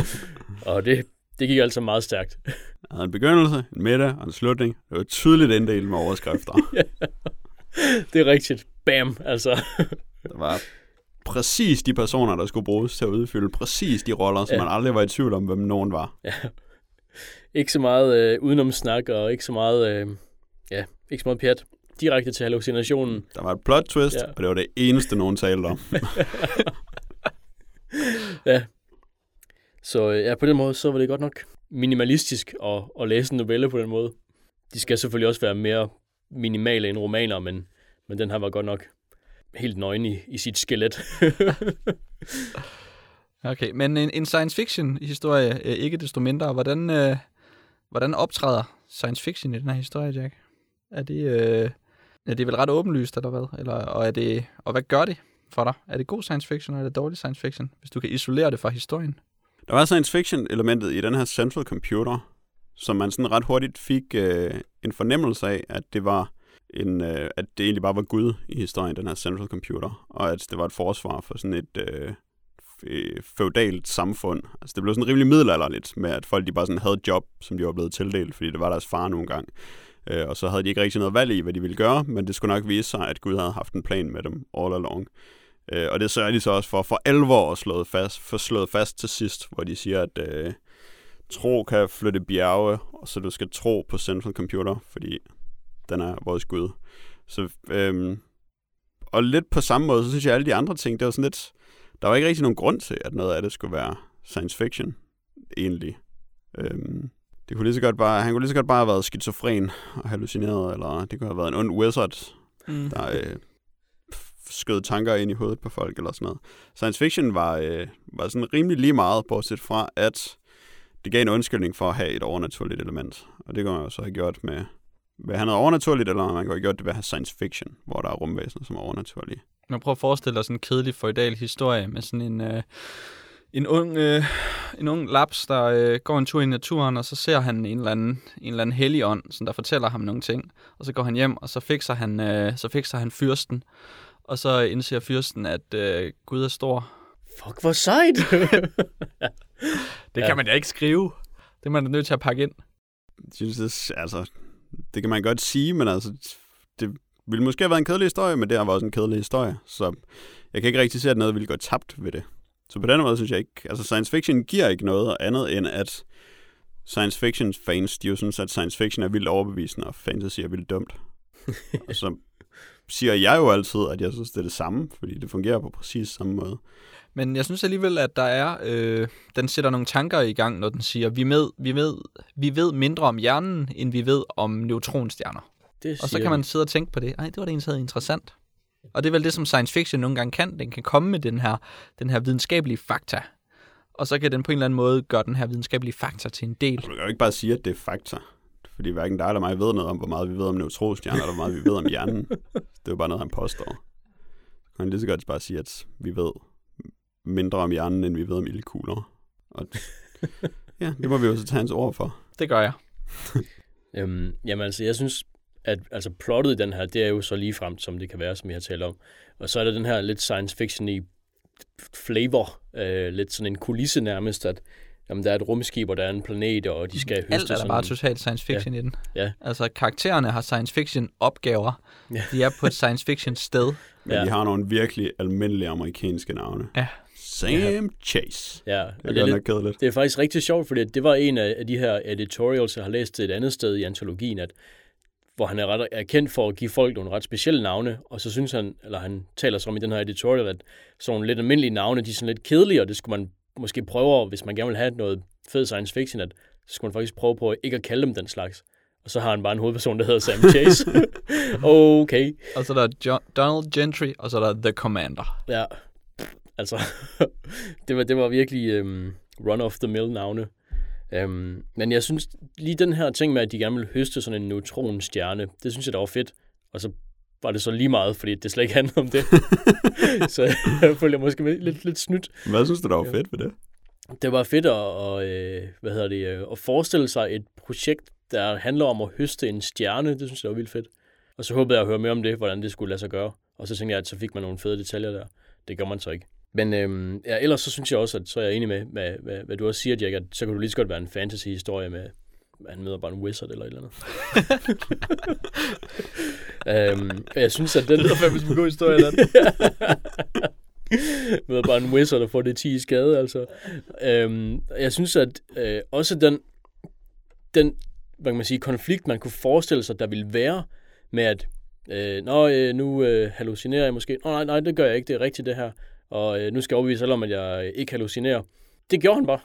<laughs> og det, det gik altså meget stærkt. Der havde en begyndelse, en middag og en slutning. Det var tydeligt inddelt med overskrifter. <laughs> Det er rigtigt. Bam, altså. Der var præcis de personer, der skulle bruges til at udfylde præcis de roller, som Ja. man aldrig var i tvivl om, hvem nogen var. Ikke så meget øh, udenom snak, og ikke så meget, øh, ja, ikke så meget pjat. Direkte til hallucinationen. Der var et plot twist, Ja. ja. og det var det eneste, nogen talte om. <laughs> <laughs> Ja. Så øh, ja, på den måde, så var det godt nok minimalistisk at, at læse en novelle på den måde. De skal selvfølgelig også være mere minimale end romaner, men, men den her var godt nok helt nøgen i, i sit skelet. <laughs> Okay, men en, en science fiction historie, øh, ikke desto mindre. Hvordan, øh, hvordan optræder science fiction i den her historie, Jack? Er det, øh, er det vel ret åbenlyst, eller hvad? Eller, og, er det, og hvad gør det for dig? Er det god science fiction, eller er det dårlig science fiction? Hvis du kan isolere det fra historien. Der var science fiction elementet i den her central computer, som man sådan ret hurtigt fik øh, en fornemmelse af, at det var en, øh, at det egentlig bare var Gud i historien, den her central computer, og at det var et forsvar for sådan et øh, feudalt samfund. Altså det blev sådan rimelig middelalderligt med, at folk de bare sådan havde et job, som de var blevet tildelt, fordi det var deres far nogle gange. Øh, og så havde de ikke rigtig noget valg i, hvad de ville gøre, men det skulle nok vise sig, at Gud havde haft en plan med dem all along. Øh, og det sørger de så også for for alvor at slået fast, for slået fast til sidst, hvor de siger, at øh, tro kan flytte bjerge, og så du skal tro på Central Computer, fordi den er vores Gud. Så, øhm, og lidt på samme måde, så synes jeg, at alle de andre ting, det var sådan lidt, der var ikke rigtig nogen grund til, at noget af det skulle være science fiction, egentlig. Øhm, det kunne lige så godt bare, han kunne lige så godt bare have været skizofren og hallucineret, eller det kunne have været en ond wizard, Mm. der øh, skød tanker ind i hovedet på folk, eller sådan noget. Science fiction var, øh, var sådan rimelig lige meget, bortset fra, at det gav en undskyldning for at have et overnaturligt element. Og det kunne man jo så have gjort med, at have noget overnaturligt, eller man kunne have gjort det ved at have science fiction, hvor der er rumvæsener, som er overnaturlige. Man prøver at forestille dig sådan en kedelig feudal historie med sådan en, øh, en, ung, øh, en ung laps, der øh, går en tur i naturen, og så ser han en eller anden, en eller anden helligånd, som der fortæller ham nogle ting. Og så går han hjem, og så fikser han, øh, så fikser han fyrsten. Og så indser fyrsten, at øh, Gud er stor. Fuck, hvor sejt! <laughs> Det Ja. kan man da ikke skrive. Det er man da nødt til at pakke ind. Jeg synes, det, altså, det kan man godt sige, men altså, det ville måske have været en kedelig historie, men det har været også en kedelig historie. Så jeg kan ikke rigtig se, at noget ville gå tabt ved det. Så på den måde synes jeg ikke, altså science fiction giver ikke noget andet end at science fiction fans, de jo synes, at science fiction er vildt overbevisende, og fantasy er vildt dumt. <laughs> og så siger jeg jo altid, at jeg synes, det er det samme, fordi det fungerer på præcis samme måde. Men jeg synes alligevel, at der er, øh, den sætter nogle tanker i gang, når den siger, vi ved, vi ved, vi ved mindre om hjernen, end vi ved om neutronstjerner. Det Og så kan man de. sidde og tænke på det. Ej, det var da egentlig interessant. Og det er vel det, som science fiction nogle gange kan. Den kan komme med den her, den her videnskabelige fakta. Og så kan den på en eller anden måde gøre den her videnskabelige fakta til en del. Du kan jo ikke bare sige, at det er fakta. Fordi hverken dig eller mig ved noget om, hvor meget vi ved om neutronstjerner, eller hvor meget vi ved om hjernen. Det er jo bare noget, han påstår. Så kan lige så godt bare sige, at vi ved mindre om hjernen, end vi ved om ildkugler. Og ja, det må vi jo så tage hans ord for. Det gør jeg. Øhm, jamen altså, jeg synes, at altså, plottet i den her, det er jo så lige frem, som det kan være, som jeg har talt om. Og så er der den her lidt science fiction i flavor, øh, lidt sådan en kulisse nærmest, at jamen, der er et rumskib, og der er en planet, og de skal høste Alt er der sådan... bare totalt science fiction ja. i den. Ja. Altså, karaktererne har science fiction opgaver. Ja. De er på et science fiction sted. Men Ja. ja. de har nogle virkelig almindelige amerikanske navne. Ja. Sam Chase. Ja, og Det det er er, godt lidt, kedeligt. det er faktisk rigtig sjovt, fordi det var en af af de her editorials, jeg har læst et andet sted i antologien, at hvor han er, ret, er kendt for at give folk nogle ret specielle navne, og så synes han, eller han taler så om i den her editorial, at sådan nogle lidt almindelige navne, de er sådan lidt kedelige, og det skulle man måske prøve, hvis man gerne vil have noget fed science fiction, at så skulle man faktisk prøve på ikke at kalde dem den slags. Og så har han bare en hovedperson, der hedder Sam <laughs> Chase. <laughs> okay. Og så er der John, Donald Gentry, og så er der The Commander. Ja, altså, <laughs> det var, det var virkelig øhm, run-of-the-mill navne. Øhm, men jeg synes, lige den her ting med, at de gerne ville høste sådan en neutronstjerne, det synes jeg, der var fedt. Og så var det så lige meget, fordi det slet ikke handlede om det. <laughs> så jeg føler måske lidt, lidt snydt. Hvad synes du, der var fedt ved det? Det var fedt at, og, øh, hvad hedder det, øh, at forestille sig et projekt, der handler om at høste en stjerne. Det synes jeg var vildt fedt. Og så håbede jeg at høre mere om det, hvordan det skulle lade sig gøre. Og så tænkte jeg, at så fik man nogle fede detaljer der. Det gør man så ikke. Men øhm, ja, ellers så synes jeg også, at så er jeg enig med, med, med hvad du også siger, Jack, at så kan du lige så godt være en fantasy-historie med, han møder bare en wizard eller et eller andet. <laughs> øhm, jeg synes, at den... Det er fandme som en god historie, den. <laughs> møder bare en wizard og får det 10 i skade, altså. Øhm, jeg synes, at øh, også den, den hvad kan man sige, konflikt, man kunne forestille sig, der ville være med, at øh, Nå, øh, nu øh, hallucinerer jeg måske. Nå, nej, nej, det gør jeg ikke, det er rigtigt det her. Og øh, nu skal jeg overbevise alle om, at jeg øh, ikke hallucinerer. Det gjorde han bare.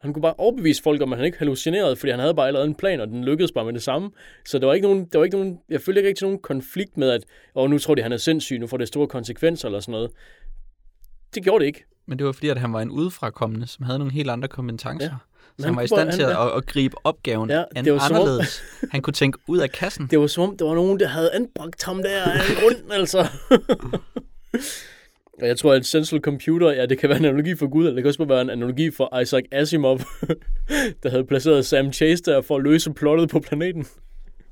Han kunne bare overbevise folk om, at han ikke hallucinerede, fordi han havde bare allerede en plan, og den lykkedes bare med det samme. Så der var ikke nogen, der var ikke nogen jeg følte ikke rigtig nogen konflikt med, at og nu tror de, han er sindssyg, nu får det store konsekvenser eller sådan noget. Det gjorde det ikke. Men det var fordi, at han var en udefrakommende, som havde nogle helt andre kompetencer. Ja. Så han han var i stand til han- at, at, at gribe opgaven Ja, det var som anderledes. Han kunne tænke ud af kassen. Det var som om, der var nogen, der havde anbragt ham der af en grund, altså. <laughs> Og jeg tror, at Central Computer, ja, det kan være en analogi for Gud, eller det kan også være en analogi for Isaac Asimov, <laughs> der havde placeret Sam Chase der for at løse plottet på planeten.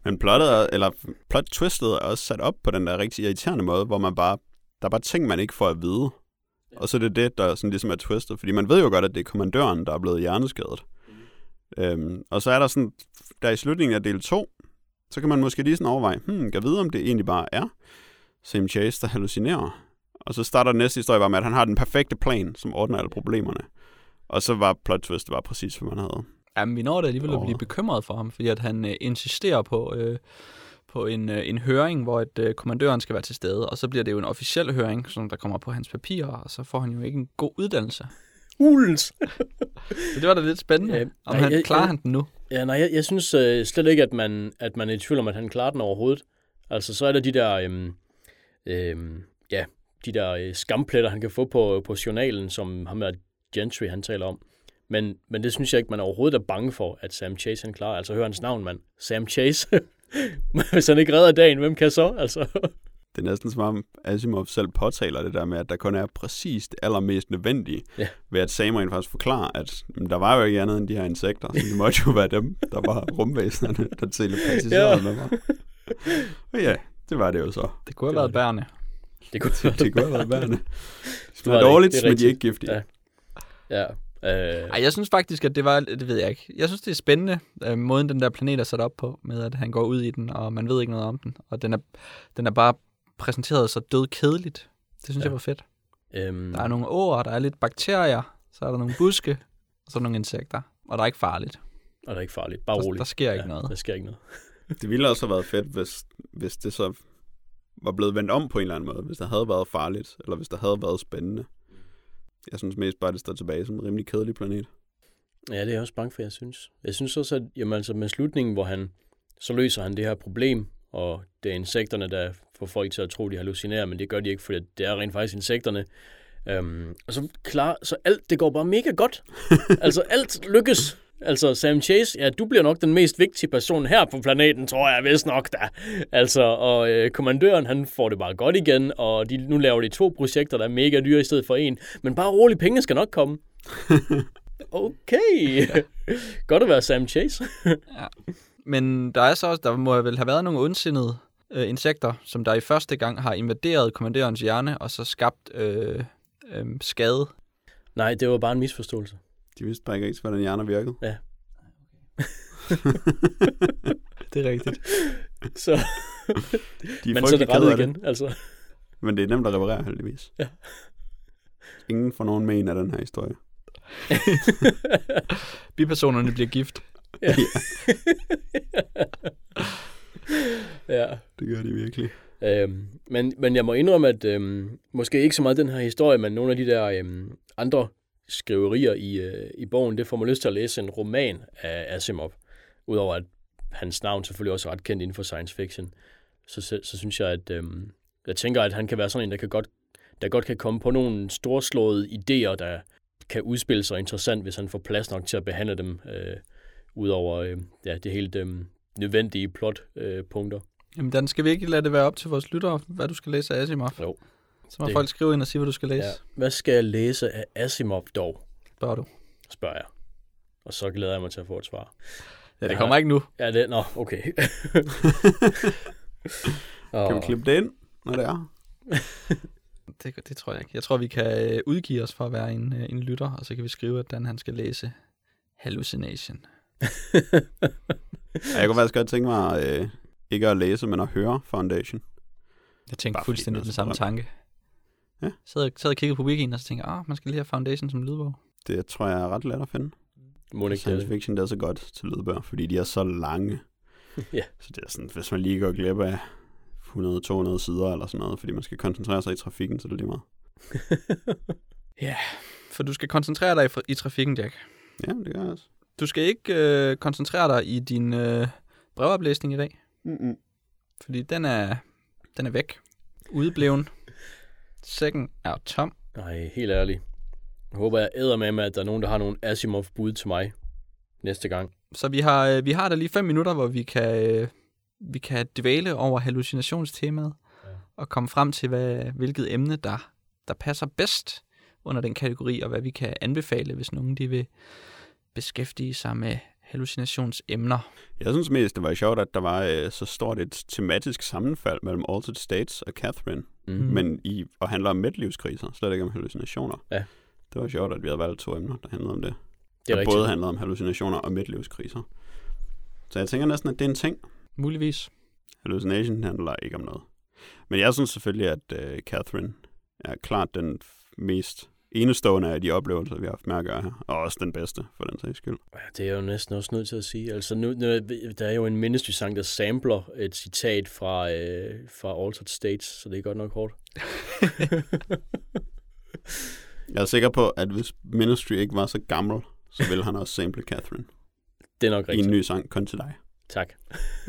Men plottet, er- eller plot twistet er også sat op på den der rigtig irriterende måde, hvor man bare, der er bare ting, man ikke får at vide. Og så er det det, der sådan ligesom er twistet. Fordi man ved jo godt, at det er kommandøren, der er blevet hjerneskadet. Øhm, og så er der sådan, der i slutningen af del 2, så kan man måske lige sådan overveje, hmm, kan vide, om det egentlig bare er Sam Chase, der hallucinerer. Og så starter den næste historie bare med, at han har den perfekte plan, som ordner alle problemerne. Og så var plot twist var præcis, hvad man havde. Jamen, vi når da alligevel at blive bekymret for ham, fordi at han øh, insisterer på, øh, på en, øh, en høring, hvor et, øh, kommandøren skal være til stede, og så bliver det jo en officiel høring, som der kommer på hans papirer, og så får han jo ikke en god uddannelse. Ulens! <laughs> Så det var da lidt spændende. Ja, om nej, han, jeg- klarer jeg- han den nu? Ja, nej, jeg, jeg synes øh, slet ikke, at man, at man er i tvivl om, at han klarer den overhovedet. Altså, så er der de der, øhm, øhm, ja, de der øh, skampletter, han kan få på, på journalen, som ham der Gentry, han taler om. Men, men det synes jeg ikke, man overhovedet er bange for, at Sam Chase han klarer. Altså, hør hans navn, mand. Sam Chase. <laughs> Hvis han ikke redder dagen, hvem kan så? Altså, <laughs> Det er næsten som om Asimov selv påtaler det der med, at der kun er præcis det allermest nødvendige, Ja. ved at Sam rent faktisk forklarer, at jamen, der var jo ikke andet end de her insekter, så det måtte jo være dem, der var rumvæsenerne, der telepatiserede Ja. med mig. <laughs> Og ja, det var det jo så. Det kunne have Det været det. Det kunne <laughs> Det kunne have været bærende. Det var det dårligt, ikke. Det er men de er ikke giftige. Ja. Ja. Øh, Ej, jeg synes faktisk, at det var, det ved jeg ikke. Jeg synes, det er spændende, øh, måden den der planet er sat op på, med at han går ud i den, og man ved ikke noget om den. Og den er, den er bare præsenteret så død kedeligt. Det synes Ja. jeg var fedt. øhm, Der er nogle åer, der er lidt bakterier, så er der nogle buske, og så er der nogle insekter. Og der er ikke farligt. og det er ikke farligt. Bare Der, roligt. der sker ikke ja, noget. Der sker ikke noget. Det ville også have været fedt, hvis, hvis det så var blevet vendt om på en eller anden måde. Hvis det havde været farligt, eller hvis det havde været spændende. Jeg synes mest bare, det står tilbage som en rimelig kedelig planet. Ja, det er jeg også bange for, jeg synes. Jeg synes også, at jamen, altså med slutningen, hvor han, så løser han det her problem, og det er insekterne, der får folk til at tro, de hallucinerer, men det gør de ikke, for det er rent faktisk insekterne. Øhm, og så klar, så alt, det går bare mega godt. <laughs> altså alt lykkes. Altså Sam Chase, ja, du bliver nok den mest vigtige person her på planeten, tror jeg vist nok da. Altså, og øh, kommandøren, han får det bare godt igen, og de, nu laver de to projekter, der er mega dyre i stedet for en. Men bare rolig, penge skal nok komme. <laughs> Okay. <laughs> Godt at være Sam Chase. <laughs> Men der er så også, der må vel have været nogle ondsindede øh, insekter, som der i første gang har invaderet kommandørens hjerne, og så skabt øh, øh, skade. Nej, det var bare en misforståelse. De vidste bare ikke rigtig, hvordan hjerner virkede. Ja. <laughs> Det er rigtigt. <laughs> Så, De er men så er det rettet igen. Altså. Men det er nemt at reparere, heldigvis. Ja. Ingen får nogen med en af den her historie. <laughs> Bipersonerne bliver gift. ja. Det gør de virkelig. Øhm, men, men jeg må indrømme, at øhm, måske ikke så meget den her historie, men nogle af de der øhm, andre skriverier i, øh, i bogen, det får mig lyst til at læse en roman af Asimov. Udover at hans navn selvfølgelig også er ret kendt inden for science fiction, så, så, så synes jeg, at øhm, jeg tænker, at han kan være sådan en, der, kan godt, der godt kan komme på nogle storslåede idéer, der kan udspille sig interessant, hvis han får plads nok til at behandle dem, øh, udover øh, ja, det helt øh, nødvendige plotpunkter. Øh, punkter. Jamen, Dan, skal vi ikke lade det være op til vores lyttere, hvad du skal læse af Asimov? Jo. Så må Det- folk skrive ind og sige, hvad du skal læse. Ja. Hvad skal jeg læse af Asimov dog, Spørger du. spørger jeg. Og så glæder jeg mig til at få et svar. Ja, det Ja. kommer ikke nu. Ja, det... Nå, okay. <laughs> Kan vi klippe det ind, når det er? <laughs> Det, det tror jeg ikke. Jeg tror, vi kan øh, udgive os for at være en, øh, en lytter, og så kan vi skrive, at Dan han skal læse Hallucination. Ja, jeg kunne faktisk godt tænke mig øh, ikke at læse, men at høre Foundation. Jeg Bare fordi fuldstændig den samme tanke. Ja. Sad, sad og kiggede på wikien, og så tænkte jeg, ah, man skal lige have Foundation som lydbog. Det tror jeg er ret let at finde. Ikke Science fiction det er så godt til lydbøger, fordi de er så lange. <laughs> Ja. Så det er sådan, hvis man lige går glip af 100-200 sider eller sådan noget, fordi man skal koncentrere sig i trafikken, så er det lige meget. <laughs> For du skal koncentrere dig i, i trafikken, Jack. Ja, det gør jeg også. Du skal ikke øh, koncentrere dig i din øh, brevoplæsning i dag, Mm-mm. fordi den er, den er væk. Udebleven. Sækken er tom. Nej, helt ærligt. Jeg håber, jeg æder med, at der er nogen, der har nogle Asimov-bud til mig næste gang. Så vi har, øh, vi har da lige fem minutter, hvor vi kan, øh, vi kan dvæle over hallucinationstemaet Ja. og komme frem til, hvad, hvilket emne, der, der passer bedst under den kategori, og hvad vi kan anbefale, hvis nogen de vil beskæftige sig med hallucinationsemner. Jeg synes mest, det var sjovt, at der var øh, så stort et tematisk sammenfald mellem Altered States og Catherine, Mm. Men i at handle om midtlivskriser, slet ikke om hallucinationer. Ja. Det var sjovt, at vi havde valgt to emner, der handlede om det. Det er der både handlede om hallucinationer og midtlivskriser. Så jeg tænker næsten, at det er en ting. Muligvis. Hallucination handler ikke om noget. Men jeg synes selvfølgelig, at uh, Catherine er klart den mest enestående af de oplevelser, vi har haft med at gøre her. Og også den bedste, for den sags skyld. Ja, det er jeg jo næsten også nødt til at sige. Altså, nu, nu, der er jo en Ministry-sang, der sampler et citat fra, øh, fra Altered States, så det er godt nok hårdt. <laughs> Jeg er sikker på, at hvis Ministry ikke var så gammel, så ville han også sample Catherine Det er nok i rigtigt. en ny sang, kun til dig. Tak.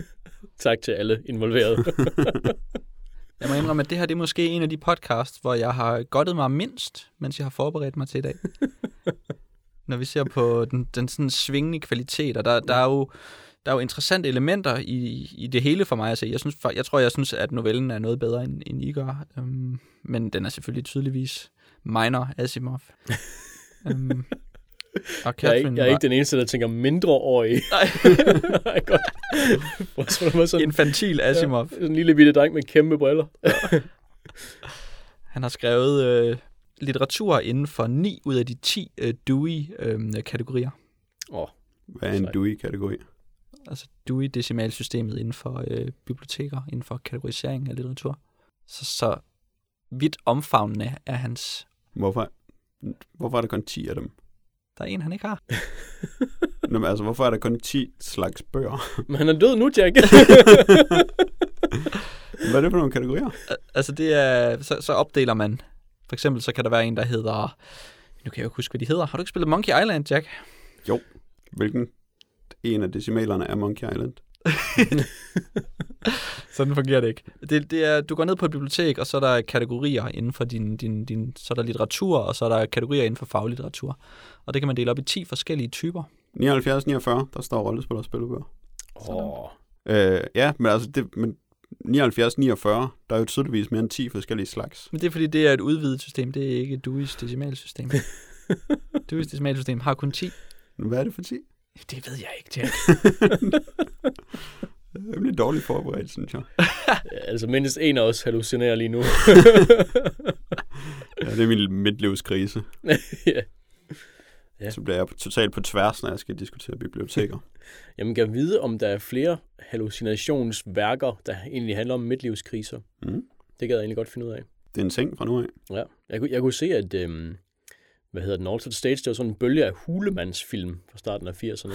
<laughs> tak til alle involverede. <laughs> Jeg må indrømme, at det her det er måske en af de podcasts, hvor jeg har godtet mig mindst, mens jeg har forberedt mig til i dag. <laughs> Når vi ser på den, den sådan svingende kvalitet, og der, der er jo der er jo interessante elementer i, i det hele for mig. Altså, jeg, synes, jeg tror, jeg synes, at novellen er noget bedre, end, end I gør. Um, men den er selvfølgelig tydeligvis minor Asimov. um, <laughs> og jeg, er ikke, jeg er var ikke den eneste, der tænker mindre over i. Nej. Nej, godt. Hvor sådan, var sådan, infantil Asimov. sådan en lille bitte dreng med kæmpe briller. Han har skrevet øh, litteratur inden for 9 ud af de 10 øh, Dewey-kategorier. Åh, oh, Hvad er en. Dewey-kategori? altså Dewey-decimalsystemet inden for øh, biblioteker, inden for kategorisering af litteratur. Så, så vidt omfavnende er hans... Hvorfor, hvorfor er der kun 10 af dem? Der er en, han ikke har. <laughs> Nå, men altså, hvorfor er der kun 10 slags bøger? men han er død nu, Jack. <laughs> <laughs> Hvad er det for nogle kategorier? Al- Altså det er... Så, så opdeler man... For eksempel så kan der være en, der hedder... Nu kan jeg jo ikke huske, hvad de hedder. Har du ikke spillet Monkey Island, Jack? Hvilken en af decimalerne er Monkey Island? <laughs> Sådan fungerer det ikke. Det, det er, du går ned på et bibliotek, og så er der kategorier inden for din, din, din... Så er der litteratur, og så er der kategorier inden for faglitteratur. Og det kan man dele op i 10 forskellige typer. 79, 49, der står rollespil og spillebøger. Åh, oh, Øh, ja, men altså, det, men 79, 49, der er jo tydeligvis mere end 10 forskellige slags. Men det er fordi, det er et udvidet system. Det er ikke Dewey's decimalsystem. <laughs> Dewey's decimalsystem har kun 10. Hvad er det for 10? Det ved jeg ikke, Jack. <laughs> Det bliver dårligt forberedt, synes jeg. <laughs> altså mindst en af os hallucinerer lige nu. Ja, det er min midtlivskrise. <laughs> ja. Ja. Så bliver jeg totalt på tværs, når jeg skal diskutere biblioteker. Jamen, kan jeg vide, om der er flere hallucinationsværker, der egentlig handler om midtlivskriser? Mm. Det gad jeg egentlig godt finde ud af. Det er en ting fra nu af. Ja. Jeg, kunne- jeg kunne se, at... Øhm, hvad hedder den? Altered Stage, det var sådan en bølge af hulemandsfilm fra starten af 80'erne.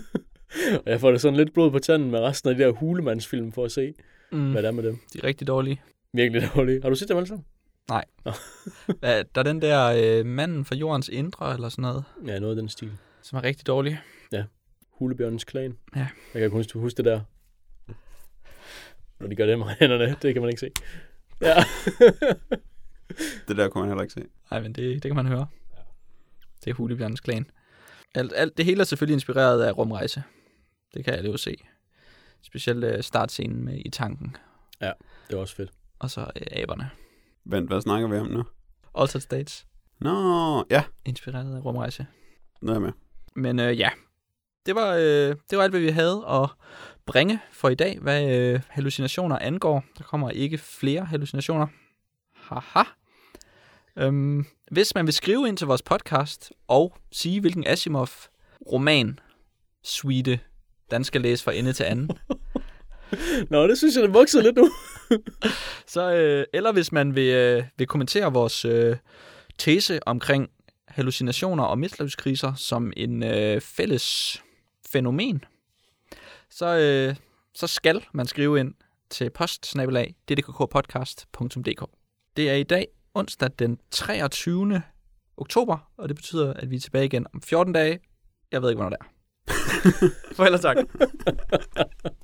<laughs> og jeg får da sådan lidt blod på tanden med resten af de der hulemandsfilm for at se, Mm, hvad der er med dem. de er rigtig dårlige. Virkelig dårligt. Har du set dem alle sammen? <laughs> Hvad- Der er den der øh, manden fra jordens indre, eller sådan noget, Ja, noget af den stil. som er rigtig dårlig. Hulebjørnens klan. Ja. Jeg kan huske, huske det der. Når de gør det med hænderne, det kan man ikke se. Ja. <laughs> <laughs> Det der kunne man heller ikke se. Nej, men det, det kan man høre. Det er Hulebjørnens klan. Alt, alt, det hele er selvfølgelig inspireret af rumrejse. Det kan jeg jo se. Specielt øh, startscenen med i tanken, det er også fedt. og så øh, aberne. Vent, hvad snakker vi om nu? Altered States, Nå, ja, inspireret af rumrejse. nu er jeg med. Men øh, ja, det var, øh, det var alt, hvad vi havde at bringe for i dag, hvad øh, hallucinationer angår. Der kommer ikke flere hallucinationer. Haha. Øhm, hvis man vil skrive ind til vores podcast og sige, hvilken Asimov-roman suite Dan skal læse fra ende til anden, <laughs> Nå, det synes jeg, det voksede lidt nu. <laughs> så, øh, eller hvis man vil, øh, vil kommentere vores øh, tese omkring hallucinationer og midtlivskriser som en øh, fælles fænomen, så, øh, så skal man skrive ind til postsnabelag.ddkkpodcast.dk. Det er i dag onsdag den 23. oktober, og det betyder, at vi er tilbage igen om 14 dage. Jeg ved ikke, hvornår det er. <laughs> Farvel og tak. <laughs>